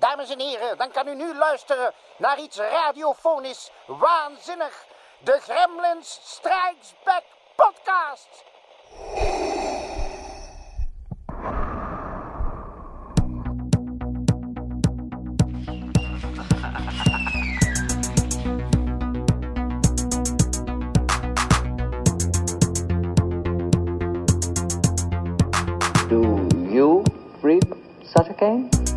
Dames en heren, dan kan u nu luisteren naar iets radiofonisch waanzinnig. De Gremlins Strikes Back podcast. Do you read such a?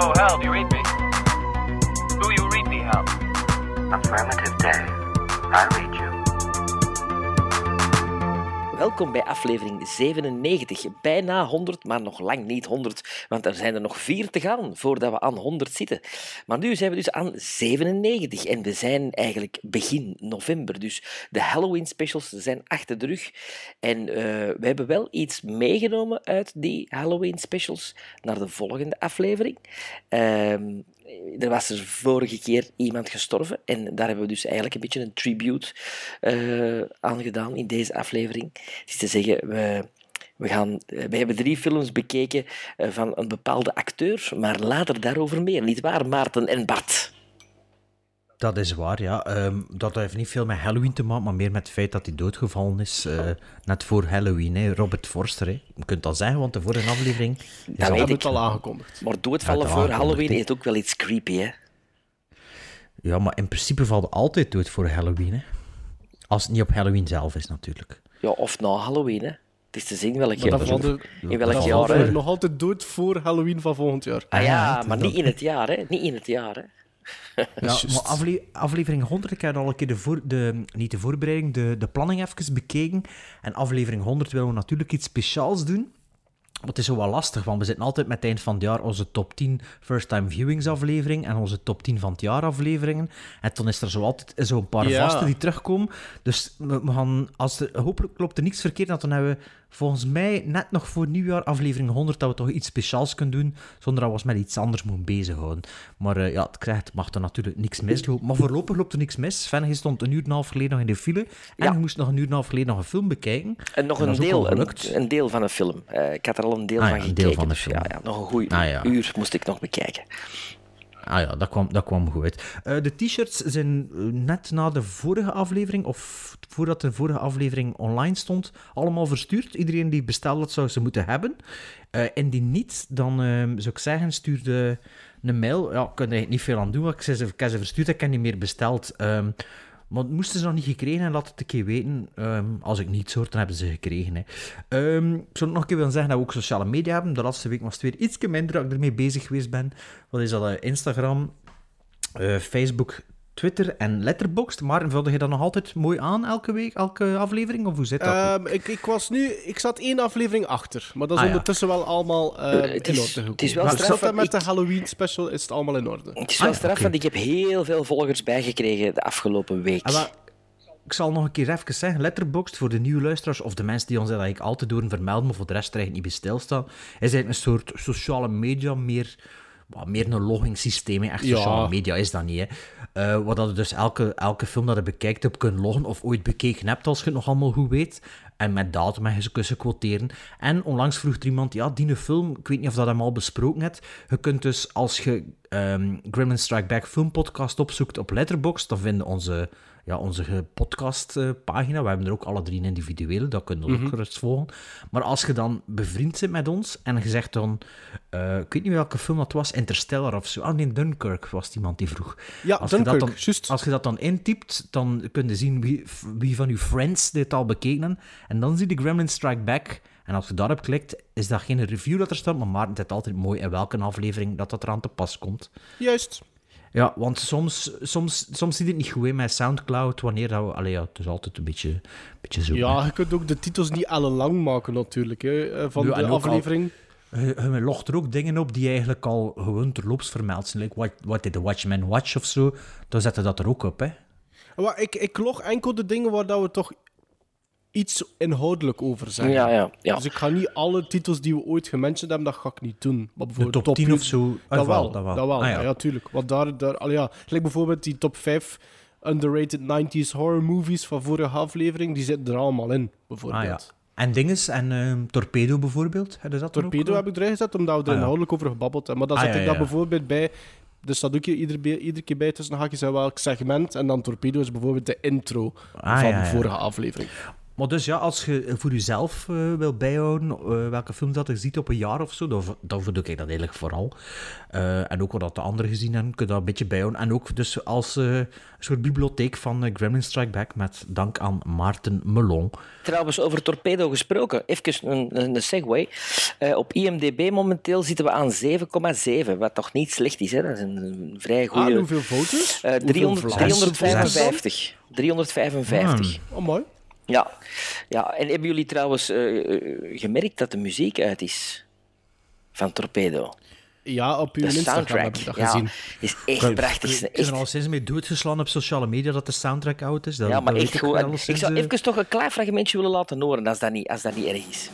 Oh, Hal, do you read me? Do you read me, Hal? Affirmative, Dave. I read. Welkom bij aflevering 97. Bijna 100, maar nog lang niet 100, want er zijn er nog vier te gaan voordat we aan 100 zitten. Maar nu zijn we dus aan 97 en we zijn eigenlijk begin november. Dus de Halloween specials zijn achter de rug. En eh, we hebben wel iets meegenomen uit die Halloween specials naar de volgende aflevering. Ehm, er was er vorige keer iemand gestorven en daar hebben we dus eigenlijk een beetje een tribute eh, aan gedaan in deze aflevering. Het is te zeggen, we, we, gaan, eh, we hebben drie films bekeken eh, van een bepaalde acteur, maar later daarover meer. Niet waar, Maarten en Bart? Dat is waar, ja. Ehm, dat heeft niet veel met Halloween te maken, maar meer met het feit dat hij doodgevallen is eh, net voor Halloween. Hè. Robert Forster, hè. je kunt dat zeggen, want de vorige aflevering... is Dat weet hebben ik. het al aangekondigd. Maar doodvallen Ja, voor Halloween is ook wel iets creepy, hè? Ja, maar in principe valt hij altijd dood voor Halloween. Hè. Als het niet op Halloween zelf is, natuurlijk. Ja, of na Halloween, hè? Het is te zien welk, er- in welk dat jaar, nog altijd dood voor Halloween van volgend jaar. Ah ja, maar niet in het jaar, hè? Niet in het jaar, hè? Ja, maar afle- aflevering 100, ik heb al een keer de, voor, de, niet de voorbereiding, de, de planning even bekeken. En aflevering 100 willen we natuurlijk iets speciaals doen. Het is zo wel lastig, want we zitten altijd met het eind van het jaar onze top 10 first time viewings aflevering en onze top 10 van het jaar aflevering. En dan is er zo altijd zo'n paar Ja. vaste die terugkomen. Dus we, gaan, als er, hopelijk loopt er niks verkeerd, dan hebben we volgens mij net nog voor nieuwjaar aflevering 100 dat we toch iets speciaals kunnen doen, zonder dat we ons met iets anders moeten bezighouden. Maar eh, ja, het krijgt, mag er natuurlijk niks mislopen. Maar voorlopig loopt er niks mis. Sven, stond een uur en een half geleden nog in de file en Ja. moest nog een uur en een half geleden nog een film bekijken. En nog En een deel, een, deel van een film. Eh, ik had er al een deel Ah van ja, een gekeken. deel van de dus film. Ja, ja, nog een goed Ah uur moest ik nog bekijken. Ah ja, dat kwam, dat kwam goed uit. Eh, de t-shirts zijn eh, net na de vorige aflevering, of voordat de vorige aflevering online stond, allemaal verstuurd. Iedereen die besteld had, zou ze moeten hebben. Eh, en die niet, dan eh, zou ik zeggen, stuur de, een mail. Ja, ik kan er niet veel aan doen, want ik heb ze verstuurd, ik heb niet meer besteld. Ehm, maar moesten ze nog niet gekregen en laat het een keer weten. Ehm, als ik niet hoor, dan hebben ze gekregen. Hè. Ehm, ik zou nog een keer willen zeggen dat we ook sociale media hebben. De laatste week was het weer iets minder dat ik ermee bezig geweest ben. Wat is dat? eh, Instagram, eh, Facebook, Twitter en Letterboxd. Maar vulde je dat nog altijd mooi aan elke week, elke aflevering? Of hoe zit dat? Ehm, ik, ik, was nu, ik zat één aflevering achter, maar dat is Ah, ja. ondertussen wel allemaal het in is- orde gekomen. het is wel Maar straf, met ik- de Halloween special is het allemaal in orde. Het is wel Ah, straf, want ik heb heel veel volgers bijgekregen de afgelopen week. Ah, wel, ik zal nog een keer even zeggen, Letterboxd voor de nieuwe luisteraars of de mensen die ons dat eigenlijk altijd door vermelden, maar voor de rest eigenlijk niet bij stilstaan, is eigenlijk een soort sociale media, meer, wat meer een logging-systeem. hè. Echt Ja. sociale media is dat niet. Hè. Eh, wat dat je dus elke, elke film dat je bekijkt hebt kunt loggen of ooit bekeken hebt, als je het nog allemaal goed weet. En met datum en je kunt quoteren. En onlangs vroeg er iemand, ja, die film, ik weet niet of dat hem al besproken hebt. Je kunt dus, als je ehm Gremlin Strike Back filmpodcast opzoekt op Letterboxd, dan vinden onze, ja, onze podcastpagina. We hebben er ook alle drie een individuele, dat kun je ook gerust volgen. Maar als je dan bevriend bent met ons en je zegt dan, eh, ik weet niet welke film dat was, Interstellar of zo. Ah nee, Dunkirk was iemand die vroeg. Ja, Als je, Dunkirk, dat dan, juist. als je dat dan intypt, dan kun je zien wie, wie van uw friends dit al bekeken. En dan zie je Gremlin Strike Back. En als je daarop klikt, is dat geen review dat er staat, maar Maarten zet altijd mooi in welke aflevering dat dat eraan te pas komt. Juist. Ja, want soms, soms, soms zit het niet goed met Soundcloud, wanneer dat we... Allee, ja, het is altijd een beetje, beetje zo. Ja, hè. je kunt ook de titels niet ellenlang maken natuurlijk, hè, eh, van Ja, de al- aflevering. Je, je logt er ook dingen op die eigenlijk al gewoon terloops vermeld zijn. Like, what, what did the Watchmen watch of zo? Dan zetten dat er ook op, hè. Maar ik, ik log enkel de dingen waar dat we toch iets inhoudelijk over zeggen. Ja, ja, ja. Dus ik ga niet alle titels die we ooit gementiond hebben, dat ga ik niet doen. Maar De bijvoorbeeld top 10 10 of zo. Dat Ah, wel, dat wel. dat wel. Ah, ja. ja. tuurlijk. Want daar, daar, al ja, gelijk bijvoorbeeld die top 5 underrated 90s horror movies van vorige aflevering, die zitten er allemaal in, Ah, bijvoorbeeld. ja. En dinges en ehm, Torpedo bijvoorbeeld. Heb je dat Torpedo ook, heb ik erin gezet, omdat we er Ah, ja. inhoudelijk over gebabbeld hebben. Maar dan Ah, zet ja, ik dat ja. bijvoorbeeld bij... Er staat ook ieder, be- iedere keer bij tussen haakjes en welk segment. En dan Torpedo is bijvoorbeeld de intro Ah, van ja, de vorige aflevering. Maar dus ja, als je voor jezelf eh wil bijhouden eh, welke films dat je ziet op een jaar of zo, dan, dan doe ik dat eigenlijk vooral. Eh, en ook wat de anderen gezien hebben, kun je dat een beetje bijhouden. En ook dus als eh, een soort bibliotheek van Gremlin Strike Back met dank aan Maarten Melon. Trouwens, over Torpedo gesproken, even een, een segue. Eh, op IMDb momenteel zitten we aan 7,7, wat toch niet slecht is. Hè? Dat is een, vrij Ah, goede... hoeveel foto's? Eh, Hoeveel 300, vlaams? 355. 355. Oh, mooi. Ja. ja. En hebben jullie trouwens eh, eh, gemerkt dat de muziek uit is van Torpedo? Ja, op uw De soundtrack heb ik dat ja, gezien. is echt prachtig. Ik ben er al sinds mee doodgeslaan op sociale media dat de soundtrack oud is. Dat, ja, maar dat echt ik goed. Ik sinds, zou eh, even toch een klein fragmentje willen laten horen, als dat niet, als dat niet erg is.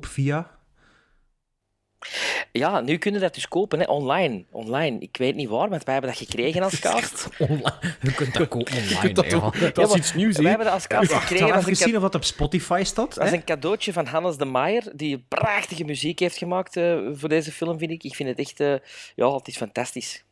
Koop via... Ja, nu kunnen we dat dus kopen, hè, online. online. Ik weet niet waar, want wij hebben dat gekregen als cast. Online. Je kunt dat kopen online. Dat, ja. dat Ja, is iets nieuws, Wij hebben dat als cast Ik gekregen heb als een, even zien ca- of dat op Spotify staat. als hè. een cadeautje van Hannes de Maier, die prachtige muziek heeft gemaakt eh, voor deze film, vind ik. Ik vind het echt... eh, ja, het is fantastisch.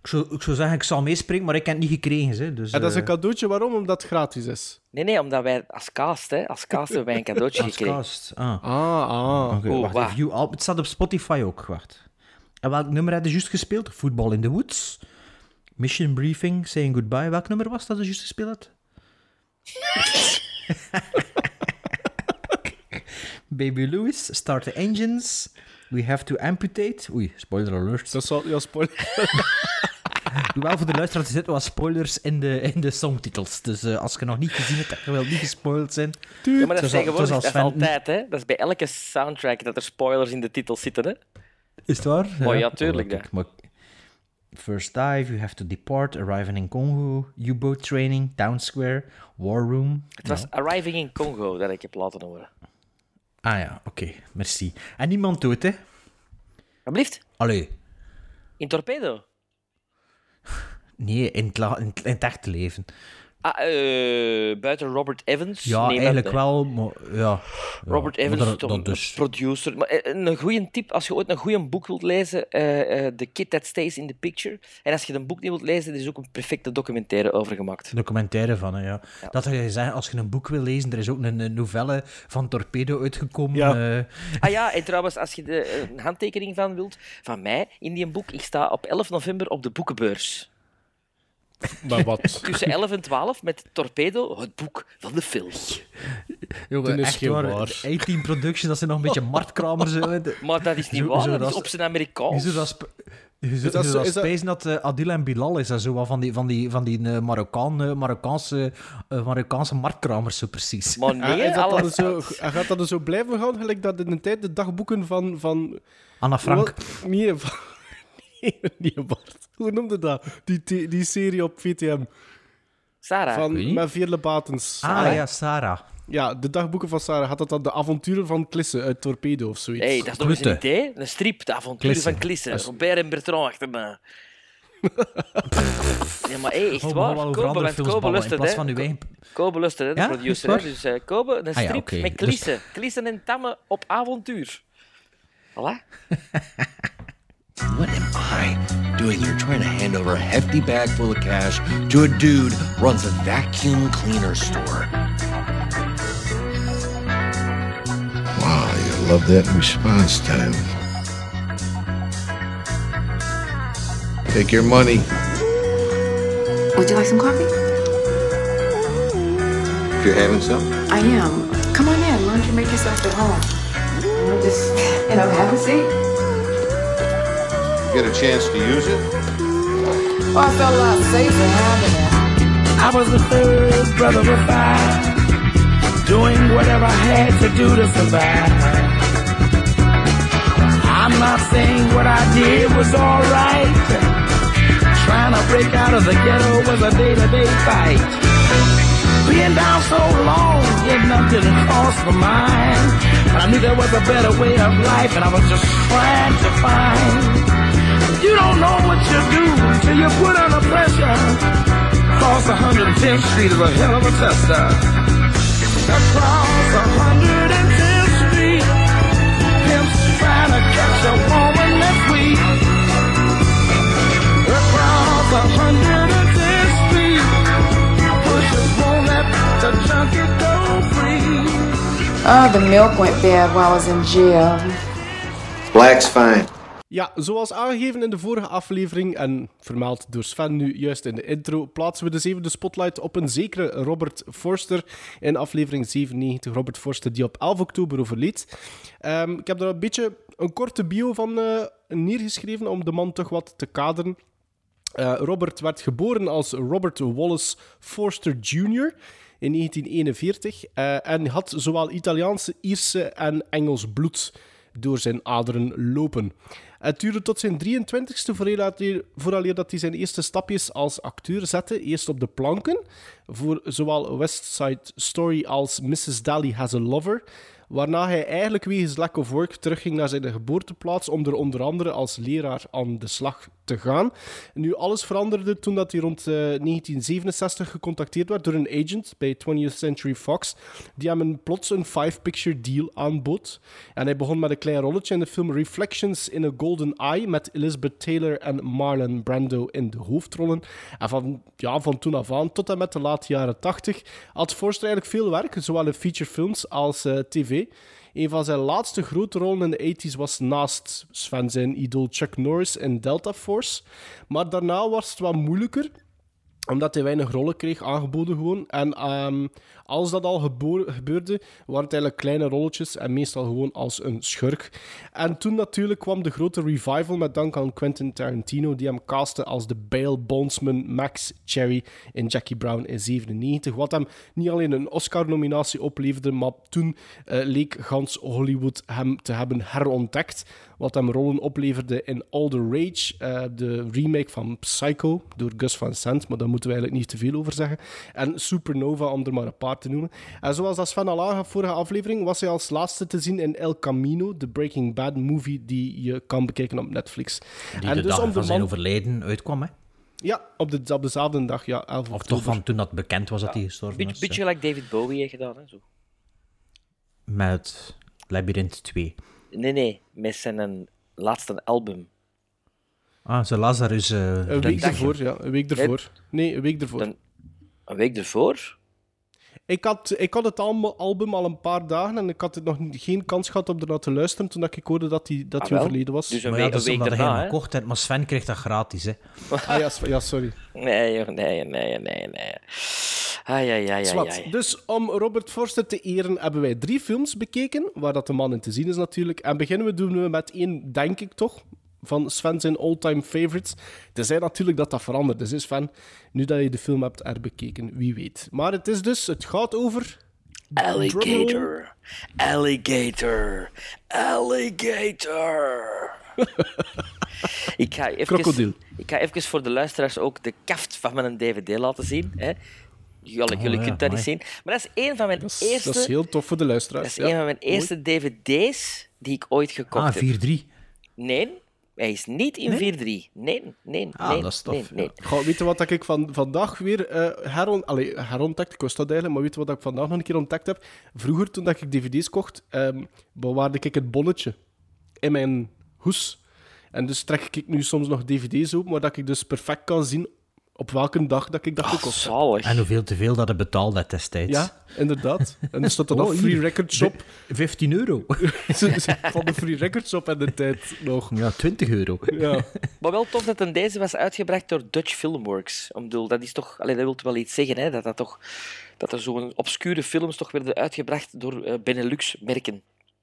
Ik, zou, ik zou zeggen, ik zal meespringen, maar ik heb het niet gekregen. Hè. Dus, En dat is een eh, cadeautje, waarom? Omdat het gratis is. Nee, nee, omdat wij als cast, hè, als cast hebben wij een cadeautje als gekregen. cast. Ah. Ah, ah. Oké, Oh, wacht, al- het staat op Spotify ook, wacht. En welk nummer heb je juist gespeeld? Football in the Woods. Mission Briefing, Saying Goodbye. Welk nummer was dat je juist gespeeld had? Baby Lewis, Start the Engines. We have to amputate. Oei, spoiler alert. Dat zal... Ja, spoiler. Hoewel voor de luisteraars er zitten wat spoilers in de, in de songtitels. Dus eh, als je nog niet gezien hebt, je wil niet gespoild zijn. Ja, maar dat is tegenwoordig dat is altijd, hè. Dat is bij elke soundtrack dat er spoilers in de titel zitten, hè. Is het waar? Oh ja, tuurlijk, maar- First dive, you have to depart, arriving in Congo, U-boat training, town square, war room. Het was Arriving in Congo dat ik heb laten horen. Ah ja, oké, merci. En niemand doet, hè? Alsjeblieft, Allee, in Torpedo. nee, in het, la- in het, in het echte leven. Ah, eh, buiten Robert Evans. Ja, Nee, eigenlijk maar- wel, maar ja. Robert ja, Evans, maar dat- toch dat een dus. producer. Maar eh, een goede tip, als je ooit een goed boek wilt lezen, eh, eh, The Kid That Stays in the Picture. En als je een boek niet wilt lezen, er is ook een perfecte documentaire over gemaakt. Documentaire van, hè, ja. Dat wil je zeggen, als je een boek wil lezen, er is ook een, novelle van Torpedo uitgekomen. Ja. eh, Ah ja, en trouwens, als je de, eh, een handtekening van wilt, van mij, in die boek, ik sta op 11 november op de boekenbeurs. Maar wat? Tussen 11 en 12 met Torpedo, het boek van de film. jongen, Toen is echt geen waar. waar. 18 Productions, dat zijn nog een beetje marktkramers. Maar dat is niet Zo- waar, zo dat dat is is- op zijn Amerikaans. zou dat, zou- dat zo- is dat- spijzen dat eh, Adil en Bilal is dat zo van die, van die, van die eh, Marokkaan, eh, Marokkaanse, eh, Marokkaanse marktkramers, zo precies. Maar En, nee, en dat zo, en gaat dat er zo blijven gaan, gelijk dat in de tijd de dagboeken van... van Anna Frank. Wat? Nee, van... Nee, niet Bart. Hoe noemde dat? Die, die, die serie op VTM. Sarah. Van, Wie? met Veerle Batens. Ah ja, Sarah. Ja, de dagboeken van Sarah. Had dat dan de avonturen van Klisse uit Torpedo of zoiets? hey, dat is nog eens een idee. Een strip, de avonturen Klissen. van Klissen. Robert en Bertrand achterna. Ja, maar hey, echt Oh, waar. Kobe, want Kobe lust het, van uw eigen... Kobe lust het, hè, de Ja, producer. Dus eh, Kobe, een Ah ja, strip met Dus- klissen. Klissen en tammen op avontuur. Voilà. What am I doing here trying to hand over a hefty bag full of cash to a dude who runs a vacuum cleaner store? Wow, you love that response time. Take your money. Would you like some coffee? If you're having some. I am. Come on in. Why don't you make yourself at home? Just, you know, have a seat. You get a chance to use it. Well, I felt a lot safer having it. I was the third brother of five, doing whatever I had to do to survive. I'm not saying what I did was alright. Trying to break out of the ghetto was a day-to-day fight. Being down so long, getting up didn't cross my mind. But I knew there was a better way of life, and I was just trying to find. You don't know what you do till you put under pressure. Across 110th Street is a hell of a tester. Uh. Across 110th Street, pimps trying to catch a woman that's weak. Across 110th Street, pushers won't let the junkie go free. Oh, the milk went bad while I was in jail. Black's fine. Ja, zoals aangegeven in de vorige aflevering en vermeld door Sven nu juist in de intro, plaatsen we de zevende spotlight op een zekere Robert Forster in aflevering 97. Robert Forster die op 11 oktober overleed. Ehm, ik heb daar een beetje een korte bio van eh, neergeschreven om de man toch wat te kaderen. Eh, Robert werd geboren als Robert Wallace Forster Jr. in 1941 eh, en had zowel Italiaanse, Ierse en Engels bloed door zijn aderen lopen. Het duurde tot zijn 23ste vooraleer, dat hij zijn eerste stapjes als acteur zette. Eerst op de planken voor zowel West Side Story als Mrs. Daly Has a Lover. Waarna hij eigenlijk wegens lack of work terugging naar zijn geboorteplaats om er onder andere als leraar aan de slag te gaan. Nu, alles veranderde toen dat hij rond eh, 1967 gecontacteerd werd door een agent bij 20th Century Fox, die hem een, plots een five-picture deal aanbood. En hij begon met een klein rolletje in de film Reflections in a Golden Eye met Elizabeth Taylor en Marlon Brando in de hoofdrollen. En van, ja, van toen af aan tot en met de late jaren 80 had Forster eigenlijk veel werk, zowel in featurefilms als eh, tv. Een van zijn laatste grote rollen in de 80s was naast Sven zijn idool Chuck Norris in Delta Force. Maar daarna was het wat moeilijker omdat hij weinig rollen kreeg aangeboden gewoon. En ehm, als dat al gebeurde, waren het eigenlijk kleine rolletjes en meestal gewoon als een schurk. En toen natuurlijk kwam de grote revival met dank aan Quentin Tarantino, die hem castte als de bail bondsman Max Cherry in Jackie Brown in 97. Wat hem niet alleen een Oscar-nominatie opleverde, maar toen eh, leek gans Hollywood hem te hebben herontdekt. Wat hem rollen opleverde in All the Rage, eh, de remake van Psycho door Gus Van Sant, maar daar moeten we eigenlijk niet te veel over zeggen. En Supernova, om er maar een paar te noemen. En zoals dat Sven al aangaf vorige aflevering, was hij als laatste te zien in El Camino, de Breaking Bad movie die je kan bekijken op Netflix. Die en de dus dag om de van zijn man- overlijden uitkwam, hè? Ja, op, de, op dezelfde dag, ja, 11 Of oktober. toch van toen dat bekend was dat hij gestorven Beetje, was. beetje like David Bowie heeft gedaan. Hè, zo. Met Labyrinth 2. Nee, nee, met zijn laatste album. Ah, zijn Lazarus... eh Een week ervoor, ja, een week ervoor. Nee, een week ervoor. Dan- Een week ervoor? Ik had, ik had het album al een paar dagen en ik had het nog niet- geen kans gehad om ernaar te luisteren toen ik hoorde dat hij dat Ah, overleden was. Dus een Maar ja, week, dat week omdat hij daarna, hem hè? gekocht heeft, maar Sven kreeg dat gratis, hè. Ah, ja, ja, sorry. Nee, joh, nee, nee, nee, nee. Ai, ai, ai, ai, Zwat. ai. Dus om Robert Forster te eren hebben wij drie films bekeken, waar dat de man in te zien is natuurlijk. En beginnen we doen we met één, denk ik toch, van Sven zijn all-time favorites. Tenzij natuurlijk dat dat veranderd is, Sven. Nu dat je de film hebt herbekeken, wie weet. Maar het is dus, het gaat over... Alligator. Alligator. Alligator. ik, ga even, Krokodil. ik ga even voor de luisteraars ook de kaft van mijn dvd laten zien. Hè. Jullie, Oh, jullie ja, kunnen dat niet zien. Maar dat is een van mijn Dat is, eerste... dat is heel tof voor de dat luisteraars. is Ja. een van mijn Mooi. eerste dvd's die ik ooit gekocht Ah, heb. 4-3. Nee, Hij is niet in 4-3. Nee, nee, Ah, nee. dat is nee, tof, nee. Goh, weet je wat dat ik van, vandaag weer eh heron, allee, herontdekt? Ik wist dat eigenlijk, maar weet je wat dat ik vandaag nog een keer ontdekt heb? Vroeger, toen dat ik dvd's kocht, ehm, bewaarde ik het bonnetje in mijn hoes. En dus trek ik nu soms nog dvd's open, waar dat ik dus perfect kan zien op welke dag dat ik dat gekocht heb. Zalig. En hoeveel te veel dat hij betaalde destijds. Ja, inderdaad. En er staat dan Oh, nog Free hier. Record Shop. 15 euro. van de Free Record Shop in de tijd nog. Ja, 20 euro. Ja. Maar wel tof dat een deze was uitgebracht door Dutch Filmworks. Ik bedoel, dat is toch... Allee, dat wil wel iets zeggen, hè? Dat, dat, toch, dat er zo'n obscure films toch werden uitgebracht door eh, Benelux-merken.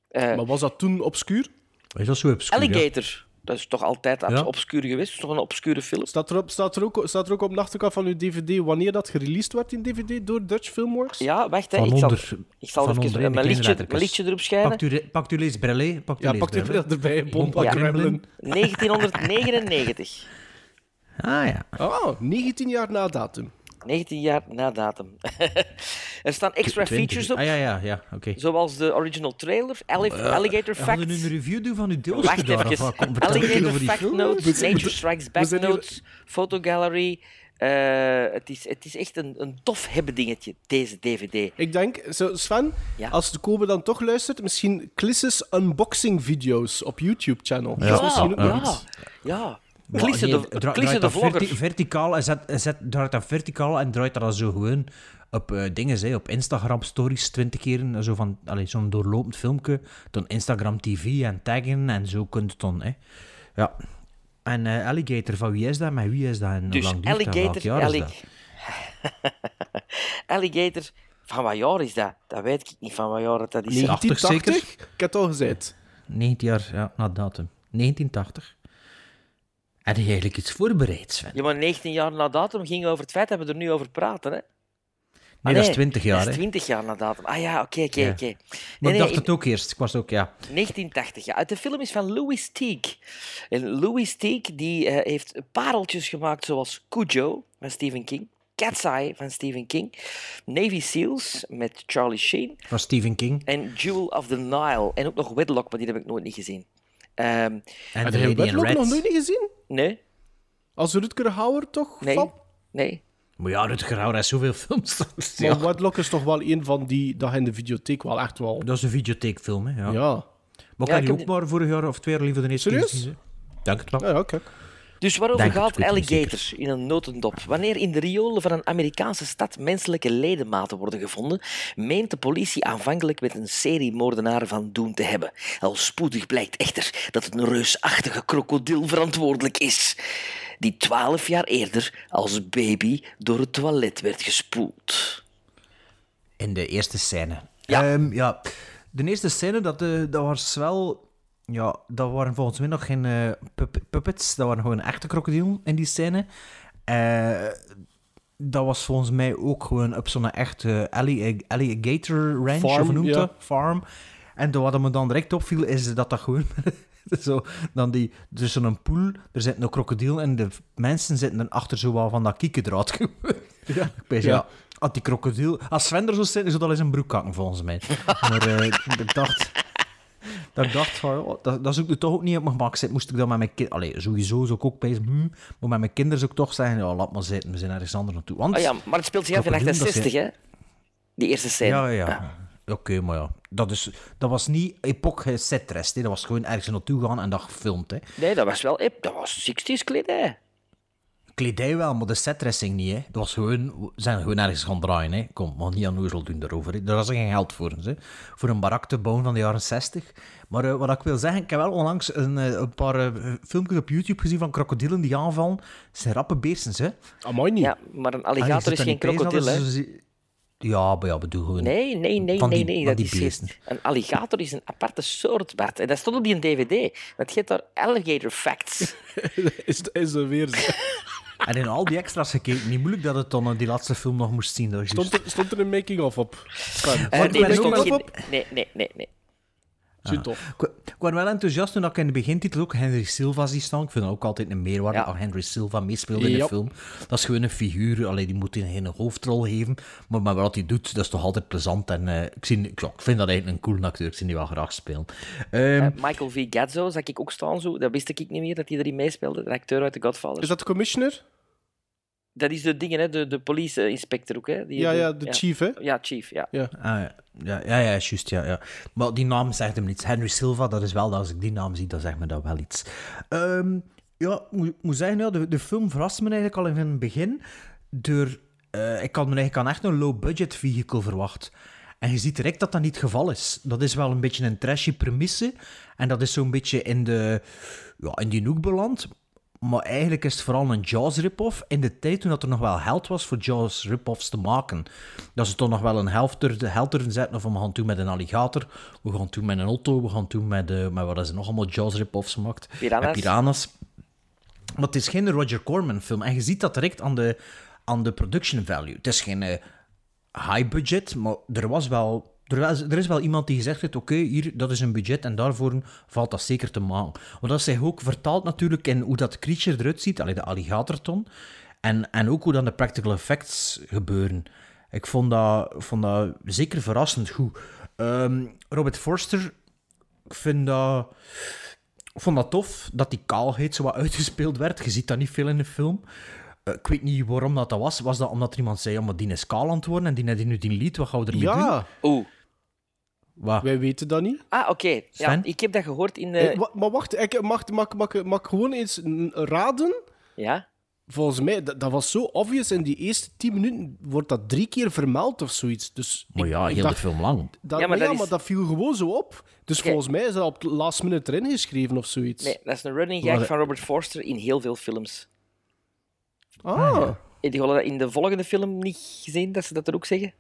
Eh, Maar was dat toen obscuur? Is dat zo obscuur? ja? Dat is toch altijd Ja. obscuur geweest? Dat is toch een obscure film? Staat er, op, staat, er ook, staat er ook op de achterkant van uw dvd wanneer dat gereleased werd in dvd door Dutch Filmworks? Ja, wacht, hè. Van ik zal, onder- ik zal van even onderin de mijn lichtje, mijn lichtje erop schijnen. Pakt u, pakt u leesbrille? Pakt u Ja, pak die leesbrille? bril erbij, Bomba Ja. Gremlin. 1999. Ah ja. Ah, 19 jaar na datum. 19 jaar na datum. er staan extra 20. features op, Ah ja, ja, ja. Oké. zoals de original trailer, Alli- Alligator We hadden nu Facts. een review doen van uw deels Wacht gedaan. even. Keer Alligator Fact. Notes, Nature Strikes Back Notes, Fotogallery. Eh, het, is, het is echt een, een tof hebben dingetje, deze DVD. Ik denk, zo, Sven, Ja. als de Kobe dan toch luistert, misschien Clissus unboxing video's op YouTube-channel. Ja. Dat is misschien ook nog ja, iets. ja. Maar Klisse nee, de, draait de verti- verticaal en zet, zet, draait dat verticaal en draait dat dan zo gewoon op eh, dingen, hè, op Instagram stories 20 keer, en zo van, zo'n doorlopend filmpje, dan Instagram TV en taggen en zo kunt het dan, hè. Ja. En eh, Alligator, van wie is dat? Met wie is dat? En hoe Dus lang duurt dat? Alligator, is dat? Alligator, van wat jaar is dat? Dat weet ik niet van wat jaar dat is. 1980? Ik heb het al gezegd. 19 jaar, ja, na datum. 1980. Heb je eigenlijk iets voorbereid, Sven? Ja, maar 19 jaar na datum ging over het feit dat we er nu over praten, hè? Nee, Ah, dat is 20 jaar, Dat is hè. 20 jaar na datum. Ah ja, oké, oké, oké. Ik nee, dacht in het ook eerst. Ik was ook, ja. 1980, ja. De film is van Louis Teague. En Louis Teague die, eh, heeft pareltjes gemaakt zoals Cujo van Stephen King, Cat's Eye van Stephen King, Navy Seals met Charlie Sheen Van Stephen King. en Jewel of the Nile. En ook nog Wedlock, maar die heb ik nooit niet gezien. Ehm, En Heb The je Wedlock nog nooit niet gezien? nee, Als Rutger Hauer toch? nee, Van? nee. Maar ja, Rutger Hauer heeft zoveel films. Maar Ja. Wedlock is toch wel een van die dat je in de videotheek wel echt wel... Dat is een videotheekfilm, hè. Ja. Ja. Maar Ja, die heb ook maar vorig jaar of twee jaar liever de eerste keer Serieus? Dank het wel. Ja, ja, kijk. Dus waarover gaat Alligator in een notendop? Wanneer in de riolen van een Amerikaanse stad menselijke ledematen worden gevonden, meent de politie aanvankelijk met een serie moordenaren van doen te hebben. Al spoedig blijkt echter dat een reusachtige krokodil verantwoordelijk is, die twaalf jaar eerder als baby door het toilet werd gespoeld. In de eerste scène. Ja. Ehm, ja. De eerste scène, dat, eh, dat was wel... Ja, dat waren volgens mij nog geen eh, pup- puppets. Dat waren gewoon echte krokodillen in die scène. Eh, dat was volgens mij ook gewoon op zo'n echte alli- alligator ranch, Farm, of noemt dat? Farm. En wat me dan direct opviel, is dat dat gewoon... zo, dan die, tussen een poel, er zit een krokodil en de mensen zitten er achter zo wel van dat kiekendraad. Ja. Ik weet, ja. Ja. Als die krokodil... Als Sven er zo zit, zou dat eens een broek kakken, volgens mij. Maar eh, ik dacht... Dat ik dacht van, ja, dat, dat ik nu toch ook niet op mijn gemak zitten. Moest ik dan met mijn kind... Allee, sowieso zou ik ook bij hmm, maar met mijn kinderen zou ik toch zeggen, ja, laat maar zitten, we zijn ergens anders naartoe. Want... Oh ja, maar het speelt zich af in Krokodil, dat 68, hè? Die eerste scène. Ja, ja. Oké, maar ja. Dat, is, dat was niet epoch setrest, hè. Dat was gewoon ergens naartoe gaan en dat gefilmd, hè. Nee, dat was wel... ep- Dat was 60s kledij. Kledij wel, maar de setdressing niet, hè. Dat was gewoon... We zijn gewoon ergens gaan draaien, hè. Kom, maar niet aan Oezel doen daarover, hè. Daar was er geen geld voor, hè. Voor een barak te bouwen van de jaren 60. Maar eh, wat ik wil zeggen, ik heb wel onlangs een, eh, een paar eh, filmpjes op YouTube gezien van krokodillen die aanvallen. Het zijn rappe beestens, hè. Amai niet. Ja, maar een alligator zit is geen krokodil, hè? ze- ze- Ja, maar ja, bedoel gewoon... Nee, nee, nee, Van nee, die- nee. van Dat is beesten. een alligator is een aparte soort, Bart. En dat stond op die DVD. Dat heet daar Alligator Facts. Is, is er weer zo. En in al die extra's gekeken, niet moeilijk dat het dan eh, die laatste film nog moest zien. Stond juist. er, stond er een making-of op? Eh, nee, er stond geen- op? nee, nee, nee, nee. Zo tof. Ik, ik was wel enthousiast toen ik in de begintitel ook Henry Silva zie staan. Ik vind dat ook altijd een meerwaarde Ja. als Henry Silva meespeelt in een film. Dat is gewoon een figuur. Allee, die moet geen hoofdrol geven. Maar, maar wat hij doet, dat is toch altijd plezant. En eh, ik, zie, ik, ik vind dat eigenlijk een coole acteur. Ik zie die wel graag spelen. Ehm, Eh, Michael V. Gazzo zag ik ook staan zo. Dat wist ik niet meer, dat hij erin meespeelde. De acteur uit The Godfather. Is dat de commissioner? Dat is de dingen, hè? De, de police-inspector ook. Hè? Die, Ja, ja, de chief, hè? Ja, chief, ja. Ja. Ah, ja, ja, ja, ja, juist, ja, ja. Maar die naam zegt hem niets. Henry Silva, dat is wel, als ik die naam zie, dan zegt me dat wel iets. Ehm, ja, ik moet, moet zeggen, ja, de, de film verrast me eigenlijk al in het begin. Door, eh, ik had me eigenlijk aan echt een low-budget vehicle verwacht. En je ziet direct dat dat niet het geval is. Dat is wel een beetje een trashy premisse. En dat is zo'n beetje in, de, ja, in die hoek beland. Maar eigenlijk is het vooral een Jaws rip-off in de tijd toen dat er nog wel geld was voor Jaws rip-offs te maken. Dat ze toch nog wel een helft er, de held erin zetten van we gaan doen met een alligator, we gaan doen met een auto, we gaan doen met, eh met wat is er nog allemaal Jaws rip-offs gemaakt. Piranha's. Piranhas. Maar het is geen Roger Corman film. En je ziet dat direct aan de, aan de production value. Het is geen eh, high budget, maar er was wel... Er, was, er is wel iemand die gezegd heeft, oké, hier, dat is een budget en daarvoor valt dat zeker te maken. Want dat is zich ook vertaald natuurlijk in hoe dat creature eruit ziet, allee, de alligatorton, en, en ook hoe dan de practical effects gebeuren. Ik vond dat, vond dat zeker verrassend goed. Ehm, Robert Forster, ik vind dat... Ik vond dat tof dat die kaalheid zo wat uitgespeeld werd. Je ziet dat niet veel in de film. Eh, ik weet niet waarom dat, dat was. Was dat omdat er iemand zei, ja, maar die is kaal aan het worden en die heeft nu die lied, wat gaan we ermee doen? Ja, Oeh. Wat? wij weten dat niet. Ah, oké. Ja, ik heb dat gehoord in... Eh, eh wa- maar wacht, ik, mag, mag, mag, mag ik gewoon eens raden? ja? Volgens mij, dat, dat was zo obvious. In die eerste tien minuten wordt dat drie keer vermeld of zoiets. Dus Maar ik- ja, heel dacht- de film lang. Dat, Ja, maar dat is- maar dat viel gewoon zo op. Dus volgens mij is dat op het last minute erin geschreven of zoiets. Nee, dat is een running gag van Robert Forster in heel veel films. Ah, Heb je dat in de volgende film niet gezien, dat ze dat er ook zeggen?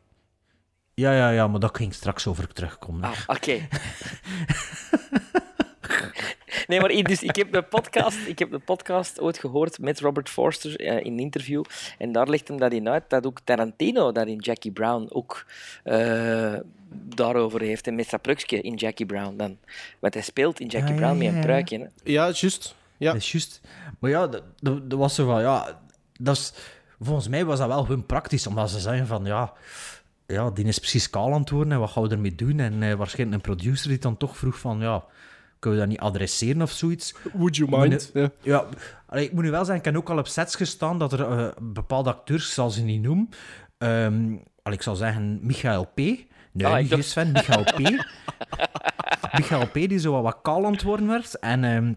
Ja, ja, ja, maar dat ging straks over terugkomen. Ah, oké. Nee, maar ik- dus ik heb de podcast, ik heb de podcast ooit gehoord met Robert Forster eh, in een interview. En daar legt hem dat in uit dat ook Tarantino dat in Jackie Brown ook eh, daarover heeft. En met dat pruikje in Jackie Brown dan. Want hij speelt in Jackie Ah, Brown ja, met een pruikje. Hè? ja, juist. Ja. Dat is juist. Maar ja, dat, dat, dat was zo van, ja, dat is, volgens mij was dat wel gewoon praktisch, omdat ze zeggen van, ja, ja, die is precies kaal aan het worden en wat gaan we ermee doen? En eh, waarschijnlijk een producer die dan toch vroeg van, ja, kunnen we dat niet adresseren of zoiets? Would you mind? Ja. Ja, allee, ik moet nu wel zeggen, ik heb ook al op sets gestaan dat er eh, bepaalde acteurs, ik zal ze niet noemen, ehm, allee, ik zal zeggen Michael P. Nee, Ah, niet Sven, Michael P. Michael P. die zo wat, kaal aan het worden werd. En ehm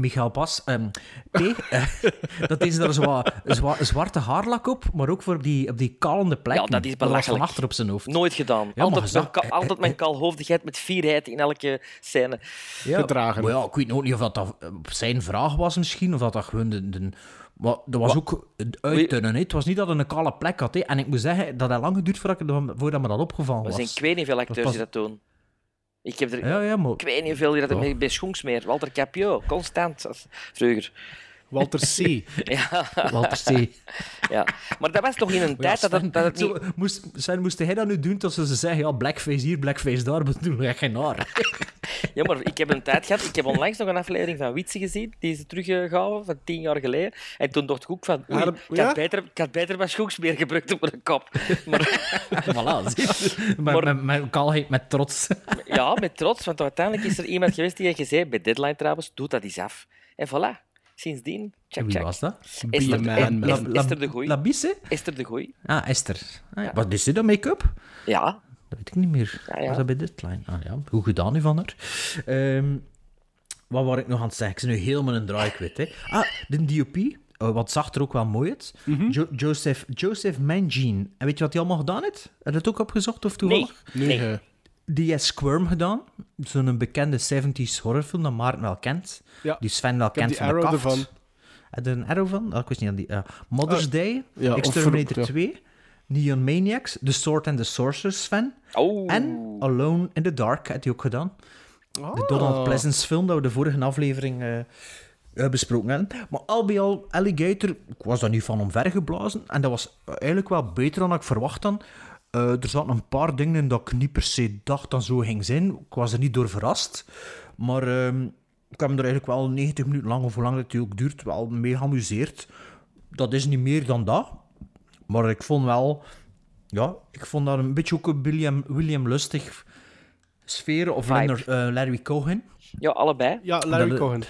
Michael Pas, ehm, P. eh, dat is er zo zwa- zwarte haarlak op, maar ook voor die, op die kalende plekken. Ja, dat is was van belachelijk. achter op zijn hoofd. Nooit gedaan. Ja, altijd, je zag- mijn ka- altijd mijn kalhoofdigheid met fierheid in elke scène. Ja, gedragen. Maar ja, ik weet ook niet of dat, zijn vraag was misschien, of dat dat gewoon de... de maar dat was ook het uitdunnen. hè. Het was niet dat hij een kale plek had. Hè. En ik moet zeggen, dat heeft lang geduurd voordat, me dat opgevallen Er was. zijn ik weet niet veel acteurs pas- die dat doen. Ik heb er... Ja, ja, maar... Ik weet niet veel die dat met bij Schoensmeer. Walter Capio, constant. Vroeger. Walter C. Ja, Walter C. ja. Maar dat was toch in een Maar tijd dat, het- Sven, dat het niet... zo, moest, Sven, moest hij dat nu doen tot ze zeggen, ja, blackface hier, blackface daar, bedoel je geen haar. Ja, maar ik heb een tijd gehad... Ik heb onlangs nog een aflevering van Witse gezien. Die is teruggehouden van tien jaar geleden. En toen dacht ik ook van... Oei, dat- ik, had beter, ik had beter wat Schoensmeer gebruikt op mijn kop. Maar voilà. Maar- met, met kaalheid, met trots. ja, met trots. Want uiteindelijk is er iemand geweest die heeft gezegd... Bij Deadline trouwens, doe dat eens af. En voilà. Sindsdien... Tjak, Wie tjak. was dat? Esther, man, man. Esther, Esther de Bisse? Esther de Goeie. Ah, Esther. Ah, ja. Wat is dit dan, make-up? Ja. Dat weet ik niet meer. Ja, ja. Was dat bij Deadline? Ah ja, goed gedaan nu van haar. Ehm, wat was ik nog aan het zeggen? Ik ben nu helemaal een draai kwijt. Hè. Ah, de DOP. eh, wat zag er ook wel mooi uit. Mhm. Jo- Joseph, Joseph Mangine. En weet je wat hij allemaal gedaan heeft? Heb je het ook opgezocht of Nee. toevallig? nee. Eh, Die heeft Squirm gedaan. Zo'n bekende 70s horrorfilm dat Maarten wel kent. Ja. Die Sven wel Ik heb kent die van de Arrow kaft. ervan. Heb je er een arrow van? Ah, ik wist niet aan die... eh, Mother's Ah, Day, ja, Exterminator ver- ja. 2, Neon Maniacs, The Sword and the Sorcerer's Sven. Oh. En Alone in the Dark had hij ook gedaan. De Ah. Donald Pleasance film dat we de vorige aflevering eh, eh, besproken hebben. Maar al bij al, Alligator, ik was daar nu van omvergeblazen. En dat was eigenlijk wel beter dan ik verwacht had. Eh, er zaten een paar dingen in dat ik niet per se dacht dat zo ging zijn. Ik was er niet door verrast. Maar ehm, ik heb me er eigenlijk wel 90 minuten lang, of hoe lang het ook duurt, wel mee geamuseerd. Dat is niet meer dan dat. Maar ik vond wel... Ja, ik vond dat een beetje ook een William, William Lustig sfeer. Of. Leonard, eh, Larry Cohen. Ja, allebei. Ja, Larry Dat- Cohen.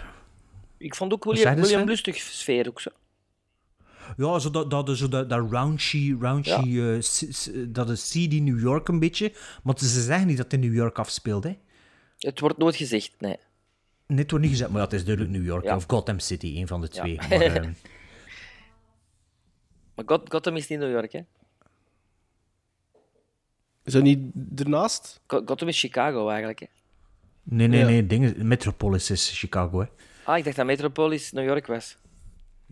Ik vond ook William, William? Lustig sfeer ook zo. Ja, zo dat, dat, zo dat, dat raunchy, raunchy eh, s- s- dat is seedy New York een beetje. Maar ze zeggen niet dat het in New York afspeelt, hè. Het wordt nooit gezegd, nee. Net wordt niet gezegd, maar het is duidelijk New York. Ja. Of Gotham City, een van de twee. Ja. Maar, eh, Maar God, Gotham is niet New York, hè. Is dat niet ernaast? Go- Gotham is Chicago, eigenlijk, hè. nee, nee, Ja. nee. Dingen, Metropolis is Chicago, hè. Ah, ik dacht dat Metropolis New York was.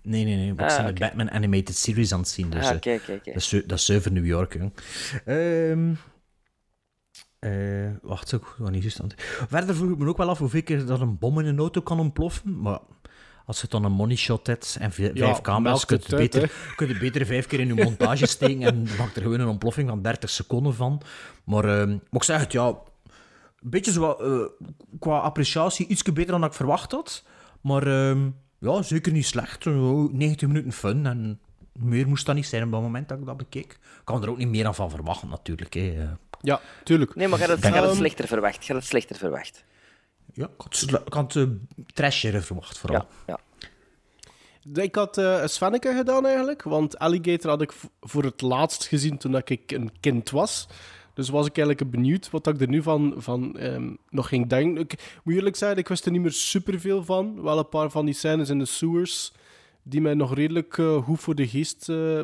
Nee, nee, nee. We Ah, zijn de. Batman Animated Series aan het zien. Dus, ah, eh, oké, oké, oké. dat, is, dat is zuiver New York, hè. Ehm, eh, wacht, zo, wat niet juist het- Verder vroeg ik me ook wel af hoeveel keer dat een bom in een auto kan ontploffen. Maar als je dan een money shot hebt en Ja, vijf camera's, kun je, beter, kun je beter vijf keer in je montage steken en maakt er gewoon een ontploffing van 30 seconden van. Maar, ehm, maar ik zeg het, ja, een beetje zo, eh, qua appreciatie iets beter dan ik verwacht had. Maar ehm, ja, zeker niet slecht. Zo 90 minuten fun en meer moest dat niet zijn op dat moment dat ik dat bekeek. Ik kan er ook niet meer aan van verwachten, natuurlijk. Hè. Eh, Ja, tuurlijk. Nee, maar had het, het Ehm, slechter verwacht. Had het slechter verwacht. Ja, ik had, sle- ik had eh, trasher verwacht, vooral. Ja, ja. Ik had eh een Svenneke gedaan eigenlijk, want Alligator had ik voor het laatst gezien toen dat ik een kind was. Dus was ik eigenlijk benieuwd wat ik er nu van, van ehm, nog ging denken. Ik moet eerlijk zijn, ik wist er niet meer superveel van. Wel een paar van die scènes in de sewers die mij nog redelijk eh, goed voor de geest eh,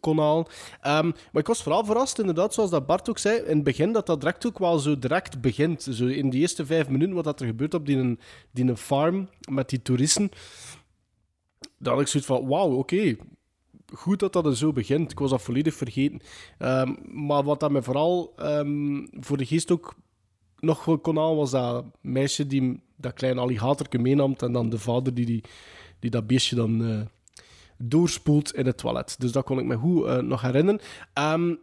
kon halen. Ehm, maar ik was vooral verrast, inderdaad, zoals dat Bart ook zei, in het begin dat dat direct ook wel zo direct begint. Zo in die eerste vijf minuten, wat dat er gebeurt op die, die farm met die toeristen. Dan had ik zoiets van, wauw, oké, goed dat dat er zo begint. Ik was dat volledig vergeten. Ehm, maar wat dat me vooral ehm, voor de geest ook nog kon halen, was dat meisje die dat kleine alligatorke meenam en dan de vader die, die, dat beestje dan eh, doorspoelt in het toilet. Dus dat kon ik me goed eh, nog herinneren. Ehm,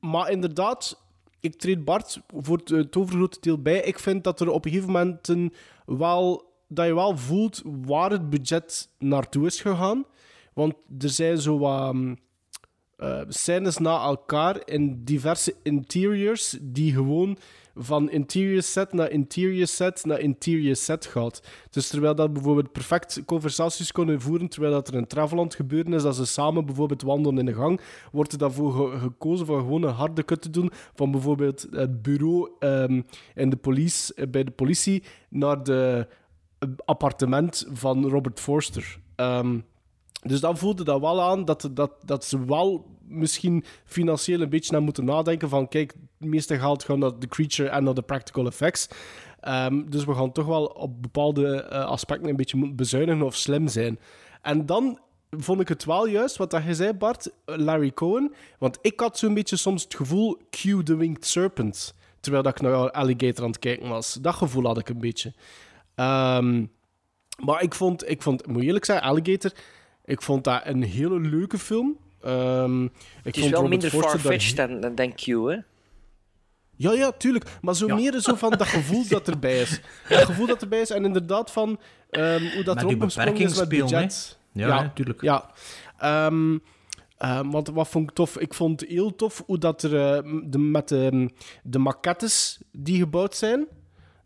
maar inderdaad, ik treed Bart voor het, overgrote deel bij. Ik vind dat er op een gegeven moment wel, dat je wel voelt waar het budget naartoe is gegaan. Want er zijn zo wat um, uh, scènes na elkaar in diverse interiors die gewoon van interior set naar interior set naar interior set gaat. Dus terwijl dat bijvoorbeeld perfect conversaties kunnen voeren, terwijl dat er een traveland gebeuren is, dat ze samen bijvoorbeeld wandelen in de gang, wordt er daarvoor ge gekozen van gewoon een harde cut te doen van bijvoorbeeld het bureau um, de police, bij de politie naar de appartement van Robert Forster. Um, dus dan voelde dat wel aan dat, dat, dat ze wel misschien financieel een beetje naar moeten nadenken van kijk, het meeste geld gaat naar de creature en naar de practical effects. Um, dus we gaan toch wel op bepaalde uh, aspecten een beetje bezuinigen of slim zijn. En dan vond ik het wel juist, wat dat je zei Bart, Larry Cohen. Want ik had zo'n beetje soms het gevoel, cue the winged serpent. Terwijl dat ik naar Alligator aan het kijken was. Dat gevoel had ik een beetje. Um, maar ik vond, ik vond, moet eerlijk Alligator... Ik vond dat een hele leuke film. Um, ik het is vond wel minder Forster far-fetched dan, dan, dan Q, hè? Ja, ja, tuurlijk. Maar zo meer zo van dat gevoel dat erbij is. Dat gevoel dat erbij is. En inderdaad van um, hoe dat Met er die opgesprongen is met budget. Ja, hè, tuurlijk. Ja. Um, uh, wat, wat vond ik tof? Ik vond heel tof hoe dat er uh, de, met de, de maquettes die gebouwd zijn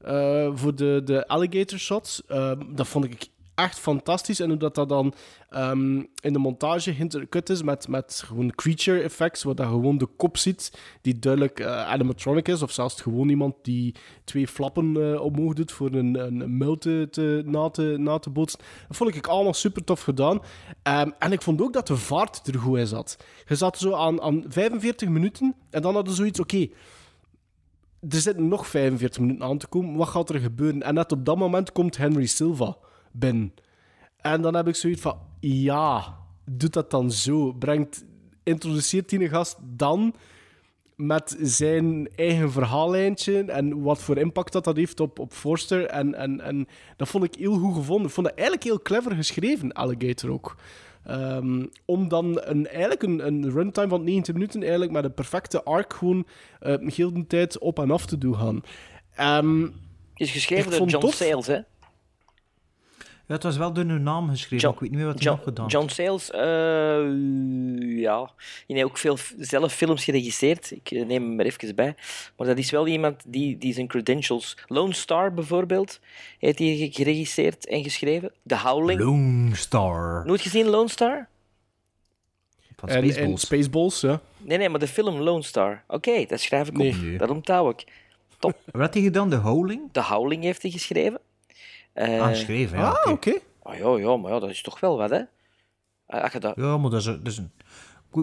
uh, voor de, de alligator shots. Uh, dat vond ik echt fantastisch. En hoe dat, dat dan um, in de montage intercut is met, met gewoon creature effects, waar dat gewoon de kop ziet, die duidelijk uh, animatronic is, of zelfs gewoon iemand die twee flappen uh, omhoog doet voor een, een muil te, na, te, na te bootsen. Dat vond ik allemaal super tof gedaan. Um, en ik vond ook dat de vaart er goed in zat. Je zat zo aan, aan 45 minuten en dan hadden zoiets, oké, er zitten nog 45 minuten aan te komen. Wat gaat er gebeuren? En net op dat moment komt Henry Silva binnen. En dan heb ik zoiets van, ja, doet dat dan zo. Brengt, introduceert die gast dan met zijn eigen verhaallijntje en wat voor impact dat, dat heeft op, op Forster. En, en, en dat vond ik heel goed gevonden. Ik vond dat eigenlijk heel clever geschreven, Alligator ook. Ehm, om dan een, eigenlijk een, een runtime van 90 minuten eigenlijk met een perfecte arc gewoon eh heel de tijd op en af te doen gaan. Ehm, is geschreven door John tof- Sayles, hè? Ja, het was wel door hun naam geschreven, John- ik weet niet meer wat hij nog gedaan John Sayles, eh, ja. Die heeft ook veel zelf films geregisseerd. Ik eh, neem hem er even bij. Maar dat is wel iemand die, die zijn credentials... Lone Star bijvoorbeeld, heeft hij ge- geregisseerd en geschreven. The Howling. Lone Star. Nooit gezien Lone Star? Van en, en Spaceballs. Spaceballs, ja. Nee, nee, maar de film Lone Star. Oké, dat schrijf ik Nee. op. Nee. Dat onthoud ik. Top. Wat had hij gedaan? De Howling? The Howling heeft hij geschreven. Eh, ah, geschreven, ja. ah, oké. oké. ah, ja, ja, maar ja, dat is toch wel wat, hè? Als je dat... Ja, maar dat is, een- dat is een...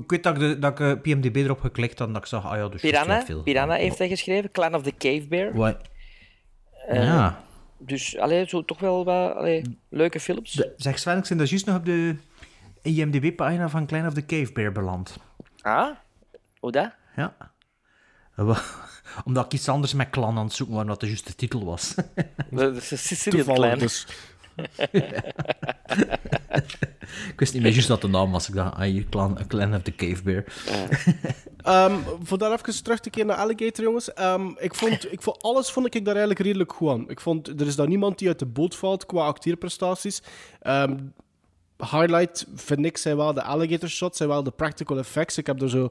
Ik weet dat ik, de, dat ik eh, PMDB erop geklikt had en dat ik zag, ah ja, dus Piranha, veel. Piranha heeft hij geschreven. Clan of the Cave Bear. Wat? Eh, ja. Dus allee, zo toch wel wat allee, leuke films. De- zeg Sven, ik ben dat juist nog op de IMDb-pagina van Klein of the Cave Bear beland. Ah, hoe dat? Ja. Eh, Omdat ik iets anders met Clan aan het zoeken was, wat de juiste titel was. Dat is Sicilian Toevallig Clan. dus. ik wist niet meer juist wat de naam was. Ik dacht, ah, hier, Clan, Clan of the Cave Bear. Ehm, voor daar even terug te keren naar Alligator, jongens. Ehm, ik vond, ik vond, alles vond ik daar eigenlijk redelijk goed aan. Ik vond, er is daar niemand die uit de boot valt qua acteerprestaties. Ehm, highlight, vind ik, zijn wel de alligator shots, zijn wel de practical effects. Ik heb er zo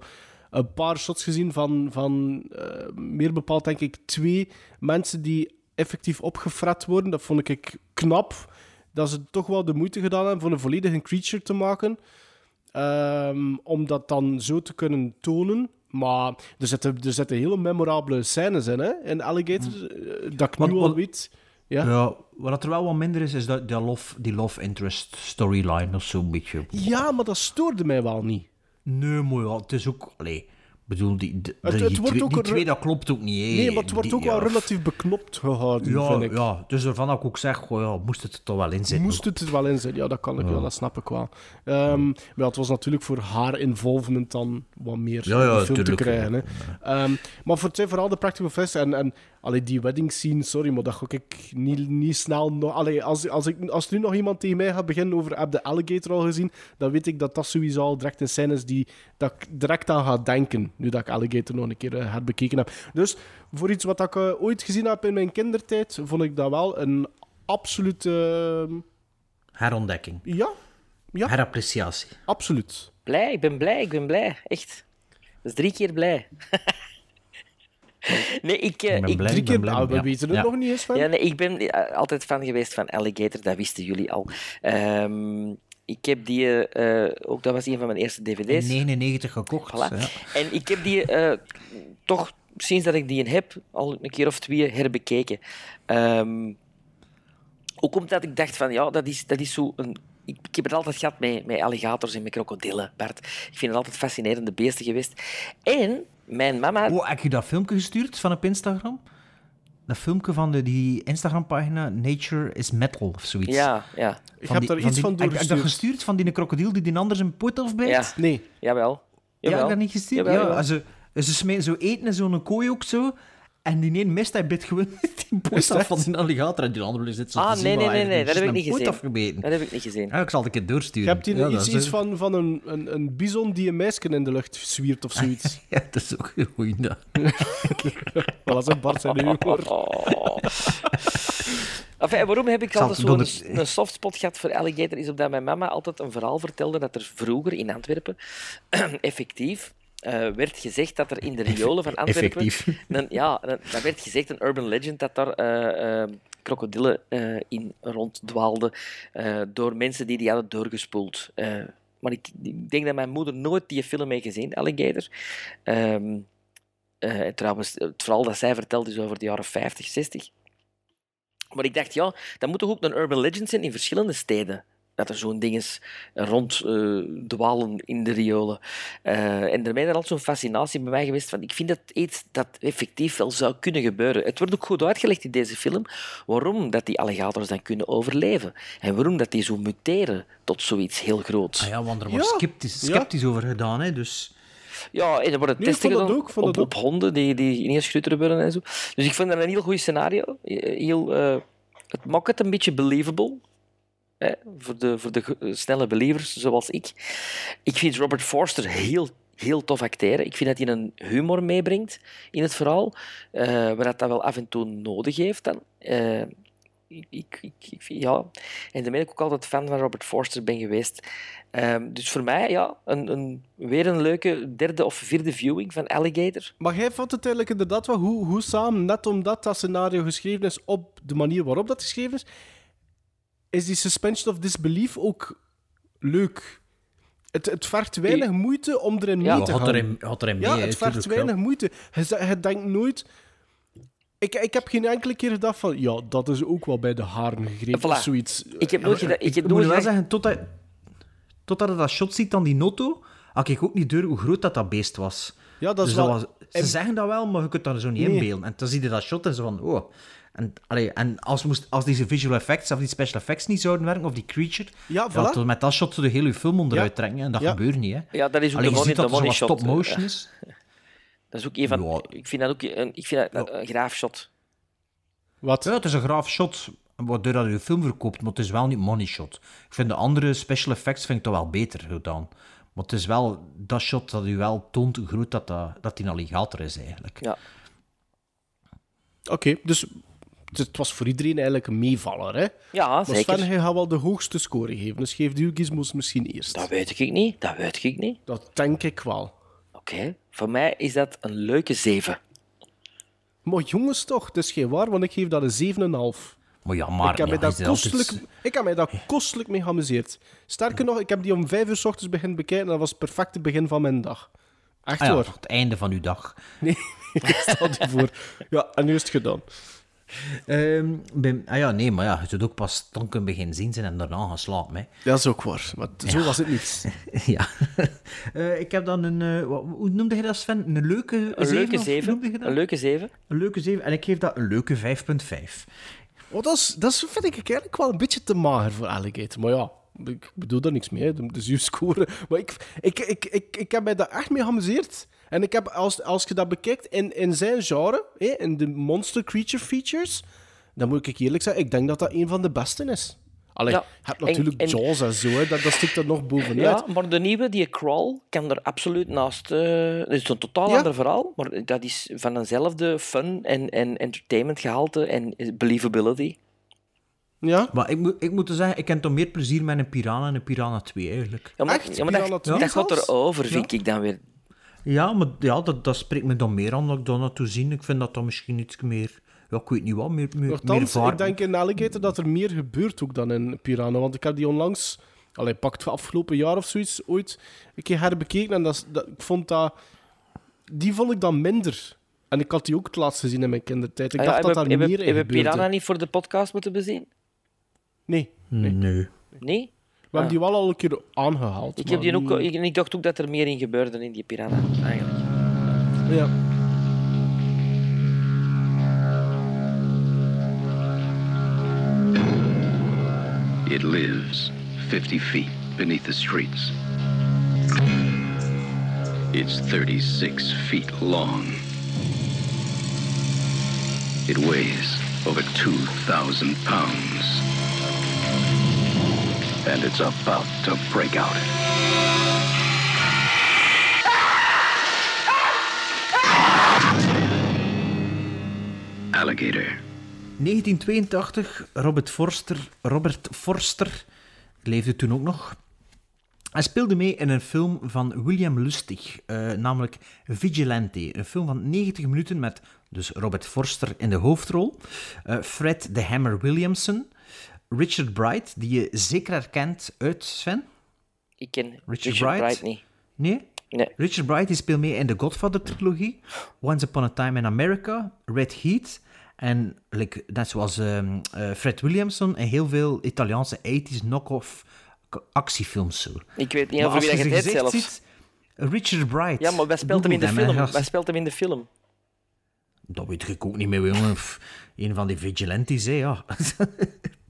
een paar shots gezien van, van eh, meer bepaald, denk ik, twee mensen die effectief opgefret worden. Dat vond ik knap. Dat ze toch wel de moeite gedaan hebben voor een volledige creature te maken. Ehm, om dat dan zo te kunnen tonen. Maar er zitten, er zitten hele memorabele scènes in, hè, in Alligator. eh, Dat ik nu Wat- al wat- weet. Ja. Ja, wat er wel wat minder is, is dat, die, love, die love interest storyline of zo'n beetje. ja, maar dat stoorde mij wel niet. Nee, maar ja, het is ook... Allee, bedoel, die, Het- die wordt twee, ook die een- twee, dat klopt ook niet. hè. Nee, maar het wordt Die- ook wel ja, relatief beknopt gehouden, Ja, vind ik. ja, dus ervan dat ik ook zeg, goh, ja, moest het er toch wel in zitten. Moest het er wel in zijn? Ja, dat kan ik wel, dat snap ik wel. Ehm, maar ja, het was natuurlijk voor haar involvement dan wat meer te krijgen. Hè. Ehm, maar voor zijn vooral de practical effects en, en allee, die wedding scene, sorry, maar dat ga ik niet, niet snel nog... Allee, als, als, ik, als nu nog iemand tegen mij gaat beginnen over heb de alligator al gezien, dan weet ik dat dat sowieso al direct een scène is die dat ik direct aan ga denken, nu dat ik alligator nog een keer eh, herbekeken heb. Dus voor iets wat ik eh, ooit gezien heb in mijn kindertijd, vond ik dat wel een absolute... ehm, Herontdekking. ja, ja, Herappreciatie. absoluut. Blij, ik ben blij, ik ben blij. Echt. Dat is drie keer blij. nee, ik... eh, Ik ben ik blij, Drie keer, blij. we ja. weten het Ja. nog niet eens van. Ja, nee, ik ben altijd fan geweest van Alligator, dat wisten jullie al. Ehm, ik heb die, eh, ook dat was een van mijn eerste dvd's. 99 gekocht. Voilà. Ja. En ik heb die eh, toch, sinds dat ik die heb, al een keer of twee herbekeken. Ehm, ook omdat ik dacht van, ja, dat is, dat is zo een... Ik, ik heb het altijd gehad met, met alligators en met krokodillen, Bart. Ik vind het altijd fascinerende beesten geweest. En mijn mama... Oh, heb je dat filmpje gestuurd van op Instagram? Dat filmpje van de, die Instagram-pagina Nature is Metal of zoiets. Ja, ja, Ik Van heb die- daar iets die- van heb- Heb je dat doorgestuurd. gestuurd van die krokodil die die anders een poot afbijt? ja. Nee. Jawel. Ja, heb je dat niet gestuurd? Jawel, ja, jawel. also, ze smijten zo eten in zo'n kooi ook zo. En die een mist, hij bit gewoon die Is poot af van die alligator. En die andere zit zo Ah, te zien nee, nee, nee, nee, dat heb ik niet gezien. afgebeten. Dat heb ik niet gezien. Ja, ik zal het een keer doorsturen. Je hebt hier Ja, iets, is- iets van, van een, een, een bison die een meisje in de lucht zwiert of zoiets. Ja, dat is ook een goeie. dat. Wel, dat is een Bart zijn humor. Enfin, waarom heb ik altijd zo'n een softspot gehad voor alligator? Is omdat mijn mama altijd een verhaal vertelde dat er vroeger in Antwerpen effectief eh, werd gezegd dat er in de riolen van Antwerpen... Een, ja, een- dat werd gezegd, een urban legend, dat daar eh, krokodillen in ronddwaalden door mensen die die hadden doorgespoeld. Maar ik, ik denk dat mijn moeder nooit die film heeft gezien, Alligator. Ehm, eh, en trouwens, het verhaal dat zij vertelt is over de jaren 50, 60. Maar ik dacht, ja, dat moet toch ook een urban legend zijn in verschillende steden. Dat er zo'n dinges rond eh, dwalen in de riolen. Eh, en daarmee is er altijd zo'n fascinatie bij mij geweest van ik vind dat iets dat effectief wel zou kunnen gebeuren. Het wordt ook goed uitgelegd in deze film waarom dat die alligators dan kunnen overleven. En waarom dat die zo muteren tot zoiets heel groots. Ah ja, want er wordt Ja. sceptisch, Ja. sceptisch over gedaan. Hè, dus... Ja, en er worden Nee, testen gedaan ook, op, honden die, die ineens worden en zo. Dus ik vond dat een heel goed scenario. Heel, eh, het maakt het een beetje believable. Voor de, voor de snelle believers zoals ik. Ik vind Robert Forster heel, heel tof acteren. Ik vind dat hij een humor meebrengt in het verhaal, eh, waar dat, dat wel af en toe nodig heeft dan. Eh, ik, ik, ik, ja. En daarmee ik ook altijd fan van Robert Forster ben geweest. Ehm, dus voor mij, ja, een, een, weer een leuke derde of vierde viewing van Alligator. Maar jij vond het eigenlijk inderdaad wel hoe, hoe samen, net omdat dat scenario geschreven is op de manier waarop dat geschreven is, is die suspension of disbelief ook leuk. Het, het vergt weinig moeite om erin Ja, mee te had gaan. erin- had erin ja, mee, het hè, vergt tuurlijk, weinig ja. moeite. Je, denkt nooit... Ik, ik heb geen enkele keer gedacht van, ja, dat is ook wel bij de haren gegrepen Voilà. of zoiets. Ik heb nooit gedaan- ik Ik heb moet nooit wel zeggen, totdat, totdat je dat shot ziet aan die notto, had ik ook niet door hoe groot dat, dat beest was. Ja, dat is Dus wel... was- ze en- zeggen dat wel, maar je kunt dat zo niet Nee. inbeelden. En dan zie je dat shot en zo van, oh. En, allee, en als, moest, als deze visual effects of die special effects niet zouden werken, of die creature, Ja, voilà. ja, tot met dat shot zo de hele film onderuit Ja. trekken. En dat Ja. gebeurt niet, hè. Ja, dat is ook Allee, de je money, ziet dat de money shot. stop motion is. Dat is ook een van... Ja. Ik vind dat ook een, ik vind dat een graaf shot. Wat? Ja, het is een graaf shot, waardoor dat je de film verkoopt, maar het is wel niet money shot. Ik vind de andere special effects vind ik toch wel beter gedaan. Maar het is wel dat shot dat u wel toont hoe groot dat, dat, dat die alligator is, eigenlijk. Ja. Oké, dus het, was voor iedereen eigenlijk een meevaller, hè? Ja, Maar zeker. Sven, hij gaat wel de hoogste score geven, dus geeft u Gizmos misschien eerst. Dat weet ik niet. Dat weet ik niet. Dat denk ik wel. Oké. Voor mij is dat een leuke 7. Maar jongens toch, het is geen waar, want ik geef dat een 7,5. Maar ja, maar... ik, heb ja, mij daar altijd- kostelijk, ik heb mij daar kostelijk mee geamuseerd. Sterker nog, ik heb die om 5 uur s ochtends beginnen bekijken en dat was het perfecte begin van mijn dag. Echt Ah ja, hoor. het einde van uw dag. Nee, ik stel die voor. Ja, en nu is het gedaan. Ehm, ah ja, nee, maar ja, je zult ook pas dan kunnen beginnen zien zijn en daarna gaan slapen, hè. Dat is ook waar, maar zo was het niet. ja. Eh, ik heb dan een... eh, wat- hoe noemde je dat, Sven? Een leuke Een leuke of 7. noemde je dat? Een leuke 7. Een leuke 7. En ik geef dat een leuke 5,5. Oh, dat, is, dat vind ik eigenlijk wel een beetje te mager voor Alligator. Maar ja, ik bedoel daar niks mee. hè. Dat is uw score. Maar ik, ik, ik, ik, ik heb mij daar echt mee geamuseerd. En ik heb, als, als je dat bekijkt in, in zijn genre, hè, in de monster creature features, dan moet ik eerlijk zeggen, ik denk dat dat een van de beste is. Allee, Ja. je hebt natuurlijk en- Jaws en zo, hè, dat, dat stikt er nog bovenuit. Ja, maar de nieuwe, die Crawl, kan er absoluut naast... eh dat is een totaal Ja. ander verhaal, maar dat is van eenzelfde fun en, en entertainment gehalte en believability. Ja? Maar ik moet, ik moet zeggen, ik heb toch meer plezier met een Piranha en een Piranha 2, eigenlijk. Ja, maar, Echt? ja, maar Piranha dat, 2 dat gaat erover, vind ik dan weer. Ja, maar ja, dat, dat spreekt me dan meer aan dat ik dat naartoe zie. Ik vind dat dan misschien iets meer... Ja, ik weet niet wat, meer, meer, meer Nochtans, ik denk in Alligator dat er meer gebeurt ook dan in Piranha. Want ik heb die onlangs, allee, pakt afgelopen jaar of zoiets, ooit een keer herbekeken. En dat, dat, ik vond dat... Die vond ik dan minder. En ik had die ook het laatst gezien in mijn kindertijd. Ik Ah ja, dacht dat daar meer in hebben gebeurde. Piranha niet voor de podcast moeten bezien? Nee, Nee. Nee? we hebben die wel al een keer aangehaald. Ik, heb die ook, ik dacht ook dat er meer in gebeurde in die Piranha, eigenlijk. Ja. It lives 50 feet beneath the streets. It's 36 feet long. It weighs over 2,000 pounds. And it's about to break out. Alligator. 1982, Robert Forster, Robert Forster leefde toen ook nog. Hij speelde mee in een film van William Lustig, eh, namelijk Vigilante. Een film van 90 minuten met dus Robert Forster in de hoofdrol, eh, Fred the Hammer Williamson, Richard Bright, die je zeker herkent uit Sven. Ik ken Richard, Richard, Bright? Bright niet. Nee? Nee. Richard Bright die speelt mee in de Godfather-trilogie, Once Upon a Time in America, Red Heat en like, net zoals ehm, eh, Fred Williamson en heel veel Italiaanse 80s knock-off actiefilms. Zo. Ik weet niet over wie dat je het zelfs. ziet, Richard Bright. Ja, maar wij speelt hem in de hem, film. Wij speelt hem in de film. Dat weet ik ook niet meer, jongen. Een van die vigilantes, hè, ja.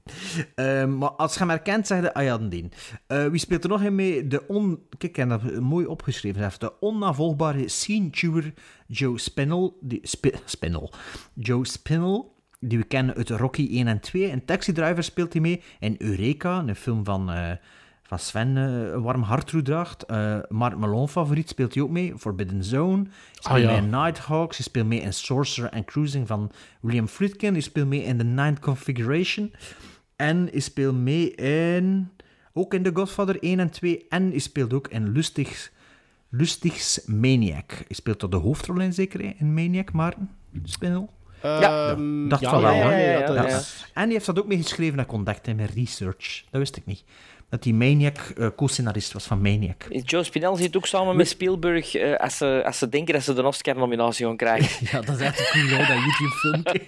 Ehm, maar als je hem herkent, zeg je, ah ja, die. Eh, wie speelt er nog in mee? De on... Kijk, ik heb dat mooi opgeschreven. De onnavolgbare scene-chewer Joe Spinell. Die, Spi- Spinell. Joe Spinell, die we kennen uit Rocky 1 en 2. In Taxi Driver speelt hij mee. In Eureka, een film van, eh, van Sven, eh, een warm hart toedraagt. Eh Mark Malone favoriet speelt hij ook mee. Forbidden Zone. Hij speelt Ah, ja. mee in Nighthawks. Hij speelt mee in Sorcerer and Cruising van William Friedkin. Hij speelt mee in The Ninth Configuration. En hij speelt mee in... Ook in The Godfather 1 en 2. En hij speelt ook in Lustigs, Lustigs Maniac. Hij speelt er de hoofdrol in, zeker in Maniac, Maarten? Spindel? Ehm, dacht ja, van wel. ja, ja, ja, dat Ja. En die heeft dat ook meegeschreven, dat ik ontdekte in mijn research. Dat wist ik niet. Dat die Maniac eh, co-scenarist was van Maniac. Joe Spinell zit ook samen met Spielberg eh, als, ze, als ze denken dat ze de Oscar-nominatie gaan krijgen. Ja, dat is echt cool, hè, dat YouTube-filmpje.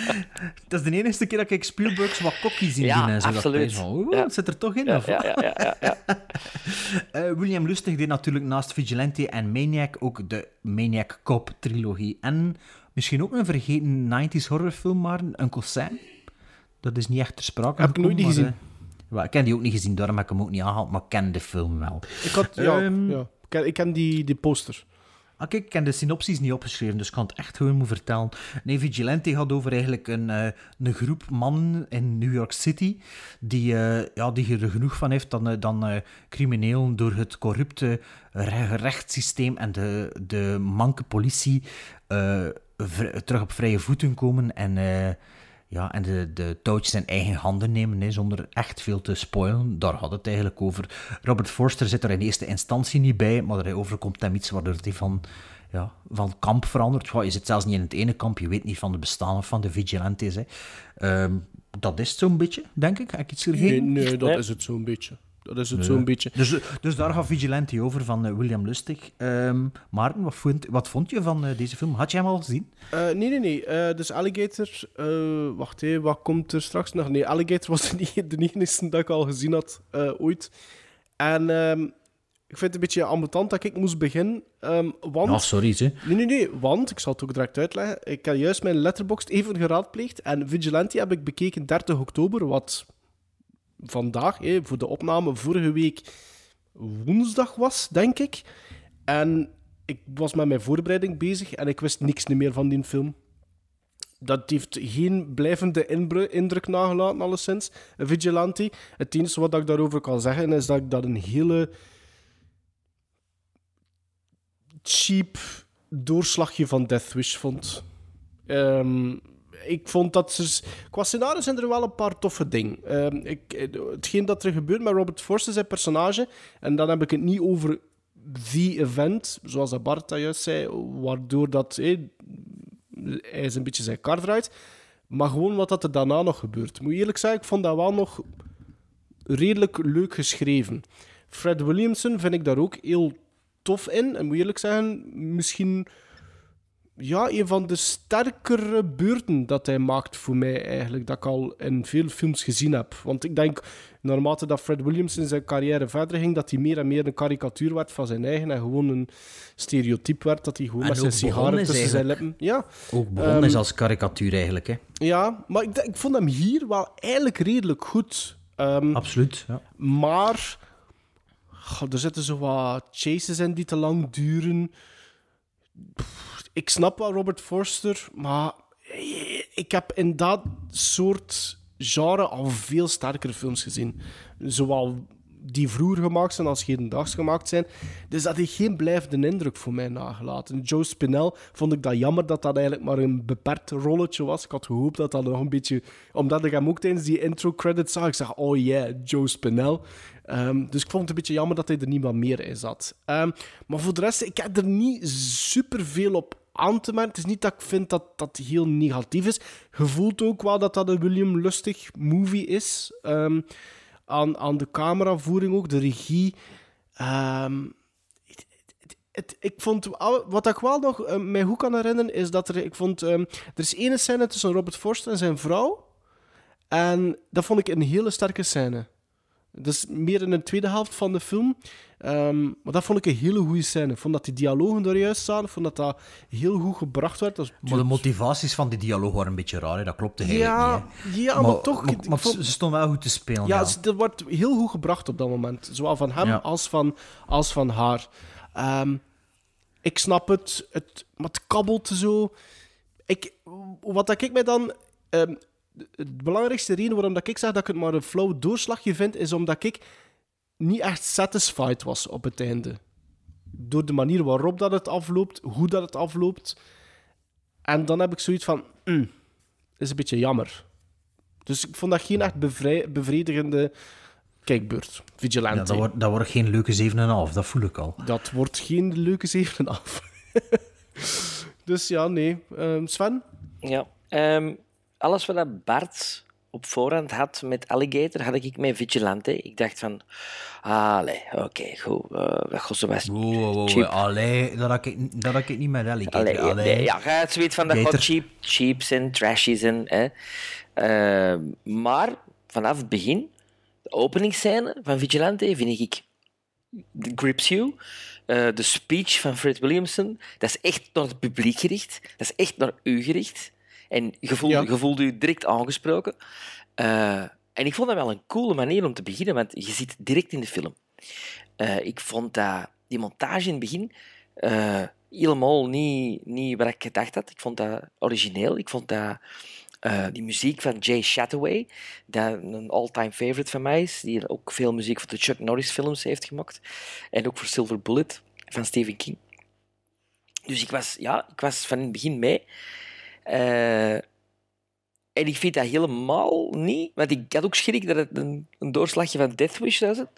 dat is de enige keer dat ik Spielbergs wat kokkie zie Ja, zien. En zo. Dat absoluut. oeh, Ja. zit er toch in? Ja, of ja, wat? ja, ja. Eh, William Lustig deed natuurlijk naast Vigilante en Maniac ook de Maniac Cop-trilogie. En misschien ook een vergeten 90s horrorfilm, maar Uncle Sam. Dat is niet echt ter sprake Heb ik nooit gekomen, ik ken die ook niet gezien, daarom heb ik hem ook niet aangehaald, maar ik ken de film wel. Ik, had, ja, Ehm, ja. Ik, ken, ik ken die, die poster. Ah, kijk, ik heb de synopsis niet opgeschreven, dus ik kan het echt gewoon moeten vertellen. Nee, Vigilante gaat over eigenlijk een, eh, een groep mannen in New York City die, eh, ja, die er genoeg van heeft dan, eh, dan eh, criminelen door het corrupte re- rechtssysteem en de, de manke politie terug op vrije voeten komen en, ja, en de, de touwtjes in eigen handen nemen, hè, zonder echt veel te spoilen. Daar had het eigenlijk over. Robert Forster zit er in eerste instantie niet bij, maar er overkomt hem iets waardoor hij van, ja, van kamp verandert. Ja, je zit zelfs niet in het ene kamp, je weet niet van de bestaan of van de vigilantes. Hè. Ehm, dat is het zo'n beetje, denk ik. Heb ik iets Nee, vergeten? nee, dat Nee. is het zo'n beetje. Dat is het Nee. zo'n beetje. Dus, dus daar gaat Vigilante over van eh, William Lustig. Ehm Maarten, wat vond, wat vond je van eh, deze film? Had je hem al gezien? Eh, nee, nee, nee. Eh, dus Alligator... eh, wacht, hé, wat komt er straks nog? Nee, Alligator was de, enige dat ik al gezien had eh, ooit. En ehm, ik vind het een beetje ambetant dat ik moest beginnen. ehm, want... Ja, sorry, hè. Nee, nee, nee. Want, ik zal het ook direct uitleggen. Ik heb juist mijn letterboxd even geraadpleegd. En Vigilante heb ik bekeken 30 oktober, wat vandaag, voor de opname, vorige week woensdag was, denk ik. En ik was met mijn voorbereiding bezig en ik wist niks meer van die film. Dat heeft geen blijvende indruk nagelaten, alleszins. Vigilante. Het enige wat ik daarover kan zeggen is dat ik dat een hele cheap doorslagje van Death Wish vond. Ehm, ik vond dat ze... Qua scenario zijn er wel een paar toffe dingen. Ehm, ik, eh, hetgeen dat er gebeurt met Robert Forster, zijn personage, en dan heb ik het niet over the event, zoals Bart dat juist zei, waardoor dat, eh, hij is een beetje zijn kar draait, maar gewoon wat dat er daarna nog gebeurt. Moet je eerlijk zeggen, ik vond dat wel nog redelijk leuk geschreven. Fred Williamson vind ik daar ook heel tof in. En moet je eerlijk zeggen, misschien ja, een van de sterkere beurten dat hij maakt voor mij eigenlijk, dat ik al in veel films gezien heb. Want ik denk, naarmate dat Fred Williamson zijn carrière verder ging, dat hij meer en meer een karikatuur werd van zijn eigen en gewoon een stereotype werd, dat hij gewoon En met zijn sigaren tussen zijn lippen... Ja. Ook begonnen Ehm, is als karikatuur eigenlijk, hè. Ja, maar ik, ik vond hem hier wel eigenlijk redelijk goed. Ehm, Absoluut, ja. Maar goh, er zitten zo wat chases in die te lang duren. Pff, Ik snap wel Robert Forster, maar ik heb in dat soort genre al veel sterkere films gezien. Zowel die vroeger gemaakt zijn als hedendaags gemaakt zijn. Dus dat heeft geen blijvende indruk voor mij nagelaten. Joe Spinell vond ik dat jammer dat dat eigenlijk maar een beperkt rolletje was. Ik had gehoopt dat dat nog een beetje... Omdat ik hem ook tijdens die intro-credits zag, ik zeg, oh yeah, Joe Spinell. Ehm, dus ik vond het een beetje jammer dat hij er niet wat meer in zat. Ehm, maar voor de rest, ik heb er niet superveel op aan. Het is niet dat ik vind dat dat heel negatief is. Je voelt ook wel dat dat een William Lustig movie is. Ehm, aan, aan de cameravoering ook, de regie. Ehm, ik vond, wat ik wel nog eh, mij goed kan herinneren, is dat er, ik vond, ehm, er is ene scène tussen Robert Forster en zijn vrouw. En dat vond ik een hele sterke scène. Dus meer in de tweede helft van de film. Ehm, maar dat vond ik een hele goede scène. Ik vond dat die dialogen er juist staan. Ik vond dat dat heel goed gebracht werd. Maar de motivaties van die dialoog waren een beetje raar, hè. dat klopte eigenlijk Ja, niet. hè. ja, maar toch, Maar, ik maar vond- ze stonden wel goed te spelen. Ja, Ja, dat wordt heel goed gebracht op dat moment. Zowel van hem Ja. als, van, als van haar. Ehm, ik snap het, het, maar het kabbelt zo. Ik, wat ik mij dan ehm, de belangrijkste reden waarom dat ik zeg dat ik het maar een flauw doorslagje vind, is omdat ik niet echt satisfied was op het einde. Door de manier waarop dat het afloopt, hoe dat het afloopt. En dan heb ik zoiets van, mm, is een beetje jammer. Dus ik vond dat geen echt bevrij- bevredigende kijkbeurt. Vigilante. Ja, dat, wordt, dat wordt geen leuke 7,5, dat voel ik al. Dat wordt geen leuke 7,5. dus ja, nee. Ehm, Sven? Ja. Ehm, alles wat dat Bart op voorhand had met Alligator, had ik met Vigilante. Ik dacht van, allee, oké, goed. eh dat gaat zo best Wow, wow, wow, cheap. allee, dat had ik, dat had ik niet met Alligator. Allee, Allee. nee, ja, ga het zoiets van dat Gator. gaat cheap, cheap zijn, trashy zijn. Hè. Ehm, maar vanaf het begin, de openingsscène van Vigilante, vind ik grips you. Eh, de speech van Fred Williamson, dat is echt naar het publiek gericht. Dat is echt naar u gericht. En je voelt, Ja. je voelt je direct aangesproken. Eh, en ik vond dat wel een coole manier om te beginnen, want je zit direct in de film. Eh, ik vond dat die montage in het begin eh, helemaal niet, niet wat ik gedacht had. Ik vond dat origineel. Ik vond dat eh, die muziek van Jay Chataway, dat een all-time favorite van mij is, die ook veel muziek voor de Chuck Norris films heeft gemaakt. En ook voor Silver Bullet van Stephen King. Dus ik was, ja, ik was van het begin mee. Eh, en ik vind dat helemaal niet, want ik had ook schrik dat het een, een doorslagje van Death Wish zou zijn.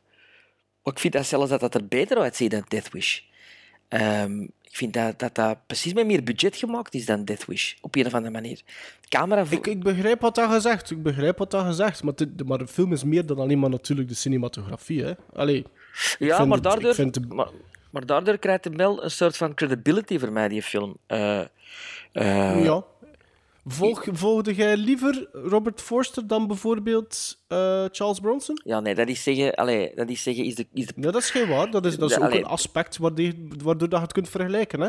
Maar ik vind dat zelfs dat dat er beter uitziet dan Death Wish. Ehm, ik vind dat, dat dat precies met meer budget gemaakt is dan Death Wish, op een of andere manier. Camera Ik, ik begrijp wat dat gezegd. Ik begrijp wat dat gezegd. Maar, de, maar de film is meer dan alleen maar natuurlijk de cinematografie. Hè? Allee, Ja, maar het- daardoor, de- maar, maar daardoor krijgt hij wel een soort van credibility voor mij, die film. Eh, eh, ja. Volg, volgde jij liever Robert Forster dan bijvoorbeeld eh, Charles Bronson? Ja, nee, dat is zeggen, allee, dat is, zeggen is, de, is de Ja, dat is geen waar. Dat is, dat is ook allee. een aspect waardoor, waardoor dat je het kunt vergelijken. Hè?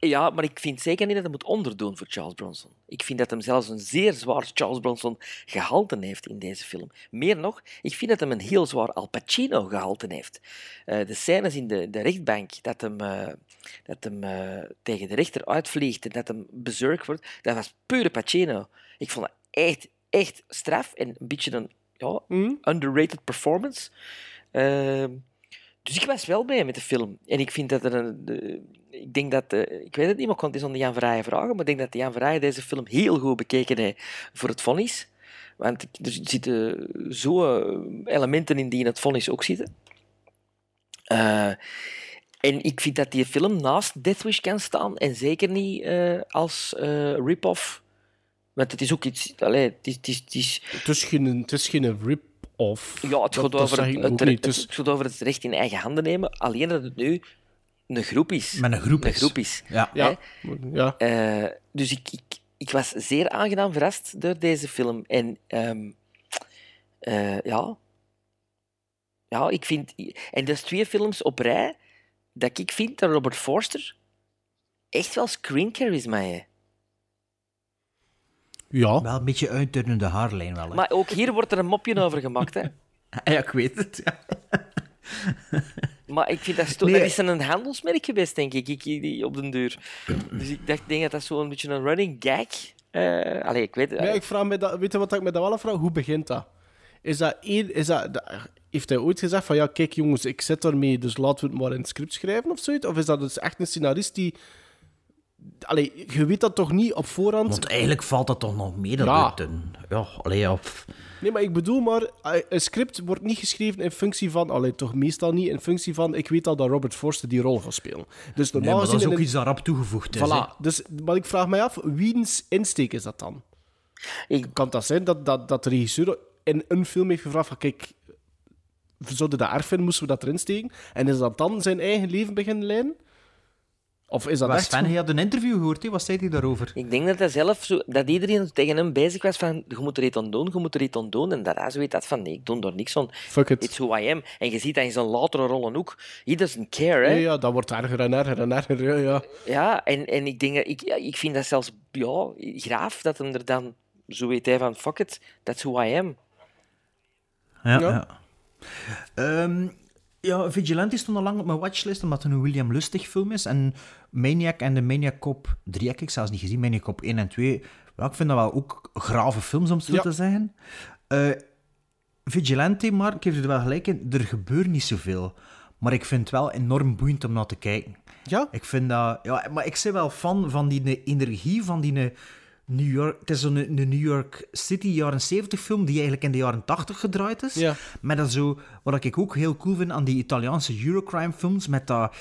Ja, maar ik vind zeker niet dat hij moet onderdoen voor Charles Bronson. Ik vind dat hem zelfs een zeer zwaar Charles Bronson gehalte heeft in deze film. Meer nog, ik vind dat hem een heel zwaar Al Pacino gehalte heeft. Eh, de scènes in de, de rechtbank, dat hem, eh, dat hem eh, tegen de rechter uitvliegt en dat hem bezurk wordt, dat was pure Pacino. Ik vond dat echt, echt straf en een beetje een ja, underrated performance. Dus ik was wel mee met de film. En ik vind dat er een. de- ik denk dat. eh, ik weet het niet, maar ik kon het eens aan de Jan vragen. Maar ik denk dat Jan Verhaayen deze film heel goed bekeken heeft voor het vonnis. Want er zitten zo eh, elementen in die in het vonnis ook zitten. Eh, en ik vind dat die film naast Death Wish kan staan. En zeker niet als rip-off. Want het is ook iets. Allee, het is, het is, het is, Het is geen, het is geen rip-off. ja, het Dat- gaat, over het, het gaat over het recht in eigen handen nemen. Alleen dat het nu een groep is. Met een groep Een is. groep is. Ja. Ja. ja. Eh, dus ik, ik, ik was zeer aangenaam verrast door deze film. En ehm, eh, ja. Ja, ik vind... En dat is twee films op rij dat ik vind dat Robert Forster echt wel screen charisma heeft. Ja. Wel een beetje uitturnende haarlijn wel. Hè. Maar ook hier wordt er een mopje over gemaakt, hè. Ja, ik weet het. Ja. Maar ik vind dat, sto- Nee. dat is een handelsmerk geweest, denk ik, ik die op den deur. Dus ik dacht, denk dat dat zo'n beetje een running gag... eh allee, ik weet het. Nee, ik vraag me dat, weet je wat ik me dat wel afvraag? Hoe begint dat? Is dat, één, is dat, dat- heeft hij ooit gezegd van ja, kijk jongens, ik zit ermee, dus laten we het maar in het script schrijven of zoiets? Of is dat dus echt een scenarist die. Allee, je weet dat toch niet op voorhand? Want eigenlijk valt dat toch nog mee. Dat Ja. het een, ja, allee, pff. Nee, maar ik bedoel maar, eh, een script wordt niet geschreven in functie van, allee, toch meestal niet in functie van, ik weet al dat Robert Forster die rol gaat spelen. Dus Nee, normaal maar dat is ook een- iets dat rap toegevoegd is. hè. Voilà. Dus, maar ik vraag mij af, wiens insteek is dat dan? Ik- Kan dat zijn dat, dat, dat de regisseur in een film heeft gevraagd van, kijk, we zouden dat erg vinden, moesten we dat erin steken? En is dat dan zijn eigen leven beginnen leiden? Of is dat Maar echt... Sven, je had een interview gehoord, wat zei hij daarover? Ik denk dat hij zelf zo, dat iedereen tegen hem bezig was van je moet er iets aan doen, je moet er iets aan doen. En dat hij zoiets had van nee, ik doe er niks aan. Fuck it. It's who I am. En je ziet dat in zijn latere rollen ook. He doesn't care, hè. Ja, ja, dat wordt erger en erger en erger, ja, ja. Ja, en, en ik, denk, dat- ik, ja, ik vind dat zelfs ja, graaf dat hem er dan zo weet hij van fuck it, that's who I am. Ja, Ja. ja. Ja, Vigilante stond al lang op mijn watchlist, omdat het een William Lustig film is. En Maniac en de Maniac Cop 3 heb ik zelfs niet gezien. Maniac Cop 1 en 2 Ja, ik vind dat wel ook grave films, om zo Ja. te zeggen. Eh, Vigilante, maar ik geef er wel gelijk in, er gebeurt niet zoveel. Maar ik vind het wel enorm boeiend om naar te kijken. Ja? Ik vind dat... Ja, maar ik ben wel fan van die energie van die New York... Het is zo'n een New York City jaren 70 film die eigenlijk in de jaren 80 gedraaid is. Ja. Met dat zo... Wat ik ook heel cool vind aan die Italiaanse Eurocrime films, met dat...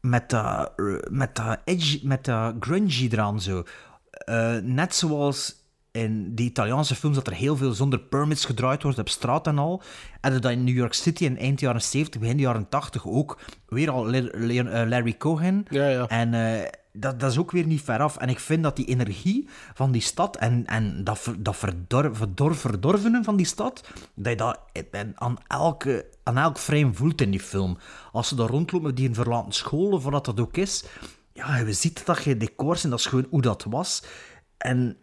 Met dat, eh, met dat edgy, met dat grungy eraan zo. Eh, net zoals in die Italiaanse films dat er heel veel zonder permits gedraaid wordt op straat en al. En dat in New York City in eind jaren 70, begin jaren 80 ook. Weer al eh, Larry Cohen. Ja, ja. En eh, dat, dat is ook weer niet ver af. En ik vind dat die energie van die stad en, en dat, dat verdor, verdor, verdorvenen van die stad, dat je dat en aan, elke, aan elk frame voelt in die film. Als ze daar rondlopen met die verlaten scholen, voor dat dat ook is. Ja, je ziet dat je decors en dat is gewoon hoe dat was. En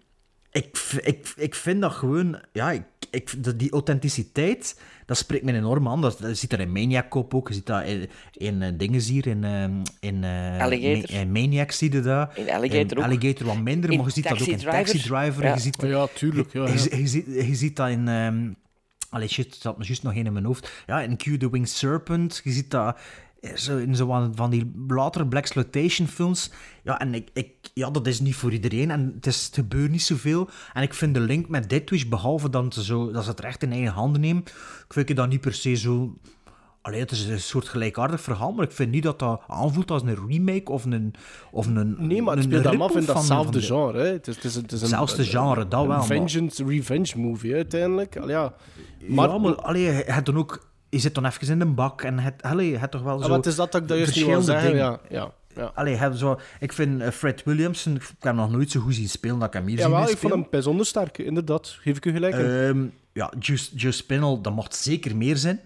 ik, ik, ik vind dat gewoon... Ja, ik, ik, dat- die authenticiteit, dat spreekt me enorm aan. Dat, dat ziet er in Maniac Cop ook. Je ziet dat in, in eh, dingen hier, in... ehm, in eh, Alligator. Ma- in Maniac zie je dat. In Alligator ook. Alligator wat minder, In maar je ziet dat ook in Taxi Taxi Driver. Ja. Je ziet, Ja, tuurlijk. Ja, je, ja. je, je ziet, je ziet dat in... ehm allee, shit, zat me juist nog één in mijn hoofd. Ja, in Q the Winged Serpent. Je ziet dat eh, zo in zo van, die latere Black Exploitation films. Ja, en ik, ik, ja, dat is niet voor iedereen. En het, is, het gebeurt niet zoveel. En ik vind de link met Dead Wish, behalve dan zo, dat ze het recht in eigen handen nemen, ik vind ik dat niet per se zo... Allee, het is een soort gelijkaardig verhaal, maar ik vind niet dat dat aanvoelt als een remake of een... Of een Nee, maar het speelt hem af in datzelfde genre. Hè. Het is, het is, het is een, een- genre, dat wel, vengeance, revenge movie uiteindelijk. Al ja. Maar, Maar, ja, maar allee, je, hebt dan ook, je zit dan even in de bak en het, allee, je hebt toch wel Ah, zo... wat is dat dat ik dat juist niet wil zeggen? Ja, ja, ja. Allee, zo, ik vind eh, Fred Williamson, ik heb hem nog nooit zo goed zien spelen dat ik hem hier zien ik vond hem bijzonder sterk, inderdaad. Geef ik u gelijk. Ehm, ja, Joe, Joe Spinell, dat mocht zeker meer zijn.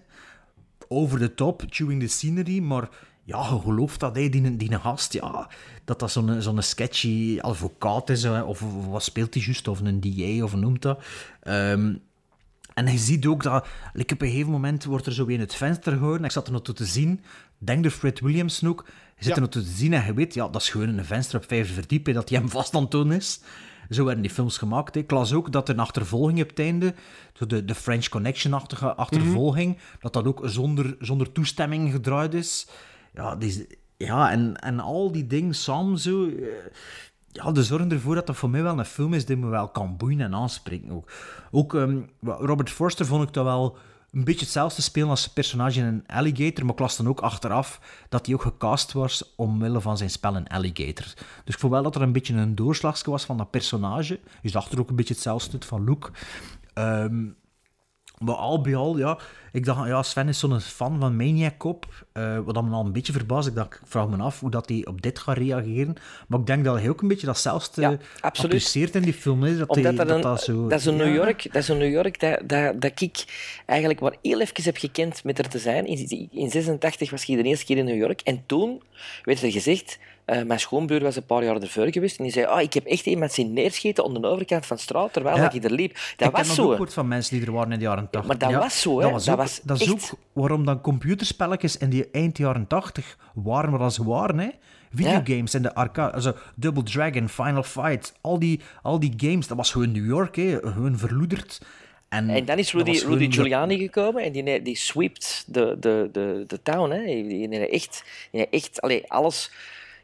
Over de top, chewing the scenery, maar ja, je gelooft dat hij, die, die gast, ja, dat dat zo'n zo'n sketchy advocaat is, of, of wat speelt hij juist, of een DA, of noemt dat. Ehm, en je ziet ook dat, like op een gegeven moment wordt er zo in het venster gehouden. Ik zat er nog toe te zien, denk de Fred Williams ook. Je zit Ja. er nog toe te zien en je weet, ja, dat is gewoon een venster op vijfde verdieping, dat hij hem vast aan het doen is. Zo werden die films gemaakt. hè. Ik las ook dat er een achtervolging op het einde, de, de French Connection-achtige achtervolging, dat dat ook zonder, zonder toestemming gedraaid is. Ja, die, ja en, en al die dingen samen zo... ja, de zorgen ervoor dat dat voor mij wel een film is die me wel kan boeien en aanspreken ook. Ook ehm, Robert Forster vond ik dat wel een beetje hetzelfde spelen als personage in Alligator, maar ik las dan ook achteraf dat hij ook gecast was omwille van zijn spel in Alligator. Dus ik vond wel dat er een beetje een doorslagsje was van dat personage. Je zag er ook een beetje hetzelfde uit van Luke. Ehm, maar al bij al, ja, ik dacht, ja, Sven is zo'n fan van Maniac Cop. eh, wat me al een beetje verbaast. Ik dacht, ik vraag me af hoe dat hij op dit gaat reageren. Maar ik denk dat hij ook een beetje datzelfde Ja, in die film. Is, dat, Omdat hij, dat, dat, een, dat zo... dat is een ja. New York, dat is een New York dat, dat, dat ik eigenlijk maar heel even heb gekend met er te zijn. In, in 86 was ik de eerste keer in New York. En toen werd er gezegd, eh, mijn schoonbroer was een paar jaar ervoor geweest. En die zei, ah, ik heb echt iemand zien neerschieten aan de overkant van de straat terwijl Ja. ik er liep. Dat ik heb was dat zo. ook gehoord van mensen die er waren in de jaren 80. maar dat was zo, hè. Dat was Dat ook, was dat is ook waarom dan computerspelletjes in die eind jaren 80 waren wat ze waren. Hè. Videogames en de arcade, also Double Dragon, Final Fight, al die, al die games, dat was gewoon New York, hè, gewoon verloederd. En, En dan is Rudy, Rudy de- Giuliani gekomen en die, die sweept de, de, de, de town. Hè. Die, die echt, die echt allee, alles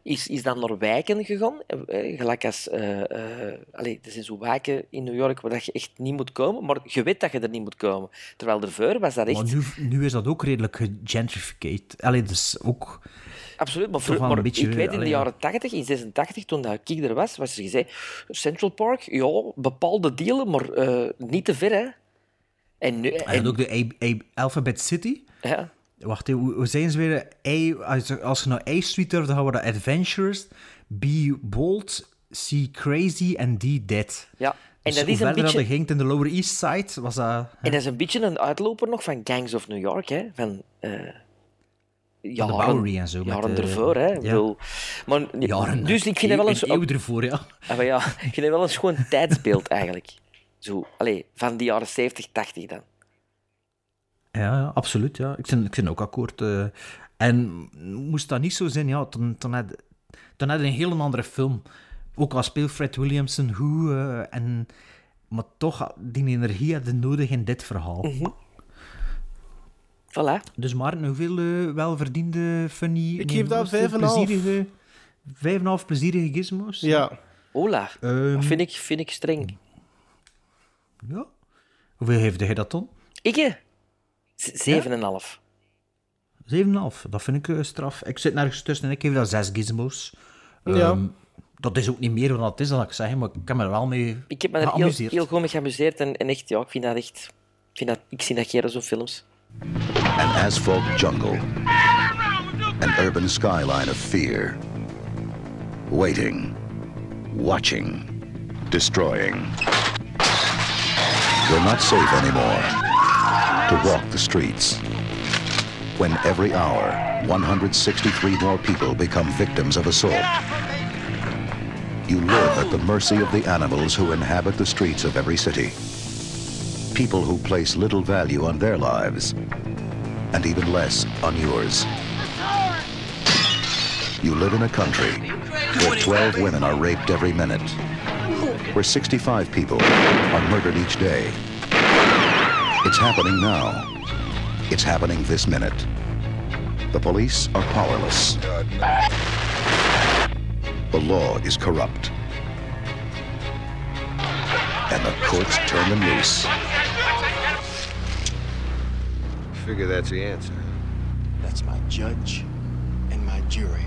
is, is dan naar wijken gegaan. eh, Gelijk als... eh eh, er zijn zo wijken in New York waar dat je echt niet moet komen, maar je weet dat je er niet moet komen. Terwijl ervoor was dat echt... Maar nu, nu is dat ook redelijk gegentrificate. Allee, dus ook... Absoluut, maar, vroeg- maar beetje, ik weet in de jaren 80, in 86, toen dat ik er was, was er gezegd, Central Park, ja, bepaalde delen, maar niet te ver, hè. En nu... En en- ook de A- A- Alphabet City. ja. Wacht, hoe, zijn ze weer? A, als, je- als je naar A Street durft, dan gaan we naar Adventures, Be Bold, See Crazy en D Dead. Ja, en Dus dat is een verder beetje... dat ging in de Lower East Side, was dat... En dat is een beetje een uitloper nog van Gangs of New York, hè. Van... eh jaren, Bowery en zo, Jaren de- ervoor, hè. Ja. bedoel, maar, Jaren, dus ik vind dat wel een een... eeuw ervoor, ja. Ah, maar ja, ik vind dat wel een schoon tijdsbeeld, eigenlijk. Zo, allee, van die jaren 70, 80 dan. Ja, ja, absoluut. Ja. Ik, ben, ik ben ook akkoord. eh. en moest dat niet zo zijn, ja, dan, dan, had, dan had je een heel andere film. Ook al speelt Fred Williamson goed, eh, en, maar toch, die energie had je nodig in dit verhaal. Mhm. Voilà. Dus Maarten, hoeveel eh, welverdiende, funny... Ik geef het? 5,5. Plezierige, 5,5 plezierige gizmos? Ja. Ola, Ehm, dat vind ik, vind ik streng. Ja. Hoeveel heeft hij dat dan? Ik, hè? Z- Zeven en half. 7,5. Dat vind ik eh, straf. Ik zit nergens tussen en ik geef dat 6 gizmos. Ja. Ehm, dat is ook niet meer dan het is, dat ik zeg, maar ik heb me er wel mee Ik heb me er heel, heel goed mee geamuseerd en, en echt, ja, ik vind dat echt... Ik, vind dat, ik zie dat geen zo'n films. An asphalt jungle. An urban skyline of fear. Waiting. Watching. Destroying. You're not safe anymore. To walk the streets. When every hour, 163 more people become victims of assault. You live at the mercy of the animals who inhabit the streets of every city. People who place little value on their lives and even less on yours. You live in a country where 12 women are raped every minute, where 65 people are murdered each day. It's happening now. It's happening this minute. The police are powerless. The law is corrupt. And the courts turn them loose. Figure that's the answer. That's my judge and my jury.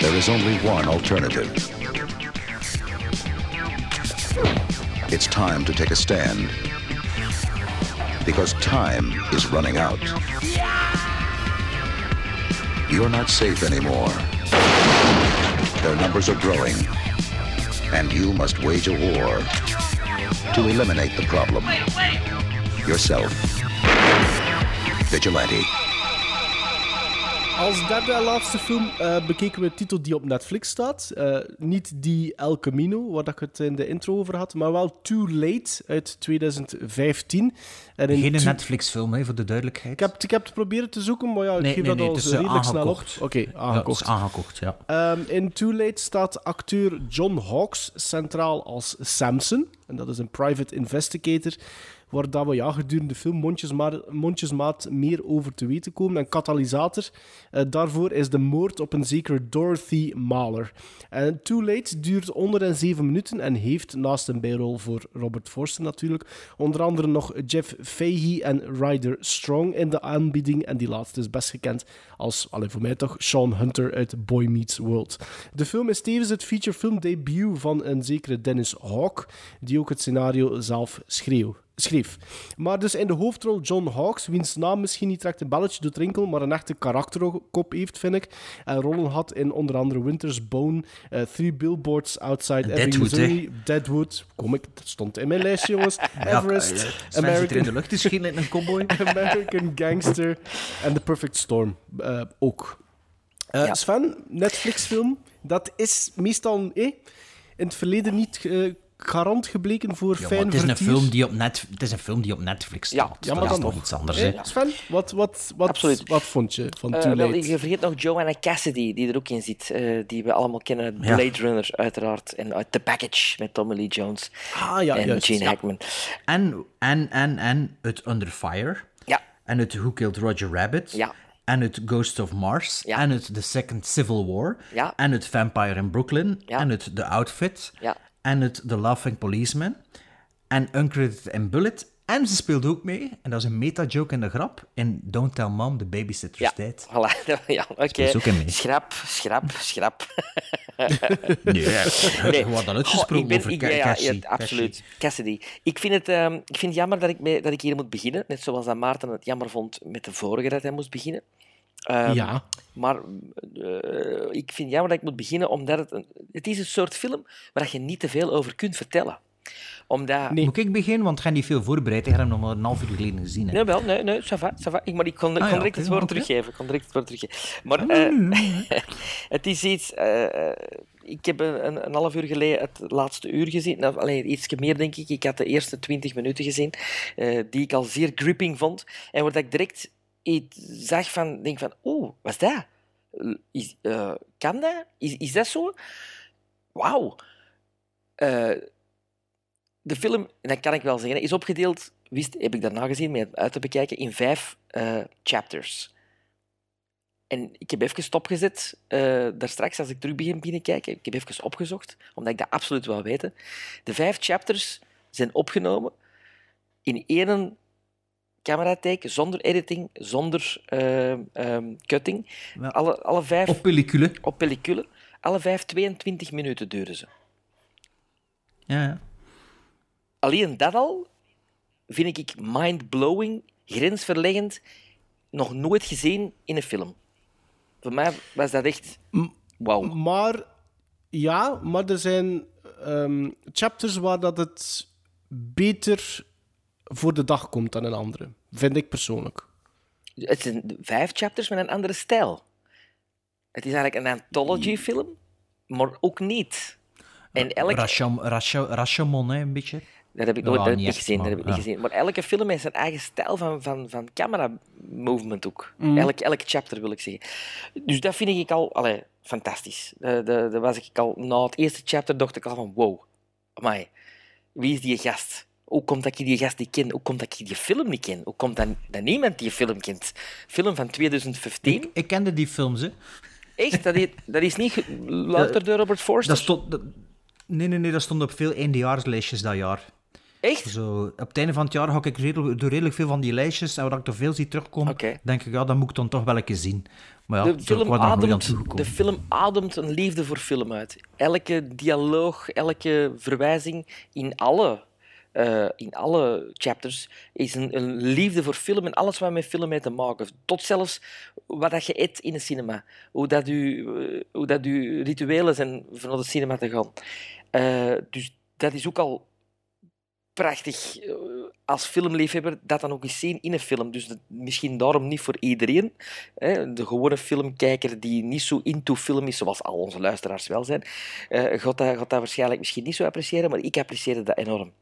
There is only one alternative. It's time to take a stand. Because time is running out. You're not safe anymore. Their numbers are growing. And you must wage a war to eliminate the problem. Yourself. Vigilante. Als derde en laatste film eh, bekeken we een titel die op Netflix staat. Eh, niet die El Camino, waar dat ik het in de intro over had, maar wel Too Late uit 2015. En Geen Netflix-film, hè, voor de duidelijkheid. Ik heb, ik heb het proberen te zoeken, maar ja, ik Nee, geef nee, dat nee, al eh, redelijk snel op. aangekocht. Oké, aangekocht. is aangekocht, ja. Ehm, in Too Late staat acteur John Hawkes centraal als Samson. En dat is een private investigator. Waar dat we ja, gedurende de film mondjesmaat, mondjesmaat meer over te weten komen. En katalysator eh, daarvoor is de moord op een zekere Dorothy Mahler. En Too Late duurt onder en zeven minuten en heeft naast een bijrol voor Robert Forster natuurlijk onder andere nog Jeff Fahey en Ryder Strong in de aanbieding. En die laatste is best gekend als, alleen voor mij toch, Sean Hunter uit Boy Meets World. De film is tevens het featurefilm debuut van een zekere Dennis Hawk, die ook het scenario zelf schreeuw, schreef. Maar dus in de hoofdrol John Hawkes, wiens naam misschien niet direct een belletje doet rinkelen, maar een echte karakterkop heeft, vind ik. En rollen had in onder andere Winter's Bone, eh, Three Billboards Outside Ebbing, Deadwood, hè? Missouri, Deadwood, kom ik, dat stond in mijn lijstje, jongens. Ja, Everest, eh, Sven zit er in de lucht te schieten met een cowboy. American Gangster en The Perfect Storm eh, ook. Eh, Sven, Netflix-film, dat is meestal eh, in het verleden niet eh, garant gebleken voor Ja, fijn het, is een film die op net, het is een film die op Netflix staat. Ja, maar dat dan is nog iets anders. Eh, hè. Sven, wat, wat, wat, wat vond je van Eh, Too wel, Late? je vergeet nog Joanna Cassidy, die er ook in zit. eh, die we allemaal kennen uit Ja. Blade Runner, uiteraard. En uit The Package met Tommy Lee Jones. Ah, ja, en juist, Gene ja. Hackman. En, en, en, en het Under Fire. Ja. En het Who Killed Roger Rabbit. Ja. En het Ghost of Mars. Ja. En het The Second Civil War. Ja. En het Vampire in Brooklyn. Ja. En het The Outfit. En het The Laughing Policeman. En Uncredited and Bullet. En ze speelde ook mee, en dat is een meta-joke in de grap, in Don't Tell Mom, de babysitter's Ja, tijd. voilà. ja oké. Ook in mee. Schrap, schrap, schrap. Nee, we hadden uitgesproken ik ben- over ik- Ca- ja, ja, Cassie. ja, absoluut. Cassidy. Ik vind het, ehm, ik vind het jammer dat ik, mee- dat ik hier moet beginnen. Net zoals dat Maarten het jammer vond met de vorige dat hij moest beginnen. Ehm, Ja. Maar eh, ik vind jammer dat ik moet beginnen, omdat het... Een, het is een soort film waar je niet te veel over kunt vertellen. Omdat... Moet ik beginnen? Want ik ga niet veel voorbereid. Ik heb hem nog maar een half uur geleden gezien. Hè. Nee, wel, nee, nee, ça va, ça va. Ik, maar ik kon, Ah, kon ja, direct het woord teruggeven. Ik kon direct het woord teruggeven. Maar eh, het is iets... eh, ik heb een, een, half uur geleden het laatste uur gezien. Nou, alleen iets meer, denk ik. Ik had de eerste twintig minuten gezien, die ik al zeer gripping vond. En waar ik direct iets zag van... Denk van, oeh, wat is dat? Is, eh, kan dat? Is, is dat zo? wauw. Eh, de film, dat kan ik wel zeggen, is opgedeeld, wist, heb ik daarna gezien, met uit te bekijken, in vijf eh, chapters. En ik heb even stopgezet, daar straks als ik terug begin binnenkijken, ik heb even opgezocht, omdat ik dat absoluut wil weten. De vijf chapters zijn opgenomen in één cameratake, zonder editing, zonder eh, ehm, cutting. Ja. Alle, alle vijf... Op pellicule. Op pellicule. Alle vijf 22 minuten duren ze. Ja, ja. Alleen dat al vind ik mind-blowing, grensverleggend, nog nooit gezien in een film. Voor mij was dat echt wauw. Maar ja, maar er zijn ehm, chapters waar dat het beter voor de dag komt dan een andere. Vind ik persoonlijk. Het zijn vijf chapters met een andere stijl. Het is eigenlijk een anthology-film, maar ook niet. En elk... Rasham, hè, een beetje. Dat heb ik nooit niet gezien. maar, dat heb ik niet ja. gezien. Maar elke film heeft zijn eigen stijl van, van, van camera-movement ook. Mhm. Elk, elk chapter wil ik zeggen. Dus dat vind ik al allee, fantastisch. Dat, dat, dat was ik al, na het eerste chapter dacht ik al van wow, amai, wie is die gast? Hoe komt dat ik die gast niet ken? Hoe komt dat ik die film niet ken? Hoe komt dat, dat niemand die film kent? Film van 2015? Ik, ik kende die films, hè. Echt? Dat is, dat is niet louter door Robert Forster? Dat stond, dat- nee, nee, nee, dat stond op veel eindejaarslijstjes dat jaar. Echt? Zo, op het einde van het jaar ga ik redelijk, veel van die lijstjes, en wat ik er veel zie terugkomen, denk ik, ja, dat moet ik dan toch wel een keer zien. Maar ja, de, film ademt, de film ademt een liefde voor film uit. Elke dialoog, elke verwijzing in alle, eh, in alle chapters is een, een liefde voor film en alles wat met film heeft te maken. Tot zelfs wat dat je eet in een cinema. Hoe dat je, eh, dat rituelen zijn naar de cinema te gaan. Eh, dus dat is ook al prachtig als filmliefhebber dat dan ook eens zien in een film. Dus misschien daarom niet voor iedereen. Hè. De gewone filmkijker die niet zo into film is, zoals al onze luisteraars wel zijn, gaat, dat, gaat dat waarschijnlijk misschien niet zo appreciëren, maar ik apprecieerde dat enorm.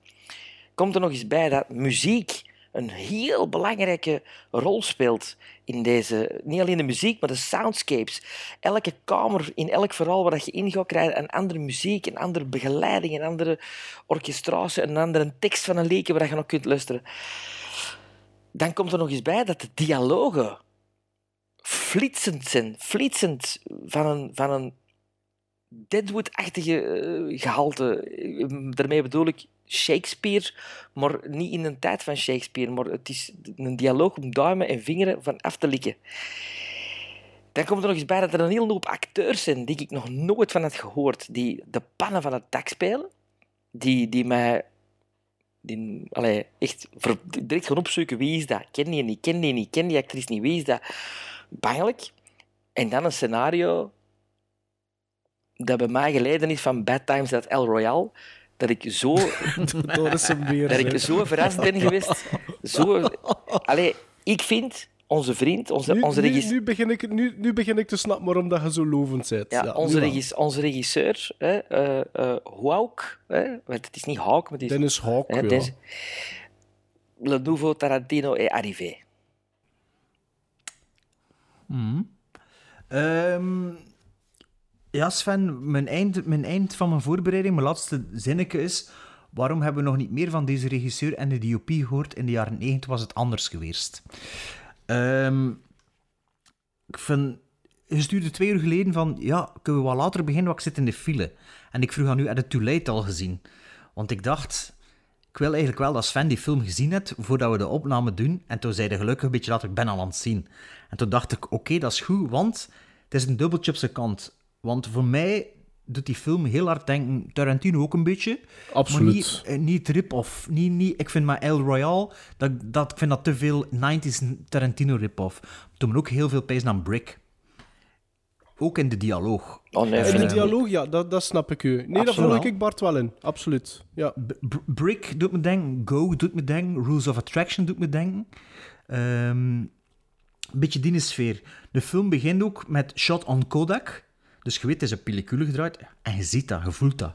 Komt er nog eens bij dat muziek een heel belangrijke rol speelt in deze... Niet alleen de muziek, maar de soundscapes. Elke kamer, in elk verhaal waar je in gaat, krijg je een andere muziek, een andere begeleiding, een andere orchestratie, een andere tekst van een leken waar je nog kunt luisteren. Dan komt er nog eens bij dat de dialogen flitsend zijn. Flitsend van een, van een Deadwood-achtige eh, gehalte. Eh, Daarmee bedoel ik Shakespeare, maar niet in een tijd van Shakespeare. Maar het is een dialoog om duimen en vingeren van af te likken. Dan komt er nog eens bij dat er een hele hoop acteurs zijn die ik nog nooit van had gehoord, die de pannen van het dak spelen, die, die mij die, allee, echt direct gaan opzoeken wie is dat. Ken die niet, ken die niet, ken die actrice niet, wie is dat? Bangelijk. En dan een scenario dat bij mij geleden is van Bad Times at El Royale, dat ik zo, dat ik zo verrast ben geweest. Zo, allee, ik vind onze vriend, onze, Nu, onze nu, regisseur... nu, begin ik, nu, nu begin ik te snappen waarom dat je zo lovend bent. Ja, Ja, onze, regis- onze regisseur, hè, eh eh, Hawk, hè, want het is niet Hawk, maar het is... Dennis Hawk, hè, ja. Dennis- Le nouveau Tarantino est arrivé. Ehm, ja, Sven, mijn eind, mijn eind van mijn voorbereiding, mijn laatste zinnetje is... Waarom hebben we nog niet meer van deze regisseur en de DOP gehoord? In de jaren 90 was het anders geweest. Ehm, ik vind... Je stuurde twee uur geleden van... Ja, kunnen we wat later beginnen, want ik zit in de file. En ik vroeg aan u, had je Too Late al gezien? Want ik dacht... Ik wil eigenlijk wel dat Sven die film gezien heeft voordat we de opname doen. En toen zei hij gelukkig een beetje later, ik ben al aan het zien. En toen dacht ik, oké, dat is goed, want het is een dubbeltje op zijn kant. Want voor mij doet die film heel hard denken, Tarantino ook een beetje. Absoluut. Maar niet, eh, niet rip-off. Niet, niet, ik vind maar El Royale, dat, dat, ik vind dat te veel 90s Tarantino rip-off. Toen ook heel veel pijs aan Brick. Ook in de dialoog. Oh nee, In vind de dialoog, ja, dat, dat snap ik u. Nee, daar Absoluut. volg ik Bart wel in. Absoluut. Ja. B- Brick doet me denken, Go doet me denken, Rules of Attraction doet me denken. Ehm, een beetje die sfeer. De film begint ook met shot on Kodak. Dus je weet, het is een pellicule gedraaid. En je ziet dat, je voelt dat.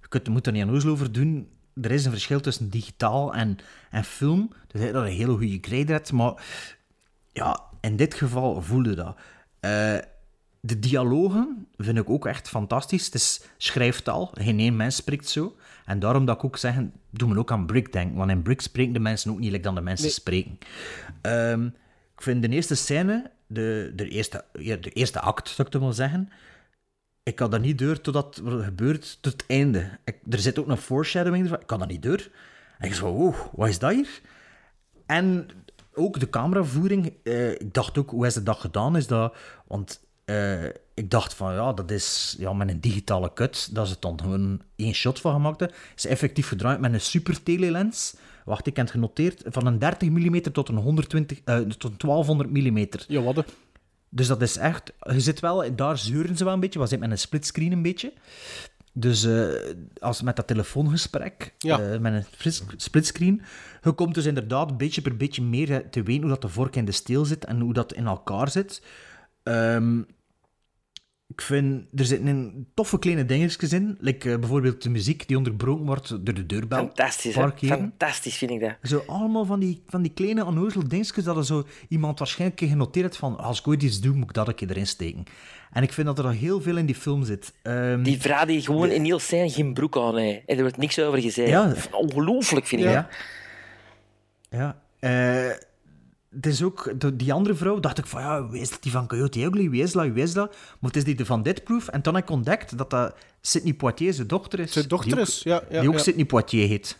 Je kunt, moet er niet aan over doen. Er is een verschil tussen digitaal en, en film. Dus dat een hele goede grade hebt. Maar ja, in dit geval voelde dat. Eh, de dialogen vind ik ook echt fantastisch. Het is schrijftaal, geen één mens spreekt zo. En daarom dat ik ook zeg, doe me ook aan Brick denken. Want in Brick spreken de mensen ook niet like dan de mensen Nee. spreken. Ehm, ik vind de eerste scène, de, de, eerste, ja, de eerste act, zou ik het wel zeggen... Ik had dat niet door totdat wat gebeurt tot het einde. Ik, er zit ook een foreshadowing ervan. Ik kan dat niet door. En ik zo, wow, wat is dat hier? En ook de cameravoering. eh, ik dacht ook, hoe is het dat gedaan? Is dat, want eh, ik dacht van, ja, dat is ja, met een digitale cut. Dat ze dan gewoon één shot van gemaakt hebben. Is effectief gedraaid met een super telelens. Wacht, ik heb het genoteerd. Van een 30 mm tot een 120, eh, tot een 1200 mm. Ja, wat? Dus dat is echt... Je zit wel... Daar zeuren ze wel een beetje. We zitten met een splitscreen een beetje. Dus eh, als met dat telefoongesprek, Ja. eh, met een splitscreen, je komt dus inderdaad beetje per beetje meer te weten hoe dat de vork in de steel zit en hoe dat in elkaar zit. Ehm, ik vind, er zitten een toffe kleine dingetjes in. Like, eh, bijvoorbeeld de muziek die onderbroken wordt door de deurbel. Fantastisch. Fantastisch vind ik dat. Zo allemaal van die, van die kleine onnozel dingetjes dat er zo iemand waarschijnlijk genoteerd heeft van als ik ooit iets doe, moet ik dat een keer erin steken. En ik vind dat er nog heel veel in die film zit. Ehm, Die vrouw die gewoon in heel scène geen broek aan heeft. En er wordt niks over gezegd. Ja. Ongelooflijk, vind ik. Ja. Ja. eh, het is ook, die andere vrouw, dacht ik van, ja, wie is dat die van Coyote Ugly? Wie is dat, wie is dat? Maar het is die de van Deadproof. En toen heb ik ontdekt dat dat Sidney Poitier zijn dochter is. Zijn dochter ook, is, ja, ja, Die ook ja. Sidney Poitier heet.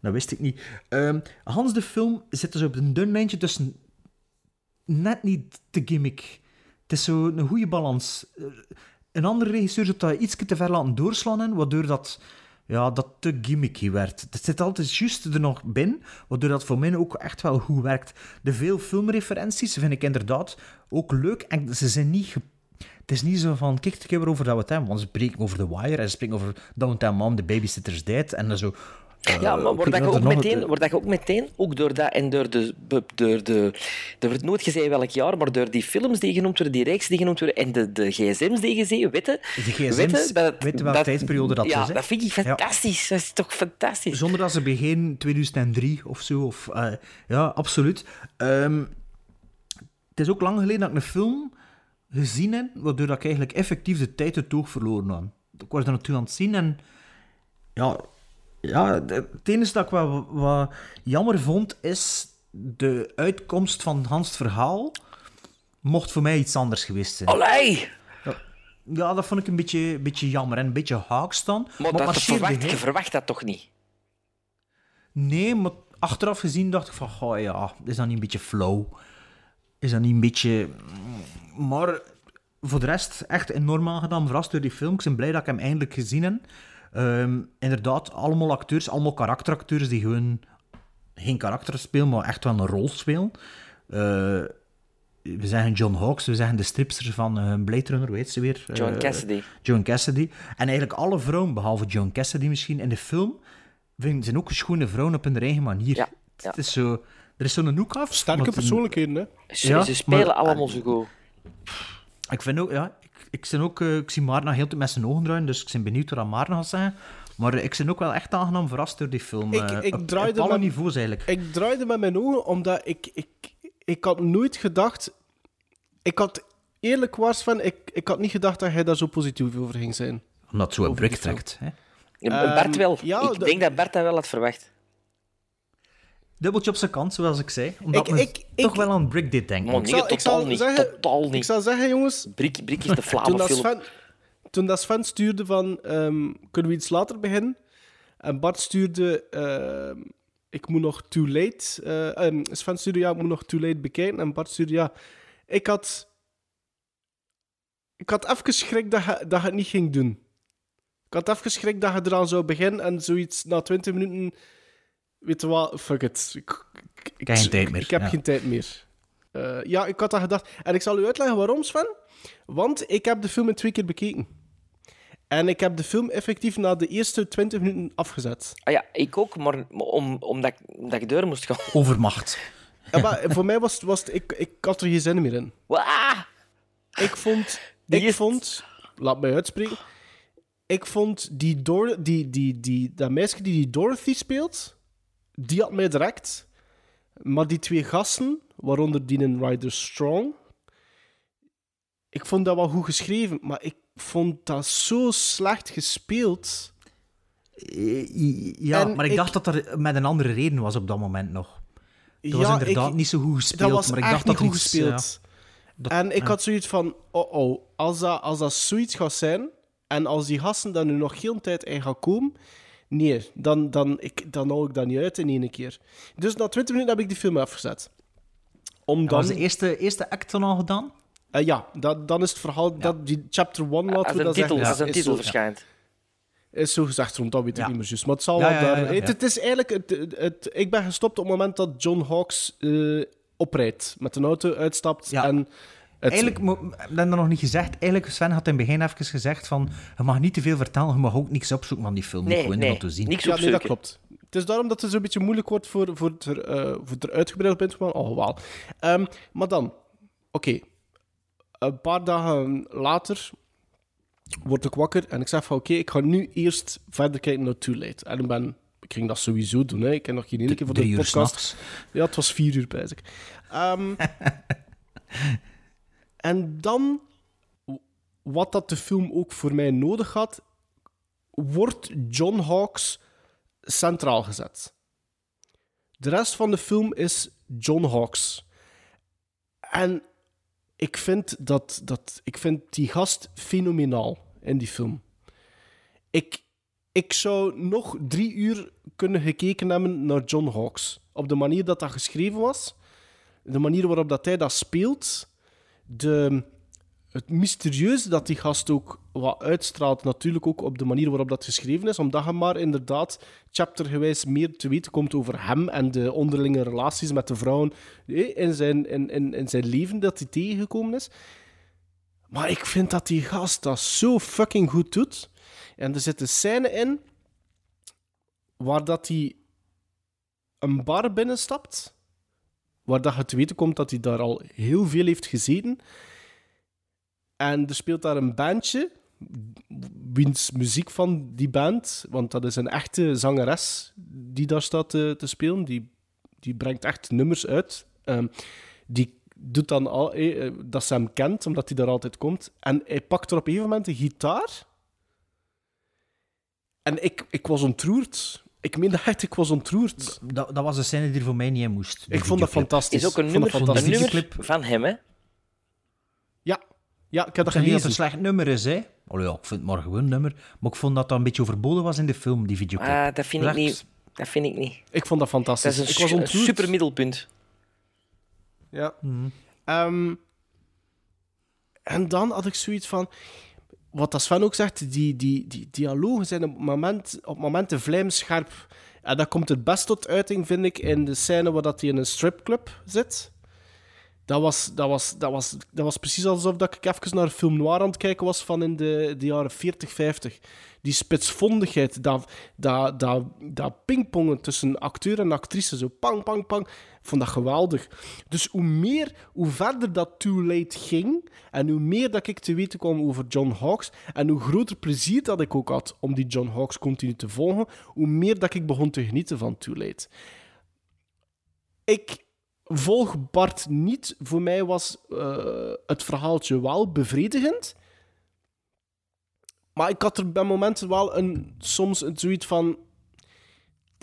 Dat wist ik niet. Ehm, Hans de film zit dus op een dun lijntje tussen net niet te gimmick. Het is zo een goede balans. Eh, Een andere regisseur zou dat iets te ver laten doorslaan, waardoor dat, ja, dat te gimmicky werd. Het zit altijd juist er nog binnen, waardoor dat voor mij ook echt wel goed werkt. De veel filmreferenties vind ik inderdaad ook leuk. En ze zijn niet... Het is niet zo van, kijk, ik heb erover dat we het hebben. Want ze spreken over The Wire en ze spreken over Downtown Mom, The Babysitter's Dead. En zo... eh, Ja, maar word kijk, dat, wat ook meteen, word dat ook meteen, ook door dat en door de, door de, er wordt nooit gezegd welk jaar, maar door die films die genoemd worden, die reeks die genoemd worden en de, de gsm's die gezien, weten, De gsm's weten, dat, weten welke tijdsperiode dat ja, is, hè? dat vind ik fantastisch. Dat is toch fantastisch. Zonder dat ze begin 2003 of zo. Of, eh, ja, absoluut. Ehm, het is ook lang geleden dat ik een film gezien heb, waardoor dat ik eigenlijk effectief de tijd het oog verloren had. Ik was er naartoe aan het zien en... Ja, ja het enige dat ik wat jammer vond, is de uitkomst van Hans' verhaal mocht voor mij iets anders geweest zijn. Allee! Ja, dat vond ik een beetje, beetje jammer en een beetje haaks dan. Maar dat verwacht, je verwacht dat toch niet? Nee, maar achteraf gezien dacht ik van, goh ja, is dat niet een beetje flow? Is dat niet een beetje... Maar voor de rest, echt enorm aangedaan, verrast door die film. Ik ben blij dat ik hem eindelijk gezien heb. Ehm, inderdaad, allemaal acteurs, allemaal karakteracteurs die gewoon geen karakter spelen, maar echt wel een rol spelen. Eh, we zeggen John Hawkes, we zeggen de stripster van eh Blade Runner, hoe heet ze weer? Joan Eh, Cassidy. John Cassidy. En eigenlijk alle vrouwen, behalve John Cassidy misschien, in de film, zijn ook schone vrouwen op hun eigen manier. ja. Het is zo... Er is zo'n hoek af. Sterke persoonlijkheden, hè? Ze, Ja, ze spelen maar- allemaal zo goed. Ik vind ook, ja, ik, ik, ben ook, eh, ik zie Maarten heel tijd met zijn ogen draaien, dus ik ben benieuwd wat Maarten gaat zeggen. Maar ik ben ook wel echt aangenaam verrast door die film. Ik, eh, ik, op, draaide op alle met, niveaus eigenlijk. ik draaide met mijn ogen omdat ik, ik, ik had nooit gedacht. Ik had eerlijk was van, ik, ik had niet gedacht dat hij daar zo positief over ging zijn. Omdat het zo een brik trekt. Hè? Bert Ehm, wel. ja, ik de- denk dat Bert dat wel had verwacht. Dubbeltje op zijn kant, zoals ik zei. Omdat Ik- ik, ik- toch ik- wel aan Brick dit denken. Man, Ik zal- ik totaal zal niet. zeggen- totaal Ik niet. zou zeggen, jongens, Brik, Brik is de dat, film. Sven, toen dat Sven stuurde van, ehm, kunnen we iets later beginnen? En Bart stuurde, ehm, ik moet nog too late. eh, Sven stuurde, ja, ik moet nog too late bekijken. En Bart stuurde, ja, ik had... Ik had even schrik dat je, dat je het niet ging doen. Ik had even schrik dat je eraan zou beginnen en zoiets na 20 minuten... Weet je wat, fuck it. Ik, ik, Ik heb geen tijd meer, Ik heb ja. geen tijd meer. Eh, ja, ik had dat gedacht. En ik zal u uitleggen waarom, Sven. Want ik heb de film in twee keer bekeken. En ik heb de film effectief na de eerste 20 minuten afgezet. Ah ja, ik ook, maar om, omdat, ik, omdat ik door moest gaan. Overmacht. Ja, maar voor mij was, het- was het, ik, ik had er geen zin meer in. Wah! Ik vond, Die ik is- vond, laat mij uitspreken. Ik vond die, Dor die, die, die, dat meisje die die Dorothy speelt, die had mij direct. Maar die twee gasten, waaronder die een Ryder Strong, ik vond dat wel goed geschreven, maar ik vond dat zo slecht gespeeld. Ja, En maar ik, ik- dacht dat er met een andere reden was op dat moment nog. Dat Ja, was inderdaad ik- niet zo goed gespeeld. Dat was maar ik echt dacht niet dat goed gespeeld. ja, dat- en ik ja. had zoiets van, oh oh, als dat, als dat zoiets gaat zijn, en als die gasten dan nu nog geen tijd in gaan komen, nee, dan, dan, ik, dan hou ik dat niet uit in één keer. Dus na 20 minuten heb ik die film afgezet. Om dan... Was de eerste, eerste act dan al gedaan? Eh, ja, dat, dan is het verhaal dat die chapter 1 laten Als we een dat titel, zeggen, als een is titel zo- verschijnt. is zo gezegd rond, dat weet ik Ja. niet meer juist. Maar het zal Ja, wel daar... ja, Het, ja. het is eigenlijk... Het, het, het- ik ben gestopt op het moment dat John Hawks eh, oprijdt. Met een auto uitstapt Ja. en... Het, Eigenlijk, ik heb dat nog niet gezegd. Eigenlijk, Sven had in het begin even gezegd van... Je mag niet te veel vertellen, je mag ook niks opzoeken van die film. Nee, gewoon nee, te zien. niks ja, nee, dat opzoeken. klopt. Het is daarom dat het zo'n beetje moeilijk wordt voor, voor, het, er, eh, voor het er uitgebreid op in te gaan. Oh, wel. Ehm, maar dan... Oké. Een paar dagen later word ik wakker en ik zeg van oké, ik ga nu eerst verder kijken naar Too Late. En ik ben... Ik ging dat sowieso doen. Hè. Ik heb nog geen ene keer voor de podcast... s'nachts. Ja, het was vier uur, pijs ik. Ehm, en dan, wat dat de film ook voor mij nodig had, wordt John Hawks centraal gezet. De rest van de film is John Hawks. En ik vind, dat, dat, ik vind die gast fenomenaal in die film. Ik, ik zou nog drie uur kunnen gekeken hebben naar John Hawks. Op de manier dat dat geschreven was, de manier waarop dat hij dat speelt, de, het mysterieuze dat die gast ook wat uitstraalt, natuurlijk ook op de manier waarop dat geschreven is, omdat je maar inderdaad chaptergewijs meer te weten komt over hem en de onderlinge relaties met de vrouwen in zijn, in, in, in zijn leven dat hij tegengekomen is. Maar ik vind dat die gast dat zo fucking goed doet. En er zit een scène in waar dat hij een bar binnenstapt, waar dat je te weten komt dat hij daar al heel veel heeft gezeten. En er speelt daar een bandje, wiens muziek van die band, want dat is een echte zangeres die daar staat te, spelen, die, die brengt echt nummers uit. Ehm, die doet dan al, eh, eh, dat ze hem kent, omdat hij daar altijd komt. En hij pakt er op een gegeven moment een gitaar. En ik, ik was ontroerd. Ik meen dat echt, ik was ontroerd. Dat, dat was een scène die er voor mij niet in moest. Ik vond dat fantastisch. Is ook een Ik vond nummer, dat een fantastisch. nummer van hem, hè? Ja, ja ik heb dat niet dat het gelezen. een slecht nummer is, hè. Oh ja, ik vind het maar gewoon een nummer. Maar ik vond dat dat een beetje overbodig was in de film, die videoclip. Ah, dat vind ik niet. Dat vind ik niet. Ik vond dat Dat fantastisch. is een, ik was een ontroerd. super middelpunt. Ja. Ehm, en dan had ik zoiets van... Wat Sven ook zegt, die, die, die dialogen zijn op, moment, op momenten vlijmscherp. En dat komt het best tot uiting, vind ik, in de scène waar dat hij in een stripclub zit. Dat was, dat, was, dat, was, dat was precies alsof dat ik even naar film noir aan het kijken was van in de, de jaren 40, 50. Die spitsvondigheid, dat, dat, dat, dat pingpongen tussen acteur en actrice, zo pang, pang, pang. Vond dat geweldig. Dus hoe meer, hoe verder dat Too Late ging, en hoe meer dat ik te weten kwam over John Hawks, en hoe groter plezier dat ik ook had om die John Hawks continu te volgen, hoe meer dat ik begon te genieten van Too Late. Ik volg Bart niet. Voor mij was eh, het verhaaltje wel bevredigend. Maar ik had er bij momenten wel een, soms een zoiets van...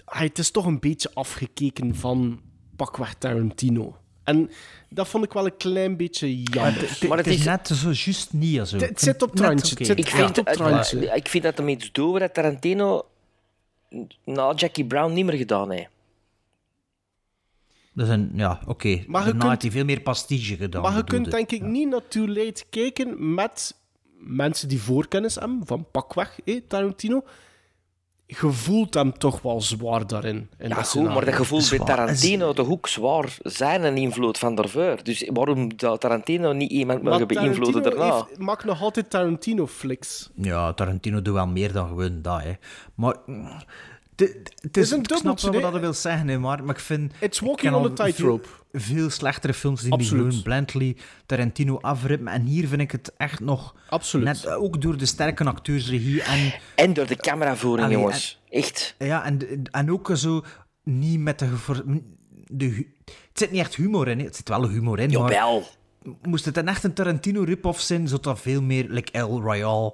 het is toch een beetje afgekeken van pakweg Tarantino. En dat vond ik wel een klein beetje jammer. Maar het is- net zo juist niet. Zo. Het- zit vind op het zit Ik Ja. vind, op het- trantje. ik vind dat hem iets doet dat Tarantino na Jackie Brown niet meer gedaan heeft. Dat een, ja, oké. Maar je kunt- hij veel meer pastige gedaan. Maar je kunt denk ik niet naar Too Late kijken met mensen die voorkennis hebben van pakweg, eh, Tarantino. Je voelt hem toch wel zwaar daarin. In Ja, dat goed, maar dat gevoel bij. Tarantino toch ook zwaar zijn een invloed van daarvoor. Dus waarom zou Tarantino niet iemand Maar mogen beïnvloeden daarna? heeft- maakt nog altijd Tarantino-flicks. Ja, Tarantino doet wel meer dan gewoon dat, hè. Maar... Het is, een ik snap dubbeltje, wel wat dat wil zeggen, hè, maar, maar ik vind... It's walking on tightrope. Veel, veel slechtere films die, die gewoon blindly Tarantino afrippen. En hier vind ik het echt nog... Absoluut. Net, eh, ook door de sterke acteursregie en... En door de cameravoering, jongens. Echt. Ja, en, en ook zo niet met de... de het zit niet echt humor in, hè. het zit wel humor in, maar... Jawel. moest het een echt een Tarantino rip-off zijn, zou dat veel meer, like El Royale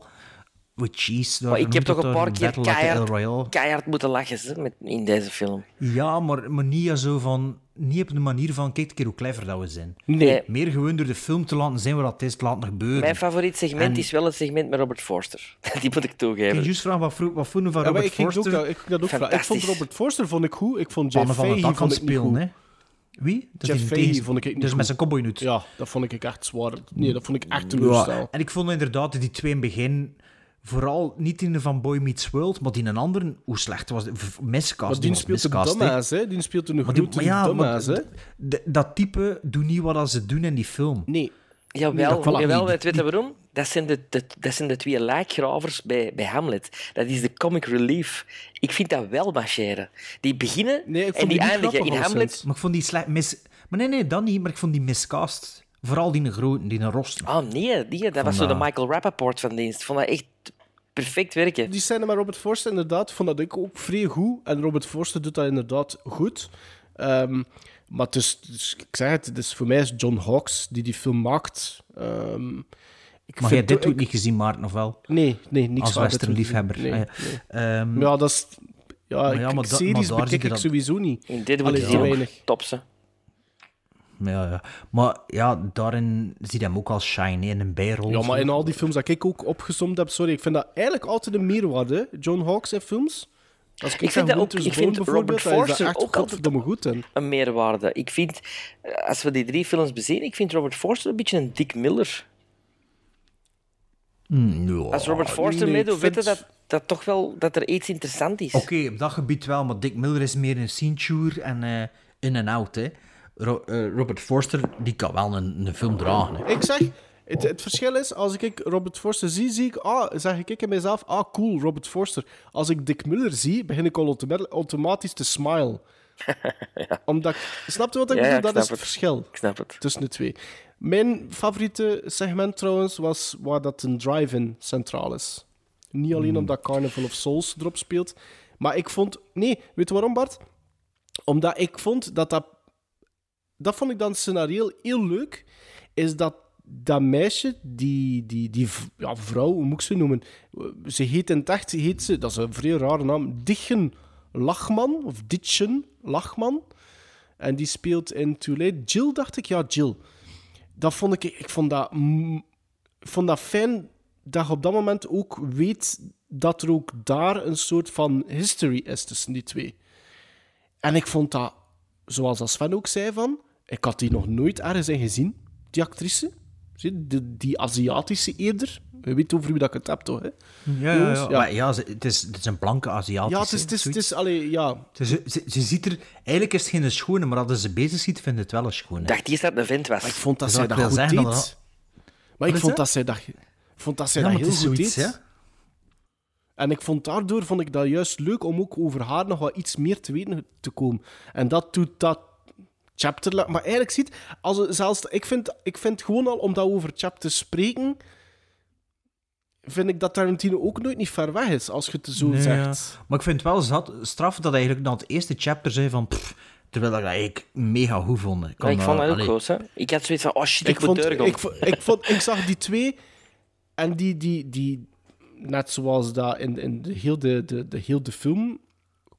with cheese. Maar ik heb toch een paar keer keihard, keihard moeten lachen hè, met, in deze film. Ja, maar, maar niet ja zo van... Niet op de manier van, kijk een keer hoe clever dat we zijn. Nee. Meer gewoon door de film te laten zijn wat het is, te laten gebeuren. Mijn favoriet segment En- is wel het segment met Robert Forster. Die moet ik Ik toegeven. kan juist vragen, wat, vro- wat vonden we van Ja, Robert ik ook Forster? dat, ik dat ook vragen. Ik vond. Robert Forster vond ik goed. Ik vond Jeff Pannen van het Fahey dak aan vond ik niet spelen, goed. hè. Wie? Dat Jeff Fahey tegen- vond ik niet Dus goed. met zijn cowboynoet. Ja, dat vond ik echt zwaar. Nee, dat vond ik echt teleurstellend. Ja, en ik vond inderdaad die twee in het begin... Vooral niet in de van Boy Meets World, maar die in een andere... Hoe slecht was het? Miscast. Maar die speelt een miscast, hè. dumbass, hè? Die speelt een grote ja, hè? d- d- dat type doet niet wat ze doen in die film. Nee. Jawel, jawel weet weet je waarom? Dat zijn de, de, dat zijn de twee lijkgravers bij, bij Hamlet. Dat is de comic relief. Ik vind dat wel marcheren. Die beginnen Nee, en die eindigen in Hamlet. Maar ik vond die slecht mis... Maar nee, nee, dat niet. Maar ik vond die miscast. Vooral die een grote, die een rosten. Oh nee, die, dat was zo de dat- Michael Rappaport van dienst. Ik vond dat echt perfect werken. Die scène met Robert Forster, inderdaad, vond dat ik ook vrij goed. En Robert Forster doet dat inderdaad goed. Ehm, maar het is, dus, ik zeg het, is, voor mij is John Hawkes die die film maakt. Ehm, ik Maar jij dit ik- ook niet gezien, Maarten, of wel? Nee, nee, niks Als westernliefhebber. Nee, Ah, ja. nee. Ehm, Ja, dat is... Ja, Maar ik, ja, maar ik- da- series maar daar bekijk ik dat- sowieso niet. In dit wordt hij weinig. topse. Ja, ja. Maar ja, daarin zie je hem ook als shine, in een bijrol. Ja, maar in al die films dat ik ook opgezomd heb, sorry, ik vind dat eigenlijk altijd een meerwaarde, John Hawkes in films. Als ik, vind dat ook- ik vind Robert Forster ook altijd- goed in. Een meerwaarde. Ik vind, eh, als we die drie films bezien, ik vind Robert Forster een beetje een Dick Miller. Hmm. Als Robert Forster nee, meedoet, ik weet je vind- dat, dat toch wel dat er iets interessant is. Oké, op dat gebied wel, maar Dick Miller is meer een cinture en eh, in en out. Hè. Ro- eh, Robert Forster die kan wel een, een film dragen. Hè. Ik zeg, het, het verschil is, als ik Robert Forster zie, zie ik, ah, zeg ik in mezelf, ah, cool, Robert Forster. Als ik Dick Miller zie, begin ik al automa- automatisch te smile. Omdat ik, snap je wat ik Ja, ja, bedoel? ik Dat is het verschil Ik snap het. tussen de twee. Mijn favoriete segment trouwens was waar dat een drive-in centraal is. Niet alleen omdat Carnival of Souls erop speelt, maar ik vond... Nee, weet je waarom, Bart? Omdat ik vond dat dat... Dat vond ik dan scenario heel leuk, is dat dat meisje, die, die, die ja, vrouw, hoe moet ik ze noemen? Ze heet in het heet ze, dat is een vrij rare naam, Dichen Lachman, of Ditchen Lachman. En die speelt in Too Late. Jill, dacht ik? Ja, Jill. Dat vond ik... Ik vond dat, vond dat fijn dat je op dat moment ook weet dat er ook daar een soort van history is tussen die twee. En ik vond dat, zoals als Sven ook zei, van, ik had die nog nooit ergens in gezien, die actrice. Zie Die, die Aziatische eerder. Je weet over wie dat ik het heb, toch? Hè? Ja, ja, ja. ja. Maar ja, ze- het, is, het is een blanke Aziatische. Ja, het is, het is, het is, allee, ja. Ze, ze, ze- ze ziet er... Eigenlijk is het geen schone, maar als ze bezig ziet, vindt het wel een schone. Ik dacht eerst dat het een vent was. Maar ik vond dat Dus zij dat goed deed. Maar ik vond dat? dat zij dat, vond dat, zij Ja, dat maar heel het is goed zoiets, deed. En ik vond daardoor vond ik dat juist leuk om ook over haar nog wat iets meer te weten te komen. En dat doet dat chapter... Maar eigenlijk ziet, als het zelfs, ik, vind, ik vind gewoon al om dat over chapters spreken, vind ik dat Tarantino ook nooit niet ver weg is, als je het zo Nee, zegt. ja. Maar ik vind het wel zat, straf dat eigenlijk na het eerste chapter zei van... pff, terwijl ik dat eigenlijk mega goed vond. Ja, ik vond dat ook goed. Hè. Ik had zoiets van, oh shit, ik, ik, moet vond, terug ik, ik, vond, ik zag die twee en die, die, die net zoals dat in, in de, heel de, de, de, heel de film,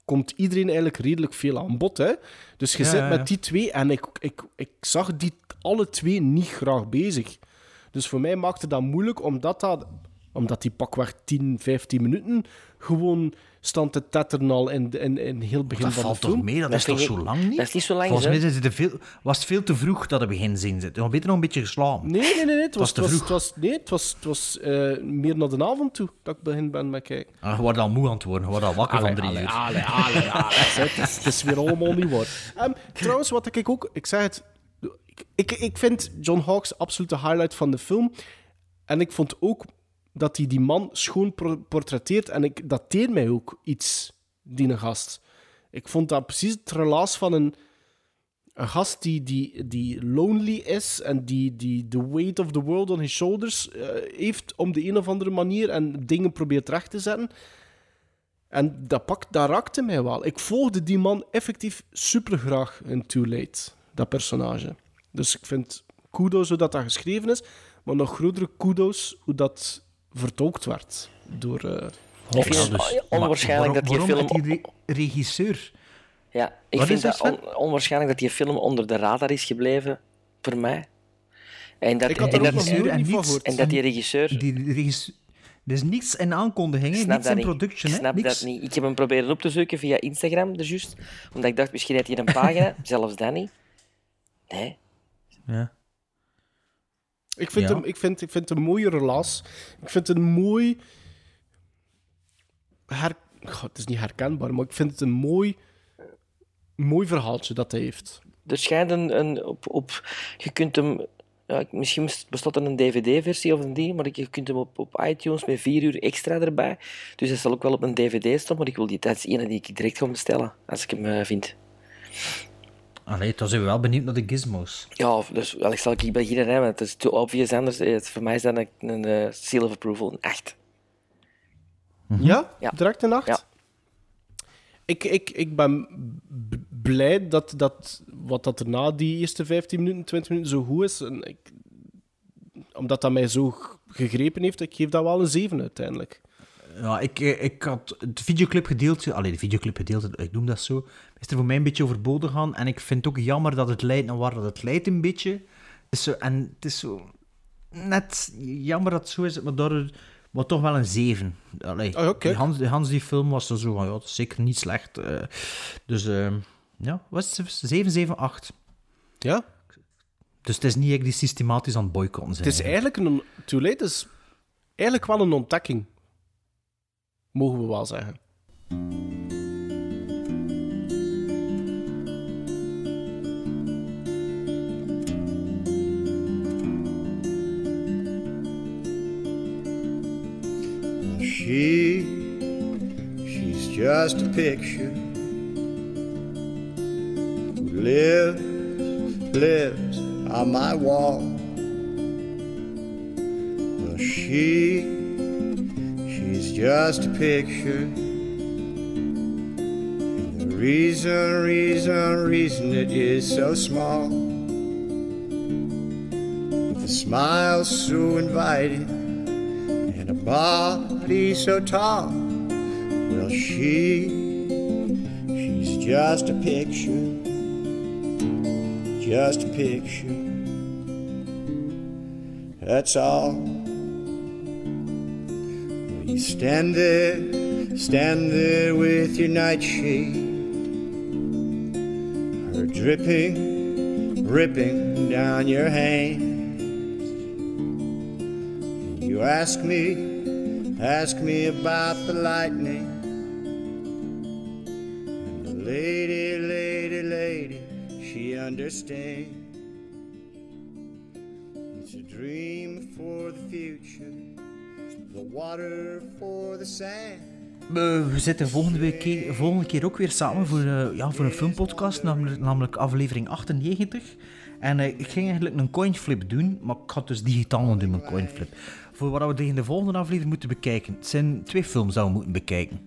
komt iedereen eigenlijk redelijk veel aan bod. Hè? Dus je Ja, zit met die twee en ik, ik, ik zag die alle twee niet graag bezig. Dus voor mij maakte dat moeilijk, omdat, dat, omdat die pakweg 10, 15 minuten gewoon stond te tetteren al in, in, in heel het begin Dat van valt de toch film. mee? Dat, Dat is toch zo lang niet? dat is niet zo lang, Volgens mij is het veel, was het veel te vroeg dat het begin zin zit. We beter nog een beetje geslapen. Nee, nee, nee. nee. Het, was, te het was, vroeg. het was, nee, het was, het was eh, meer naar de avond toe dat ik begin ben met kijken. Ah, je wordt al moe aan het worden. Je wordt al wakker van drie allee, uur. allee, allee, allee. Het is, het is weer allemaal niet waar. Ehm, trouwens, wat ik ook... Ik zeg het... Ik, ik, ik vind John Hawkes absoluut de highlight van de film. En ik vond ook dat hij die man schoon portretteert. En ik, dat deed mij ook iets, die gast. Ik vond dat precies het relaas van een, een gast die, die, die lonely is en die, die the weight of the world on his shoulders eh, heeft om de een of andere manier en dingen probeert recht te zetten. En dat, pak, dat raakte mij wel. Ik volgde die man effectief super graag in Too Late, dat personage. Dus ik vind, kudos hoe dat, dat geschreven is, maar nog grotere kudos hoe dat vertolkt werd door uh, Ik vind het dus- onwaarschijnlijk dat die film... die re- regisseur... Ja, ik Wat vind on- onwaarschijnlijk dat die film onder de radar is gebleven, voor mij. En dat, Ik had en er ook dat, nog en niet van niets- gehoord. en dat die regisseur... Die regisseur... Er is niets in aankondigingen, snap niets in production. Ik snap dat niet. Ik heb hem proberen op te zoeken via Instagram, dus juist. Omdat ik dacht, misschien heeft hij een pagina. Zelfs dat niet. Nee. Ja. Ik vind, Ja. hem, ik, vind, ik vind het een mooie relaas. Ik vind het een mooi... Her... Goh, het is niet herkenbaar, maar ik vind het een mooi, mooi verhaaltje dat hij heeft. Er schijnt een... een op, op, je kunt hem... Ja, ik- misschien bestaat er een dvd-versie of een die, maar je kunt hem op, op iTunes met vier uur extra erbij. Dus dat zal ook wel op een dvd staan, maar ik wil die, dat is ene die ik direct ga bestellen, als ik hem eh, vind. Allee, dan zijn we wel benieuwd naar de gizmos. Ja, dus wel, ik zal ik beginnen, hè, want het is te obvious anders. Eh, Voor mij is dat een, een eh, seal of approval, een 8. Ja? Ja. Direct een nacht? Ja. Ik, ik, ik ben b- blij dat, dat wat dat er na die eerste 15 minuten, 20 minuten zo goed is. En ik, omdat dat mij zo g- gegrepen heeft, ik geef dat wel een 7 uiteindelijk. Ja, ik, eh, ik had het videoclip gedeeld. Allee, de videoclip gedeeld, ik noem dat zo. Is er voor mij een beetje overbodig gaan. En ik vind het ook jammer dat het leidt naar waar dat het leidt, een beetje. Het is zo, en het is zo net jammer dat het zo is, maar daardoor maar toch wel een 7. Allee, oké. die Hans, die Hans, die film was er zo van, ja, dat is zeker niet slecht. eh. dus eh, ja, was het 7, 7, 8. Ja? Dus het is niet echt die systematisch aan het boycotten zijn. Het is eigenlijk een... Too Late is eigenlijk wel een ontdekking. Mogen we wel zeggen. She, she's just a picture who lives, lives on my wall. Well, she, just a picture. And the reason, reason, reason it is so small. With a smile so inviting and a body so tall. Well, she, she's just a picture, just a picture. That's all. Stand there, stand there with your nightshade, her dripping, ripping down your hand. You ask me, ask me about the lightning. And the lady, lady, lady, she understands. It's a dream for the future, water for the sand. We, zitten volgende, week, volgende keer ook weer samen voor, eh, ja, voor een filmpodcast, namelijk, namelijk aflevering 98. En eh, ik ging eigenlijk een coinflip doen, maar ik had dus digitaal doen, een coinflip. Voor wat we tegen de volgende aflevering moeten bekijken. Het zijn twee films dat we moeten bekijken.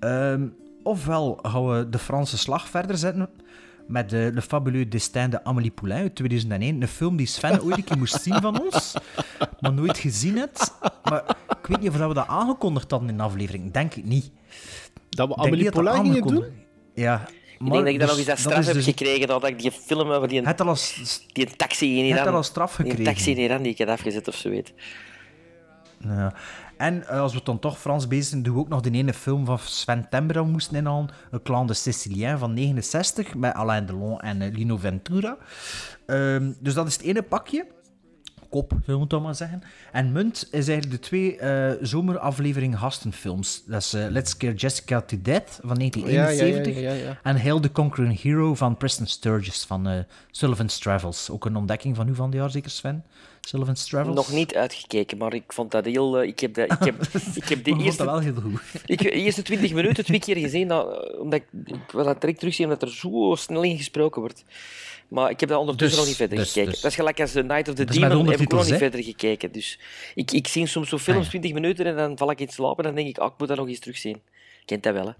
Ehm, ofwel gaan we de Franse slag verder zetten met de Le Fabuleux Destin de Amélie Poulain uit 2001. Een film die Sven ooit een keer moest zien van ons, maar nooit gezien heeft. Maar ik weet niet of we dat aangekondigd hadden in de aflevering. Denk ik niet. Dat we dat dat Poulain gingen doen? Ja. Ik denk dat ik dan nog eens dat dus- straf heb dus- gekregen nadat ik die film waar die, Het al als, die een taxi in het Iran... al als straf Die gekregen. taxi in Iran die ik had afgezet of zoiets. Ja. En eh, als we dan toch Frans bezig zijn, doen we ook nog de ene film van Sven Tember dat we moesten inhalen. Een Clan de Sicilien van 69, met Alain Delon en eh, Lino Ventura. Ehm, dus dat is het ene pakje. Kop, we het dan maar zeggen. En Munt is eigenlijk de twee eh zomeraflevering gastenfilms. Dat is eh, Let's Scare Jessica to Death van 1971 Ja, ja, ja, ja, ja. en Hail the Conquering Hero van Preston Sturges van eh, Sullivan's Travels. Ook een ontdekking van u van het jaar, zeker Sven? Sullivan's Travels? Nog niet uitgekeken, maar ik vond dat heel... ik heb, dat, ik heb, ik heb de eerste... dat wel heel goed. Ik heb de eerste 20 minuten twee keer gezien, dat, omdat ik, ik wil dat direct terugzien, omdat er zo snel in gesproken wordt. Maar ik heb dat ondertussen Dus, nog niet verder dus, gekeken. dus. Dat is gelijk als The Night of the Dat Demon, heb ik ook nog niet verder gekeken. Dus ik, ik zie soms zo films Ah, ja. 20 minuten en dan val ik in slaap en dan denk ik, ah, ik moet dat nog eens terugzien. Kent dat wel, hè?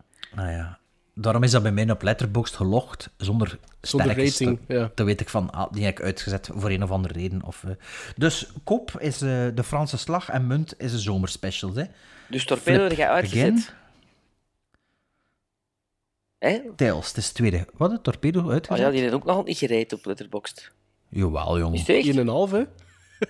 Ah ja. Daarom is dat bij mij op Letterboxd gelogd, zonder rating, Dan- ja. Weet ik van, ah, die heb ik uitgezet voor een of andere reden. Of, eh. Dus kop is eh, de Franse slag en munt is een zomerspecial. Hè. Dus Torpedo heb jij uitgezet? again. Hè? Tails, het is het tweede. Wat, de torpedo Oh uitgezet? ja, die heeft ook nog niet gereed op Letterboxd. Jawel, jongen. Is het echt? 1,5 hè?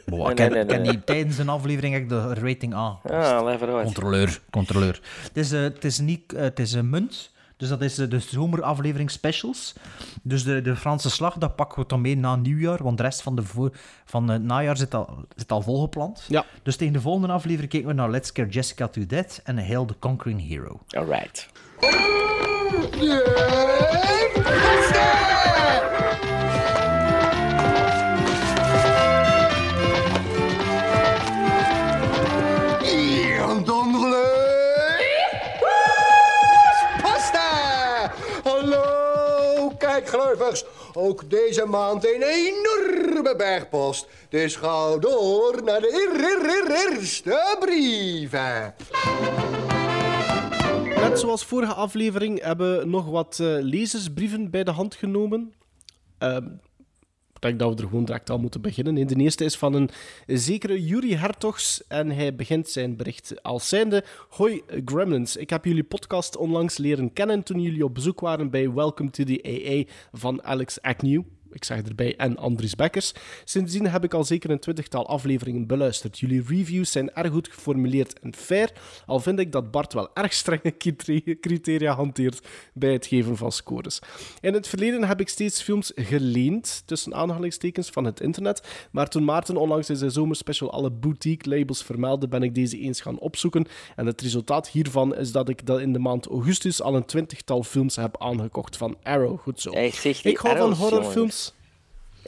Boah, Nee, ik heb, nee, ik heb nee, niet tijdens een aflevering heb ik de rating aan. Ah, lever uit. Controleur, controleur. Het is, eh, het is, niet, eh, het is een munt, dus dat is eh, de zomeraflevering specials. Dus de, de Franse slag, dat pakken we dan mee na nieuwjaar, want de rest van, de voor, van het najaar zit al, zit al volgepland. Ja. Dus tegen de volgende aflevering kijken we naar Let's Scare Jessica to Death en Hail the Conquering Hero. Alright. Pasta! Hallo, kijkgluivers. Ook deze maand een enorme bergpost. Dus ga door naar de eer- eer- eer- eerste brieven. Net zoals vorige aflevering hebben we nog wat eh, lezersbrieven bij de hand genomen. Ehm, ik denk dat we er gewoon direct al moeten beginnen. De eerste is van een zekere Yuri Hertogs en hij begint zijn bericht als zijnde... Hoi Gremlins, ik heb jullie podcast onlangs leren kennen toen jullie op bezoek waren bij Welcome to the AA van Alex Agnew. Ik zeg erbij, en Andries Bekkers. Sindsdien heb ik al zeker een twintigtal afleveringen beluisterd. Jullie reviews zijn erg goed geformuleerd en fair, al vind ik dat Bart wel erg strenge criteria- hanteert bij het geven van scores. In het verleden heb ik steeds films geleend, tussen aanhalingstekens, van het internet, maar toen Maarten onlangs in zijn zomerspecial alle boutique-labels vermeldde, ben ik deze eens gaan opzoeken. En het resultaat hiervan is dat ik dat in de maand augustus al een twintigtal films heb aangekocht van Arrow. Goed zo. Ik hou van horrorfilms.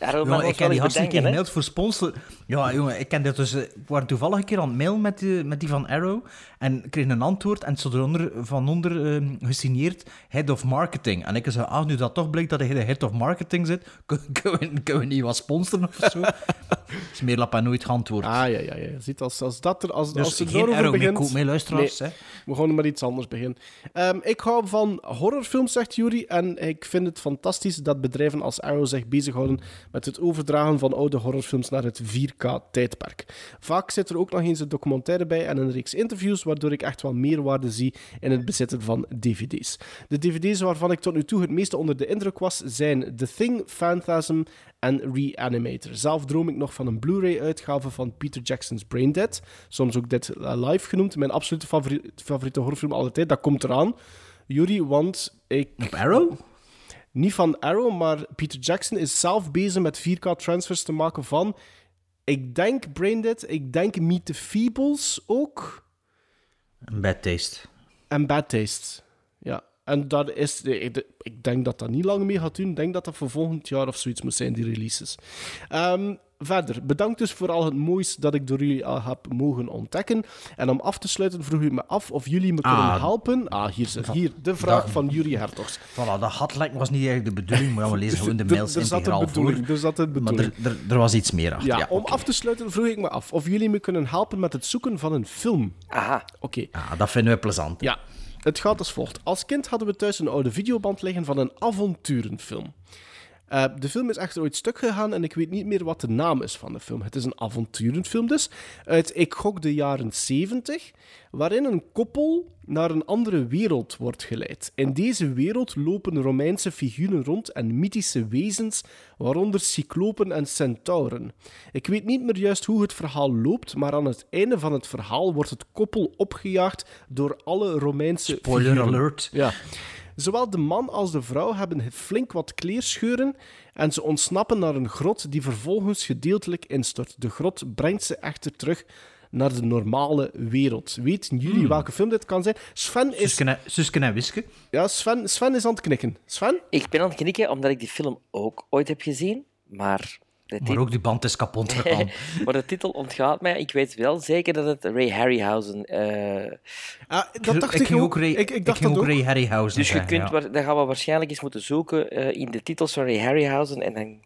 Mag Jongen, ik heb die hartstikke hè? gemaild voor sponsor. Ja, jongen, ik ken dit dus. eh, Ik was toevallig een keer aan het mailen met die, met die van Arrow. En kreeg een antwoord. En het stond eronder, van onder ehm, gesigneerd Head of Marketing. En ik zei, ah, nu dat toch blijkt dat hij de Head of Marketing zit, kun- kunnen we, kunnen we niet wat sponsoren of zo? Smeerlap en nooit geantwoord. Ah, ja, ja, ja. Ziet, als, als, dat er, als, Dus als het geen Arrow begint... koop mee, luisteraars, Nee, we gaan met iets anders beginnen. Ehm, ik hou van horrorfilms, zegt Jury. En ik vind het fantastisch dat bedrijven als Arrow zich bezighouden met het overdragen van oude horrorfilms naar het 4K-tijdperk. Vaak zit er ook nog eens een documentaire bij en een reeks interviews, waardoor ik echt wel meerwaarde zie in het bezitten van dvd's. De dvd's waarvan ik tot nu toe het meeste onder de indruk was, zijn The Thing, Phantasm en Reanimator. Zelf droom ik nog van een Blu-ray-uitgave van Peter Jackson's Braindead. Soms ook dit eh, live genoemd. Mijn absolute favori- favoriete horrorfilm alle tijd. Dat komt eraan. Jury, want ik... Op? Niet van Arrow, maar Peter Jackson is zelf bezig met 4K-transfers te maken van... Ik denk Braindead, ik denk Meet the Feebles ook. Een bad taste. En Bad Taste. Ja. En dat is, ik, ik denk dat dat niet lang mee gaat doen. Ik denk dat dat voor volgend jaar of zoiets moet zijn, die releases. Ehm, verder, bedankt dus voor al het moois dat ik door jullie al heb mogen ontdekken. En om af te sluiten vroeg ik me af of jullie me kunnen Ah. helpen. Ah, hier, zit- hier de vraag Dat- van Jury Hertogs. Voilà, dat hatlek was niet eigenlijk de bedoeling, maar ja, we lezen gewoon de mails er zat een integraal voor. bedoeling, er zat een Maar bedoeling. er, er, er was iets meer achter. Ja, Ja, om af te sluiten vroeg ik me af of jullie me kunnen helpen met het zoeken van een film. Aha. Oké. Ja, dat vinden we plezant. Ja, het gaat als volgt. Als kind hadden we thuis een oude videoband liggen van een avonturenfilm. Eh, de film is echter ooit stuk gegaan en ik weet niet meer wat de naam is van de film. Het is een avonturenfilm dus, uit ik gok de jaren 70, waarin een koppel naar een andere wereld wordt geleid. In deze wereld lopen Romeinse figuren rond en mythische wezens, waaronder cyclopen en centauren. Ik weet niet meer juist hoe het verhaal loopt, maar aan het einde van het verhaal wordt het koppel opgejaagd door alle Romeinse Spoiler figuren. alert. Ja. Zowel de man als de vrouw hebben flink wat kleerscheuren en ze ontsnappen naar een grot die vervolgens gedeeltelijk instort. De grot brengt ze echter terug naar de normale wereld. Weten jullie Hmm. welke film dit kan zijn? Sven is... Susken en, Susken en Wiske. Ja, Sven, Sven is aan het knikken. Sven? Ik ben aan het knikken omdat ik die film ook ooit heb gezien, maar... De Maar ook die band is kapot gegaan. maar de titel ontgaat mij. Ik weet wel zeker dat het Ray Harryhausen... eh Ah, dat dacht ik ook. Ray, ik, ik dacht dat ook ook. Ray Harryhausen Dus je kunt, ja. waar- dan gaan we waarschijnlijk eens moeten zoeken eh, in de titels van Ray Harryhausen en dan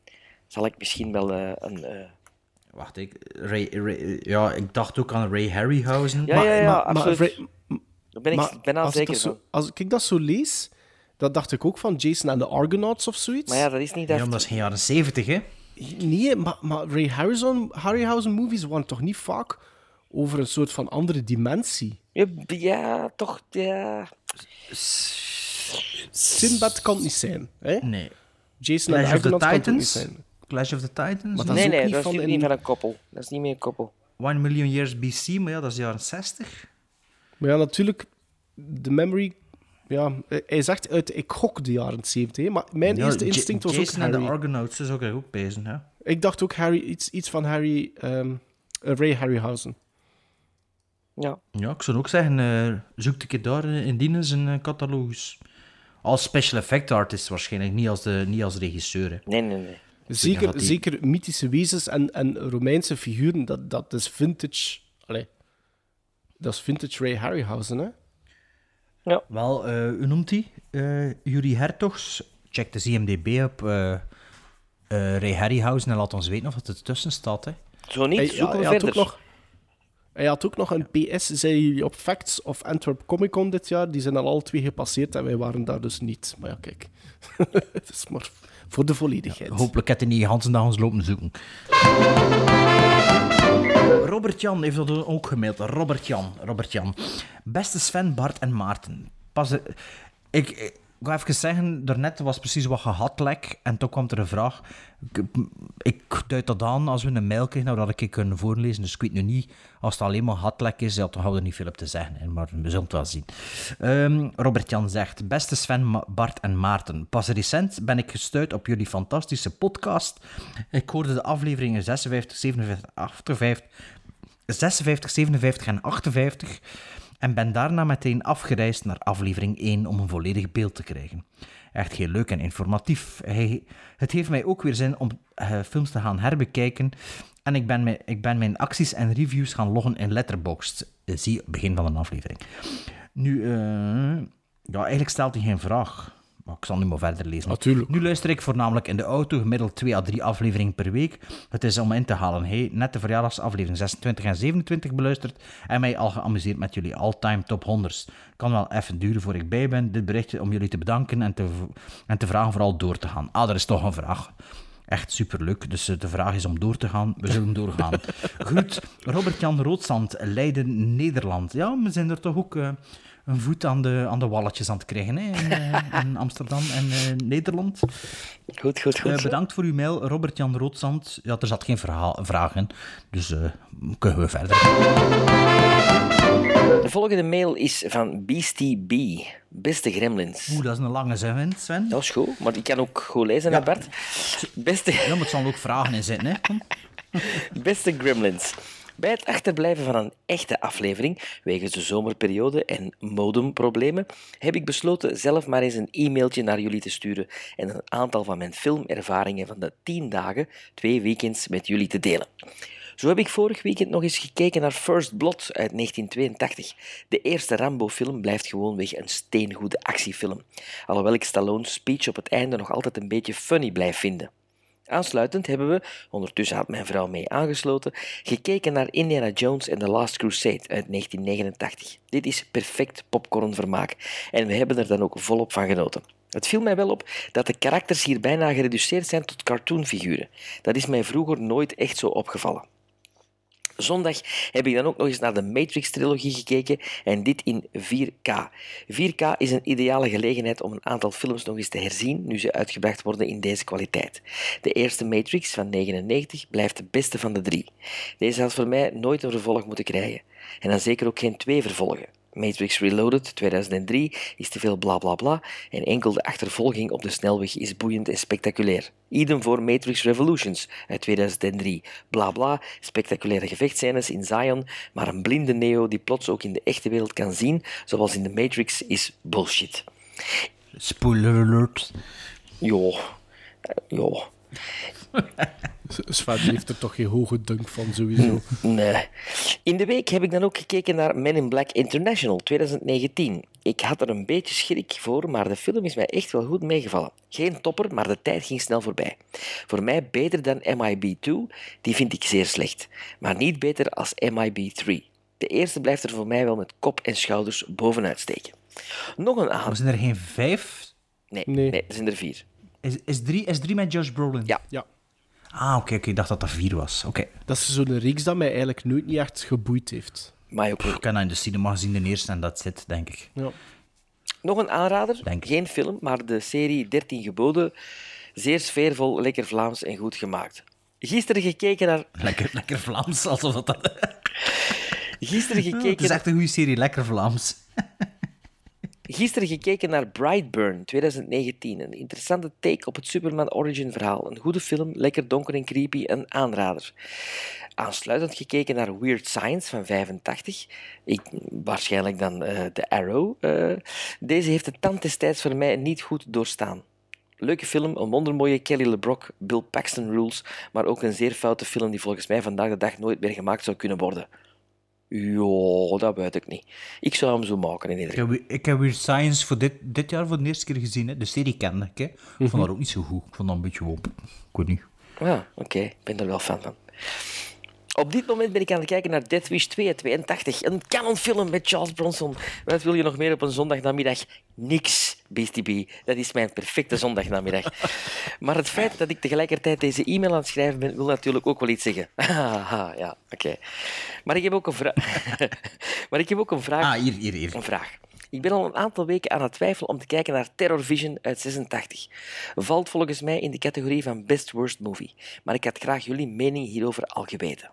zal ik misschien wel eh, een... eh, Wacht, ik, Ray, Ray- ja, ik dacht ook aan Ray Harryhausen. Ja, ja, ja, maar- absoluut. Ray- Daar ben ik maar bijna als ik zeker dat zo, van. Als ik dat zo lees, Dat dacht ik ook van Jason and the Argonauts of zoiets. Maar ja, dat is niet Ja, echt... maar dat is geen jaren 70, hè? Nee, maar, maar Ray Harrison, Harryhausen movies waren toch niet vaak over een soort van andere dimensie? Ja, toch, ja... Sinbad kan het niet zijn. Hè? Nee. Jason and the Clash of the Argonauts kan het ook niet Titans? zijn. Clash of the Titans? Maar dat nee, nee, niet dat van is in- niet van een koppel. Dat is niet meer een koppel. One Million Years BC, maar ja, dat is de jaren 60. Maar ja, natuurlijk, de memory... Ja, hij zegt uit, ik gok de jaren 70, hè, maar mijn Ja, eerste instinct was Jason ook en de Harry. Argonauts, dat zou ik ook pezen, hè? Ik dacht ook Harry, iets, iets van Harry, ehm, eh, Ray Harryhausen. Ja. Ja, ik zou ook zeggen, eh zoek een keer daar eh, indien zijn eh, catalogus. Als special effect artist waarschijnlijk, niet als, de, niet als regisseur. Hè. Nee, nee, nee. Zeker, dat die- zeker mythische wezens en, en Romeinse figuren, dat, dat is vintage... Allee, dat is vintage Ray Harryhausen, hè? Wel, eh hoe noemt hij? Eh Yuri Hertogs. Check de CMDB op eh eh Ray Harryhausen en laat ons weten of het ertussen staat. Hè. Zo niet, Hij, zoeken we verder. ook nog, hij had ook nog een PS, zei hij op Facts of Antwerp Comic Con dit jaar. Die zijn al alle twee gepasseerd en wij waren daar dus niet. Maar ja, kijk. Het is maar voor de volledigheid. Hopelijk heeft hij niet hele dag ons lopen zoeken. Robert Jan heeft dat ook gemaild. Robert Jan, Robert Jan. Beste Sven, Bart en Maarten. Pas, ik, ik, ga even zeggen, daarnet was precies wat gehatlek en toen kwam er een vraag. Ik, duid dat aan als we een mail kregen, nou dat ik het kunnen voorlezen. Dus ik weet nu niet, als het alleen maar hatlek is, dan houden we er niet veel op te zeggen. Maar we zullen het wel zien. Ehm, Robert Jan zegt, beste Sven, Bart en Maarten. Pas recent ben ik gestuurd op jullie fantastische podcast. Ik hoorde de afleveringen 56, 57, 58, 56, 57 en 58 en ben daarna meteen afgereisd naar aflevering 1 om een volledig beeld te krijgen. Echt heel leuk en informatief. Het heeft mij ook weer zin om eh, films te gaan herbekijken en ik ben, mijn, ik ben mijn acties en reviews gaan loggen in Letterboxd. Eh, Zie begin van een aflevering. Nu, eh, ja, eigenlijk stelt hij geen vraag. Maar ik zal nu maar verder lezen. Natuurlijk. Nu luister ik voornamelijk in de auto, gemiddeld 2 à 3 afleveringen per week. Het is om in te halen. Hey, net de verjaardagsaflevering 26 en 27 beluisterd en mij al geamuseerd met jullie all-time top 100's. Kan wel even duren voor ik bij ben. Dit berichtje om jullie te bedanken en te, en te vragen vooral door te gaan. Ah, er is toch een vraag. Echt superleuk. Dus eh, de vraag is om door te gaan. We zullen doorgaan. Goed, Robert-Jan Roodzand, Leiden, Nederland. Ja, we zijn er toch ook eh, een voet aan de, aan de walletjes aan het krijgen hè, in, eh, in Amsterdam en eh, Nederland. Goed, goed, goed. Eh, bedankt voor uw mail, Robert-Jan Roodzand. Ja, er zat geen verhaal, vraag in, dus kunnen we verder. De volgende mail is van Beastie B. Beste Gremlins. Oeh, dat is een lange zin, Sven. Dat is goed, maar ik kan ook goed lezen, hè, Bart. Beste... Ja, maar het zal ook vragen in zitten, hè. Beste Gremlins. Bij het achterblijven van een echte aflevering, wegens de zomerperiode en modemproblemen, heb ik besloten zelf maar eens een e-mailtje naar jullie te sturen en een aantal van mijn filmervaringen van de 10 dagen, twee weekends, met jullie te delen. Zo heb ik vorig weekend nog eens gekeken naar First Blood uit 1982. De eerste Rambo-film blijft gewoonweg een steengoede actiefilm, alhoewel ik Stallone's speech op het einde nog altijd een beetje funny blijf vinden. Aansluitend hebben we, ondertussen had mijn vrouw mee aangesloten, gekeken naar Indiana Jones and the Last Crusade uit 1989. Dit is perfect popcornvermaak en we hebben er dan ook volop van genoten. Het viel mij wel op dat de karakters hier bijna gereduceerd zijn tot cartoonfiguren. Dat is mij vroeger nooit echt zo opgevallen. Zondag heb ik dan ook nog eens naar de Matrix-trilogie gekeken en dit in 4K. 4K is een ideale gelegenheid om een aantal films nog eens te herzien nu ze uitgebracht worden in deze kwaliteit. De eerste Matrix van 99 blijft de beste van de drie. Deze had voor mij nooit een vervolg moeten krijgen. En dan zeker ook geen twee vervolgen. Matrix Reloaded 2003 is te veel bla bla bla en enkel de achtervolging op de snelweg is boeiend en spectaculair. Idem voor Matrix Revolutions uit 2003. Bla bla, spectaculaire gevechtscènes in Zion, maar een blinde Neo die plots ook in de echte wereld kan zien, zoals in de Matrix, is bullshit. Spoiler alert. Jo, Eh, jo. Sven heeft er toch geen hoge dunk van, sowieso. Nee. In de week heb ik dan ook gekeken naar Men in Black International 2019. Ik had er een beetje schrik voor, maar de film is mij echt wel goed meegevallen. Geen topper, maar de tijd ging snel voorbij. Voor mij beter dan MIB2, die vind ik zeer slecht. Maar niet beter als MIB3. De eerste blijft er voor mij wel met kop en schouders bovenuit steken. Nog een aan. zijn er geen vijf Nee, Nee. nee. er zijn er vier. Is, is, drie, is drie met Josh Brolin? Ja. Ja. Ah, oké. Ik dacht dat dat vier was. Oké. Dat is zo'n reeks dat mij eigenlijk nooit niet echt geboeid heeft. Maar ook Ik heb dat in de cinema gezien, de eerste, en dat zit, denk ik. Ja. Nog een aanrader, Denk ik. geen film, maar de serie 13 geboden. Zeer sfeervol, lekker Vlaams en goed gemaakt. Gisteren gekeken naar... Lekker, lekker Vlaams, alsof dat... Gisteren Het gekeken is echt een goede serie, lekker Vlaams. Gisteren gekeken naar Brightburn 2019. Een interessante take op het Superman Origin verhaal. Een goede film, lekker donker en creepy, een aanrader. Aansluitend gekeken naar Weird Science van 85. Ik, waarschijnlijk dan eh The Arrow. Eh, deze heeft de tand destijds voor mij niet goed doorstaan. Leuke film, een wondermooie Kelly LeBrock, Bill Paxton rules, maar ook een zeer foute film die volgens mij vandaag de dag nooit meer gemaakt zou kunnen worden. Ja, dat weet ik niet. Ik zou hem zo maken in ieder Ik geval. heb, ik heb weer Science voor dit, dit jaar voor de eerste keer gezien. Hè. De serie kende ik. Hè. Ik vond dat ook niet zo goed. Ik vond dat een beetje op. Ik weet niet. Ah, oké. Ik ben er wel fan van. Op dit moment ben ik aan het kijken naar Death Wish 2 uit 82. Een canonfilm met Charles Bronson. Wat wil je nog meer op een zondagnamiddag? Niks, Beastie B. Dat is mijn perfecte zondagnamiddag. Maar het feit dat ik tegelijkertijd deze e-mail aan het schrijven ben, wil natuurlijk ook wel iets zeggen. Haha, ja, oké. Maar ik heb ook een vraag. maar ik heb ook een vraag. Ah, hier, hier, hier. Een vraag. Ik ben al een aantal weken aan het twijfelen om te kijken naar Terror Vision uit 86. Valt volgens mij in de categorie van Best Worst Movie. Maar ik had graag jullie mening hierover al geweten.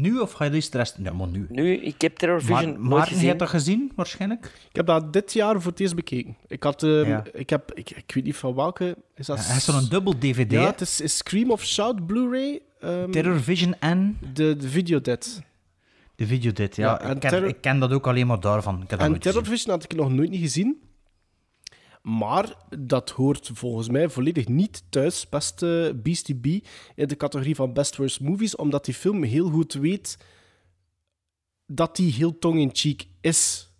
Nu of ga je de rest... Ja, maar nu. Nu, ik heb Terror Maar, Vision nooit Maarten, je gezien. hebt dat gezien, waarschijnlijk? Ik heb dat dit jaar voor het eerst bekeken. Ik had... ehm, Ja. ik, heb, ik, ik weet niet van welke... Is dat... Hij heeft zo'n dubbel DVD. Ja, hè? het is, is Scream of Shout Blu-ray. ehm, Terror Vision en De, de videodit. de videodit. Ja, Ja, ik, ken, Terror- ik ken dat ook alleen maar daarvan. Ik heb dat En Terror gezien. Vision had ik nog nooit niet gezien. Maar dat hoort volgens mij volledig niet thuis, beste Beastie B, in de categorie van Best Worst Movies, omdat die film heel goed weet dat die heel tongue-in-cheek is.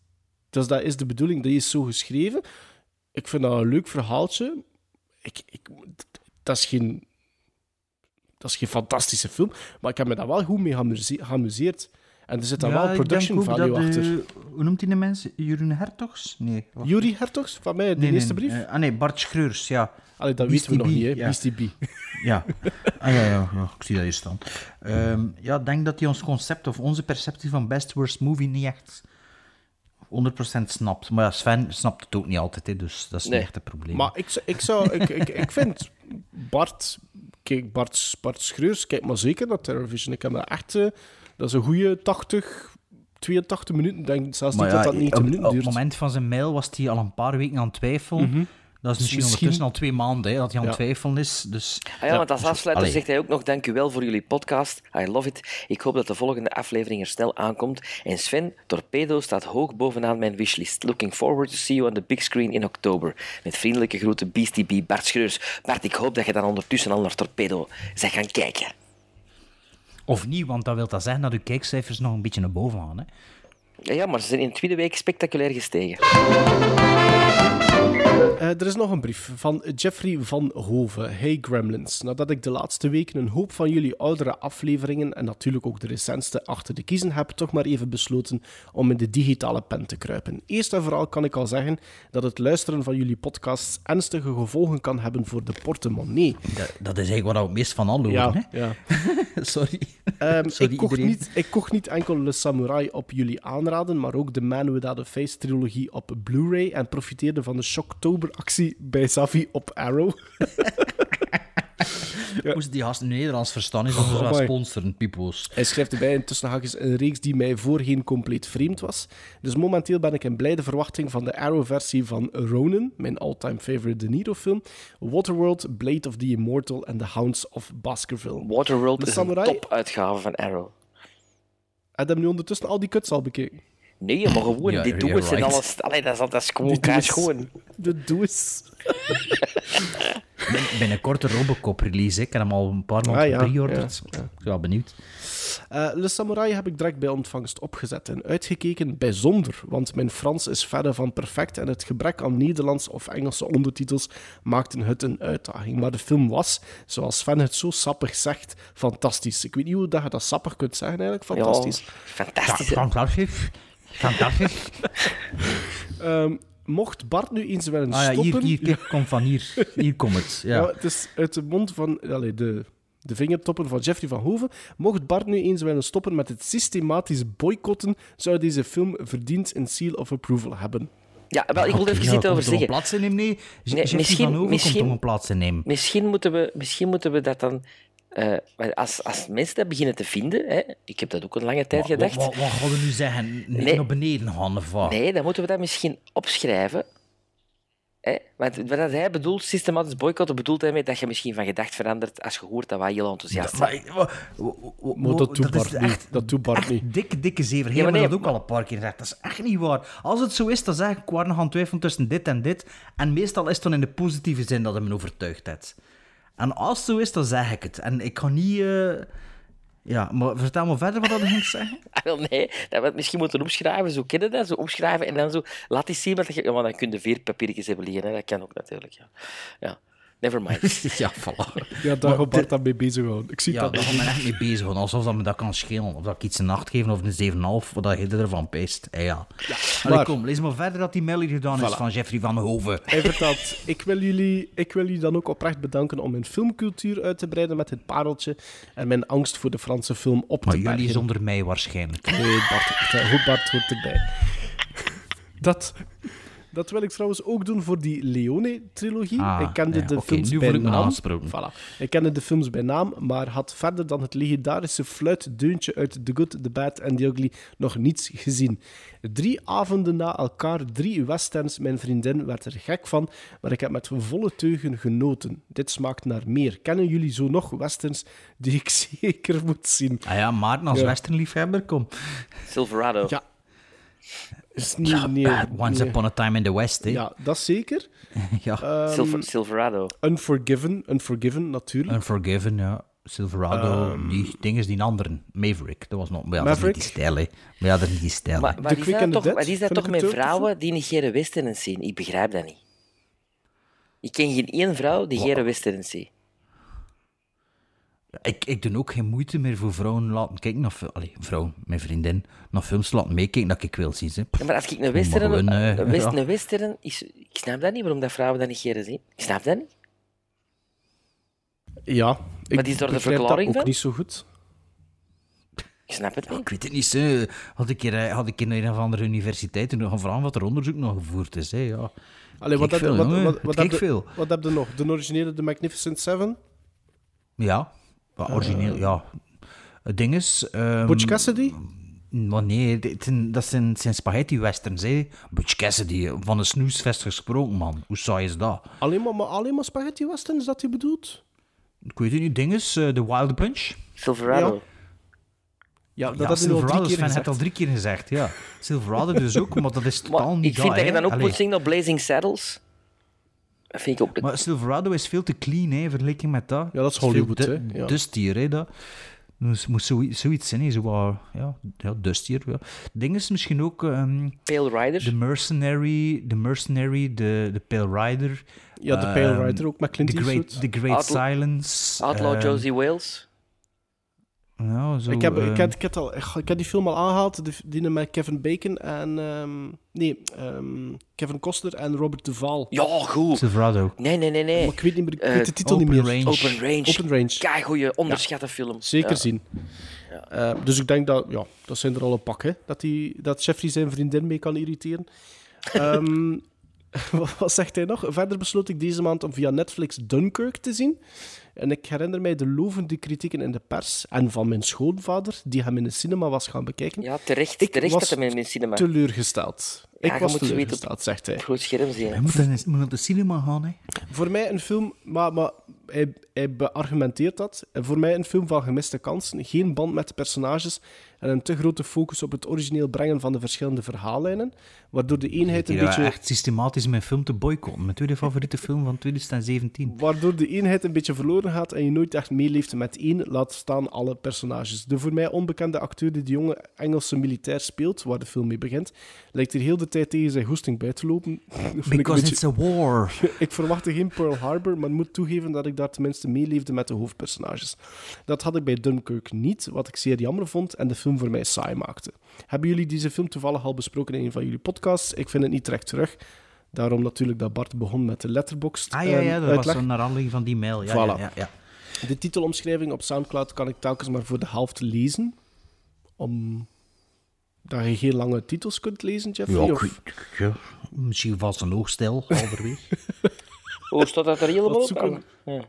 Dus dat is de bedoeling, die is zo geschreven. Ik vind dat een leuk verhaaltje. Ik, ik, dat, is geen, dat is geen fantastische film, maar ik heb me daar wel goed mee geamuse- geamuseerd. En er zit dan Ja, wel production value dat, achter. Hoe noemt hij de mensen? Jeroen Hertogs? Nee. wacht. Yuri Hertogs, van mij, de Nee, nee, eerste brief. eh, ah nee, Bart Schreurs, ja. Allee, dat Beastie weten we nog B, niet, hè. ja. Beastie B. Ja. Ah, ja, ja, ja, ik zie dat hier staan. Ehm, ja, ik denk dat hij ons concept of onze perceptie van Best Worst Movie niet echt 100% snapt. Maar ja, Sven snapt het ook niet altijd, hè, dus dat is Nee. niet echt het probleem. Maar ik, ik, zou, ik, ik, ik vind Bart, kijk, Bart, Bart Schreurs, kijk maar zeker naar Terrorvision. Ik heb dat echt, eh, dat is een goede 80, 82 minuten. Ik denk zelfs Maar niet ja, dat dat 90 op, minuten op duurt. het moment van zijn mail was hij al een paar weken aan het twijfelen. Mhm. Dat is misschien, misschien- ondertussen al twee maanden hè, dat hij aan het Ja. twijfelen is. Dus, Ah ja, want als afsluiter Allee. zegt hij ook nog dank u wel voor jullie podcast. I love it. Ik hoop dat de volgende aflevering er snel aankomt. En Sven, Torpedo staat hoog bovenaan mijn wishlist. Looking forward to see you on the big screen in oktober. Met vriendelijke groeten Beastie B, Bart Schreurs. Bart, ik hoop dat je dan ondertussen al naar Torpedo bent gaan kijken. Of niet, want dat wil dat zeggen dat uw kijkcijfers nog een beetje naar boven gaan. Hè. Ja, maar ze zijn in de tweede week spectaculair gestegen. Eh, er is nog een brief van Jeffrey van Hoven. Hey Gremlins, nadat ik de laatste weken een hoop van jullie oudere afleveringen en natuurlijk ook de recentste achter de kiezen heb, toch maar even besloten om in de digitale pen te kruipen. Eerst en vooral kan ik al zeggen dat het luisteren van jullie podcasts ernstige gevolgen kan hebben voor de portemonnee. Dat, dat is eigenlijk wat we het meest van al. Ja, hè. ja. Sorry. Ehm, Sorry, ik, kocht niet, ik kocht niet enkel Le Samurai op jullie aanraden, maar ook de Man Without a Face trilogie op Blu-ray en profiteerde van de Shocktober-actie bij Savi op Arrow. Moest die gast Nederlands verstaan is, Oh, we zo amai. sponsoren, pipo's. Hij schrijft erbij in tussenhaakjes een reeks die mij voorheen compleet vreemd was. Dus momenteel ben ik in blijde verwachting van de Arrow-versie van Ronin, mijn all-time favorite De Niro-film, Waterworld, Blade of the Immortal en The Hounds of Baskerville. Waterworld De is Samurai- een topuitgave van Arrow. Heb je nu ondertussen al die kuts al bekeken? Nee, maar gewoon Ja, die doos en alles. Allee, dat, is, dat is gewoon. De doos. Ben- Binnenkort een Robocop-release. Ik heb hem al een paar maanden Ah, ja, pre-orderd. ja, ja. Ik ben wel benieuwd. Eh, Le Samurai heb ik direct bij ontvangst opgezet en uitgekeken bijzonder, want mijn Frans is verre van perfect en het gebrek aan Nederlands of Engelse ondertitels maakten het een uitdaging. Maar de film was, zoals Sven het zo sappig zegt, fantastisch. Ik weet niet hoe dat je dat sappig kunt zeggen eigenlijk, fantastisch. fantastisch. Ja, fantastisch. Fantastisch. Ehm, mocht Bart nu eens willen Ah ja, stoppen... hier, hier, kijk, kom van hier. Hier komt het. Ja. Ja, het is uit de mond van allee, de, de vingertoppen van Jeffrey van Hoven. Mocht Bart nu eens willen stoppen met het systematisch boycotten, zou deze film verdiend een seal of approval hebben. Ja, wel, ik wil er even iets over er zeggen. plaats in nemen? Nee, Nee, Jeffrey misschien- van Hoven misschien- komt om een plaats in nemen. Misschien moeten we, misschien moeten we dat dan... eh, maar als, als mensen dat beginnen te vinden... Hè, ik heb dat ook een lange tijd gedacht. wat, wat gaan we nu zeggen? Niet Nee. naar beneden gaan of wat? Nee, dan moeten we dat misschien opschrijven. Hè? Want wat hij bedoelt, systematisch boycotten, bedoelt hij mee dat je misschien van gedacht verandert als je hoort dat wij heel enthousiast zijn. Maar dat doet Bart niet. Dat doet Bart niet. Dikke, dikke zever. Jij nee, dat ook al een paar keer gezegd. Dat is echt niet waar. Als het zo is, dan zeg ik, ik was nog aan het twijfelen tussen dit en dit. En meestal is het dan in de positieve zin dat het me overtuigd heeft. En als het zo is, dan zeg ik het. En ik ga niet... eh, Ja, maar vertel me verder wat dat ging zeggen. Ah, nee, dat we misschien moeten opschrijven. Zo kennen dat, zo opschrijven en dan zo laat eens zien wat je... Ja, maar dan kun je vier papiertjes hebben liggen. Hè. Dat kan ook natuurlijk, ja. ja. Never mind. ja, voilà. Ja, daar Maar gaat Bart dan mee bezig houden. Ik zie Ja, dat. daar gaan we echt mee bezig. gewoon. Alsof dat me dat kan schelen. Of dat ik iets een 8 geef of een 7,5. Wat dat je ervan peest. Ja, ja. Allee, maar- kom, lees maar verder dat die mail hier gedaan is van Jeffrey van Hoven. Hij vertelt, ik wil, jullie, ik wil jullie dan ook oprecht bedanken om mijn filmcultuur uit te breiden met dit pareltje en mijn angst voor de Franse film op Maar te jullie bergen. zonder mij waarschijnlijk. Nee, Bart, eh, goed, Bart hoort erbij. Dat, dat wil ik trouwens ook doen voor die Leone-trilogie. Ah, ik kende ja, de films nu bij voel ik me naam. Voilà. Ik kende de films bij naam, maar had verder dan het legendarische fluitdeuntje uit The Good, The Bad and The Ugly nog niets gezien. Drie avonden na elkaar, drie westerns. Mijn vriendin werd er gek van, maar ik heb met volle teugen genoten. Dit smaakt naar meer. Kennen jullie zo nog westerns die ik zeker moet zien? Ah ja, Maarten als Ja. westernliefhebber, kom. Silverado. Ja. Is niet, Ja, nee. Once nee. upon a time in the West, hè. Ja, dat zeker. ja. Ehm, Silver, Silverado. Unforgiven, Unforgiven natuurlijk. Unforgiven, ja. Silverado, Ehm. die ding is die anderen. Maverick, dat was nog... Maar ja, Maverick? dat is niet die stijl, hè. Maar ja, dat is niet die stijl. Maar, is dat toch, wat is dat toch met vrouwen die niet geen westerns zien? Ik begrijp dat niet. Ik ken geen één vrouw die geen westerns ziet. Ik, ik doe ook geen moeite meer voor vrouwen laten kijken naar fil- Allee, vrouw, mijn vriendin, naar films laten meekijken dat ik wil zien. Hè. Ja, maar als ik een maar western, eh, een, west, ja. een western is... Ik snap dat niet, waarom dat vrouwen dat niet geen zien. Ik snap dat niet. Ja, ik Wat is daar de verklaring dat ook van? niet zo goed. Ik snap het niet. Ik weet het niet, zo. Had ik, er, had ik in een of andere universiteit toen gaan vragen wat er onderzoek nog gevoerd is. Hè. Ja. Allee, wat, heb- veel, wat, wat heb je nog? De originele The Magnificent Seven? Ja, maar origineel, ja. Het ding is... ehm, Butch Cassidy? Maar nee, dit zijn- dat zijn, zijn spaghetti-westerns, hè. Butch Cassidy, van een snoesvest gesproken, man. Hoe saai is dat? Alleen maar, maar, alleen maar spaghetti westerns dat hij bedoelt? Ik weet het niet, ding is, eh, The Wild Bunch. Silverado. Ja, dat ja, had hij al drie Silverado, keer Sven heeft al drie keer gezegd, ja. Silverado dus ook, maar dat is totaal Maar niet ik vind dat je dan ook Allee. moet zingen op Blazing Saddles. Dat vind ik ook... Maar Silverado is veel te clean, hè, vergelijking met dat. Ja, dat is Hollywood, hè. Ja. Dustier, hè, dat. Dus moet zoiets, zoiets zijn, hè, zo wat, ja, ja, dustier. Ja. Het ding is misschien ook... ehm, Pale Rider. The Mercenary, The Mercenary, The, the Pale Rider. Ja, The Pale ehm, Rider ook met Clint The Great, Eastwood. the great Outlaw- Silence. Outlaw ehm, Josie Wales. Ja, zo, ik, heb, ik, ehm, heb, ik, heb al, ik heb die film al aangehaald, de- die met Kevin Bacon en... ehm, nee, ehm, Kevin Costner en Robert Duvall. Ja, goed. Silverado. Nee, nee, nee, nee. Maar ik weet niet meer, ik Eh, weet de titel niet Open meer. Range. Open Range. Open Range. Kei goeie, onderschatte film. Zeker Ja. zien. Eh, dus ik denk dat, ja, dat zijn er al een pak, hè. Dat, die, dat Jeffrey zijn vriendin mee kan irriteren. Ehm, wat zegt hij nog? Verder besloot ik deze maand om via Netflix Dunkirk te zien. En ik herinner mij de lovende kritieken in de pers en van mijn schoonvader, die hem in de cinema was gaan bekijken. Ja, terecht. Ik terecht was dat hem in het cinema. teleurgesteld. Ja, ik je was teleurgesteld, zegt hij. Groot scherm zien. Hij moet, naar de cinema gaan, hè. Voor mij een film, maar, maar hij, hij beargumenteert dat. Voor mij een film van gemiste kansen, geen band met de personages en een te grote focus op het origineel brengen van de verschillende verhaallijnen, waardoor de eenheid een Die beetje... echt systematisch mijn film te boycotten. Mijn tweede favoriete film van 2017. Waardoor de eenheid een beetje verloren gaat en je nooit echt meeleeft met één, laat staan alle personages. De voor mij onbekende acteur die de jonge Engelse militair speelt, waar de film mee begint, lijkt hier heel de tijd tegen zijn goesting bij te lopen. Ik een Because beetje- it's a war. ik verwachtte geen Pearl Harbor, maar moet toegeven dat ik daar tenminste meeleefde met de hoofdpersonages. Dat had ik bij Dunkirk niet, wat ik zeer jammer vond en de film voor mij saai maakte. Hebben jullie deze film toevallig al besproken in een van jullie podcasts? Ik vind het niet terecht terug. Daarom natuurlijk dat Bart begon met de letterbox. Ah ja, ja dat was zo naar aanleiding van die mail. Ja, Voilà. ja, ja, ja. De titelomschrijving op Soundcloud kan ik telkens maar voor de helft lezen. Om dat je geen lange titels kunt lezen, Jeffrey? Ja, of- ik- ja, misschien valt zijn oog stil, halverwege. Oh, staat dat er helemaal op? zoeken- Ja.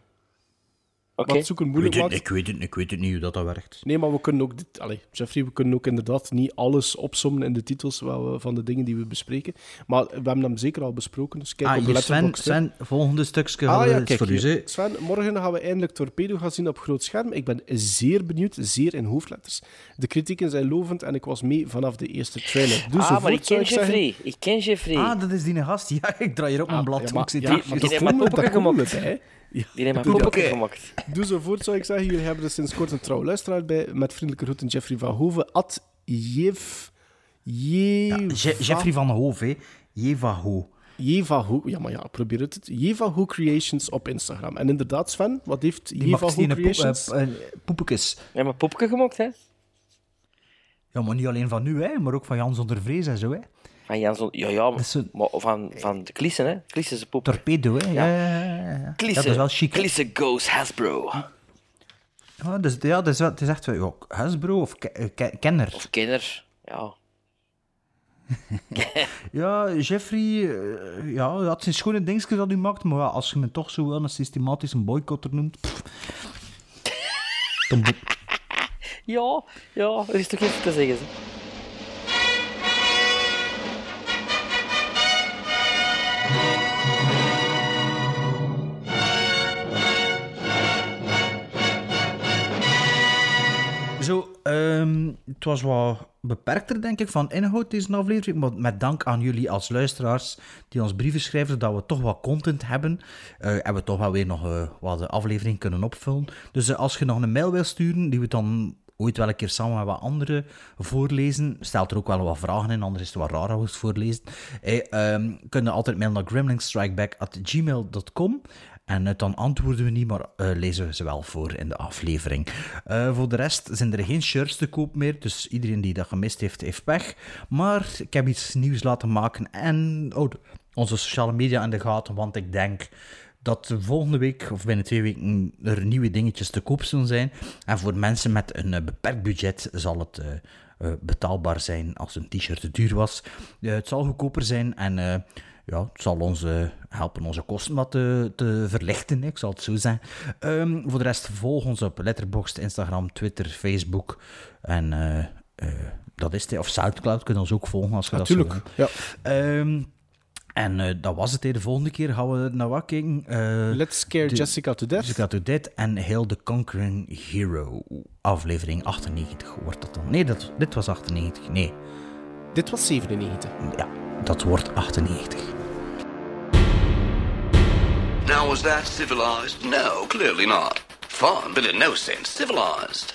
Oké. Wat zoeken ik, weet het, maakt. ik, weet het, ik weet het niet hoe dat, dat werkt. Nee, maar we kunnen ook... Dit, allee, Jeffrey, we kunnen ook inderdaad niet alles opsommen in de titels wat we- van de dingen die we bespreken. Maar we hebben hem zeker al besproken, dus kijk Ah, op hier, Sven. Sven, volgende stukje Ah ja, kijk voor u. Sven, morgen gaan we eindelijk Torpedo gaan zien op groot scherm. Ik ben zeer benieuwd, zeer in hoofdletters. De kritieken zijn lovend en ik was mee vanaf de eerste trailer. Doe zo ah, maar ik ken ik zeggen. Jeffrey. Ik ken Jeffrey. Ah, dat is die gast. Ja, ik draai hier op mijn blad. Ja, ik maar, zit ja, hier- maar maar Die heeft poppen gemaakt. Doe zo voort, zou ik zeggen. Jullie hebben er sinds kort een trouwe luisteraar bij. Met vriendelijke groeten Jeffrey van Hoven. At Jeff... Je... Je- Jeffrey van hè. Jevaho. Jevaho, ja, maar ja, probeer het. Jevaho Creations op Instagram. En inderdaad, Sven, wat heeft Jevaho Creations? eh, eh, poepekes. Ja, maar poepje gemaakt, hè? Ja, maar niet alleen van nu, hè, maar ook van Jan zonder vrees en zo. Hè. Van Jan Zon- Ja, ja, maar, van, van de Klissen, hè? Klissen poep. Torpedo, hè. Ja, ja, ja, ja. Klissen. dat is wel chic. Klissen goes Hasbro. Ja, dus, ja, dat is, wel- het is echt wel... Ja, Hasbro of ke- eh, ke- Kenner. Of Kenner. Ja. Ja, Jeffrey, eh, ja, had zijn schone dingetjes dat hij maakt, maar ja, als je me toch zo wel een systematisch een boycotter noemt... Ja, ja, er is toch iets te zeggen. Zo, ehm, het was wat beperkter, denk ik, van inhoud deze aflevering. Maar met dank aan jullie als luisteraars die ons brieven schrijven, dat we toch wat content hebben. eh hebben we toch wel weer nog eh, wat de aflevering kunnen opvullen. Dus eh, als je nog een mail wil sturen, die we dan ooit wel een keer samen met wat anderen voorlezen, stelt er ook wel wat vragen in, anders is het wat raar als we het voorlezen. Eh, ehm, kun je altijd mailen naar gremlingsstrikeback.gmail.com. En eh, dan antwoorden we niet, maar eh, lezen we ze wel voor in de aflevering. Eh, voor de rest zijn er geen shirts te koop meer, dus iedereen die dat gemist heeft, heeft weg. Maar ik heb iets nieuws laten maken en oh, onze sociale media in de gaten, want ik denk dat volgende week of binnen twee weken er nieuwe dingetjes te koop zullen zijn. En voor mensen met een beperkt budget zal het betaalbaar zijn als een t-shirt te duur was. Het zal goedkoper zijn en ja, het zal ons eh, helpen onze kosten wat te, te verlichten, ik zal het zo zeggen. Ehm, voor de rest volg ons op Letterboxd, Instagram, Twitter, Facebook en eh, dat is het. Of Soundcloud kun je ons ook volgen als je Natuurlijk, dat zo ja. Ehm, en dat was het. De volgende keer gaan we naar wat kijken? Eh, Let's Scare de- Jessica to Death. Jessica to Death en Hail the Conquering Hero. Aflevering 98 wordt dat dan. Nee, dat, dit was 98. Nee, Dit was 97. ja, dat wordt 98. Now, was that civilized? No, clearly not. Fun, but in no sense civilized.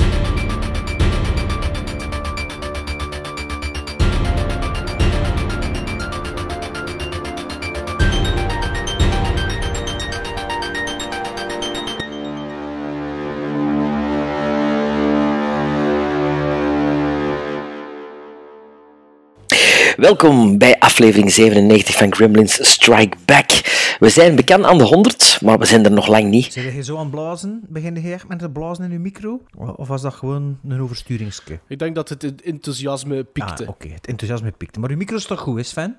Welkom bij aflevering 97 van Gremlins Strike Back. We zijn bekend aan de 100, maar we zijn er nog lang niet. Zijn je zo aan het blazen? Begin je echt met het blazen in je micro? Of was dat gewoon een oversturingske? Ik denk dat het enthousiasme piekte. Ah, oké, het enthousiasme piekte. Maar uw micro is toch goed, is Sven?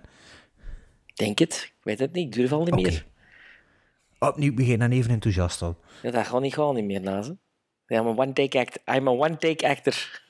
Denk het. Ik weet het niet. Ik durf al niet Oké. meer. Opnieuw beginnen even enthousiast al. Ja, dat gaat niet gewoon niet meer, Nazen. I'm a one-take actor. I'm a one-take actor.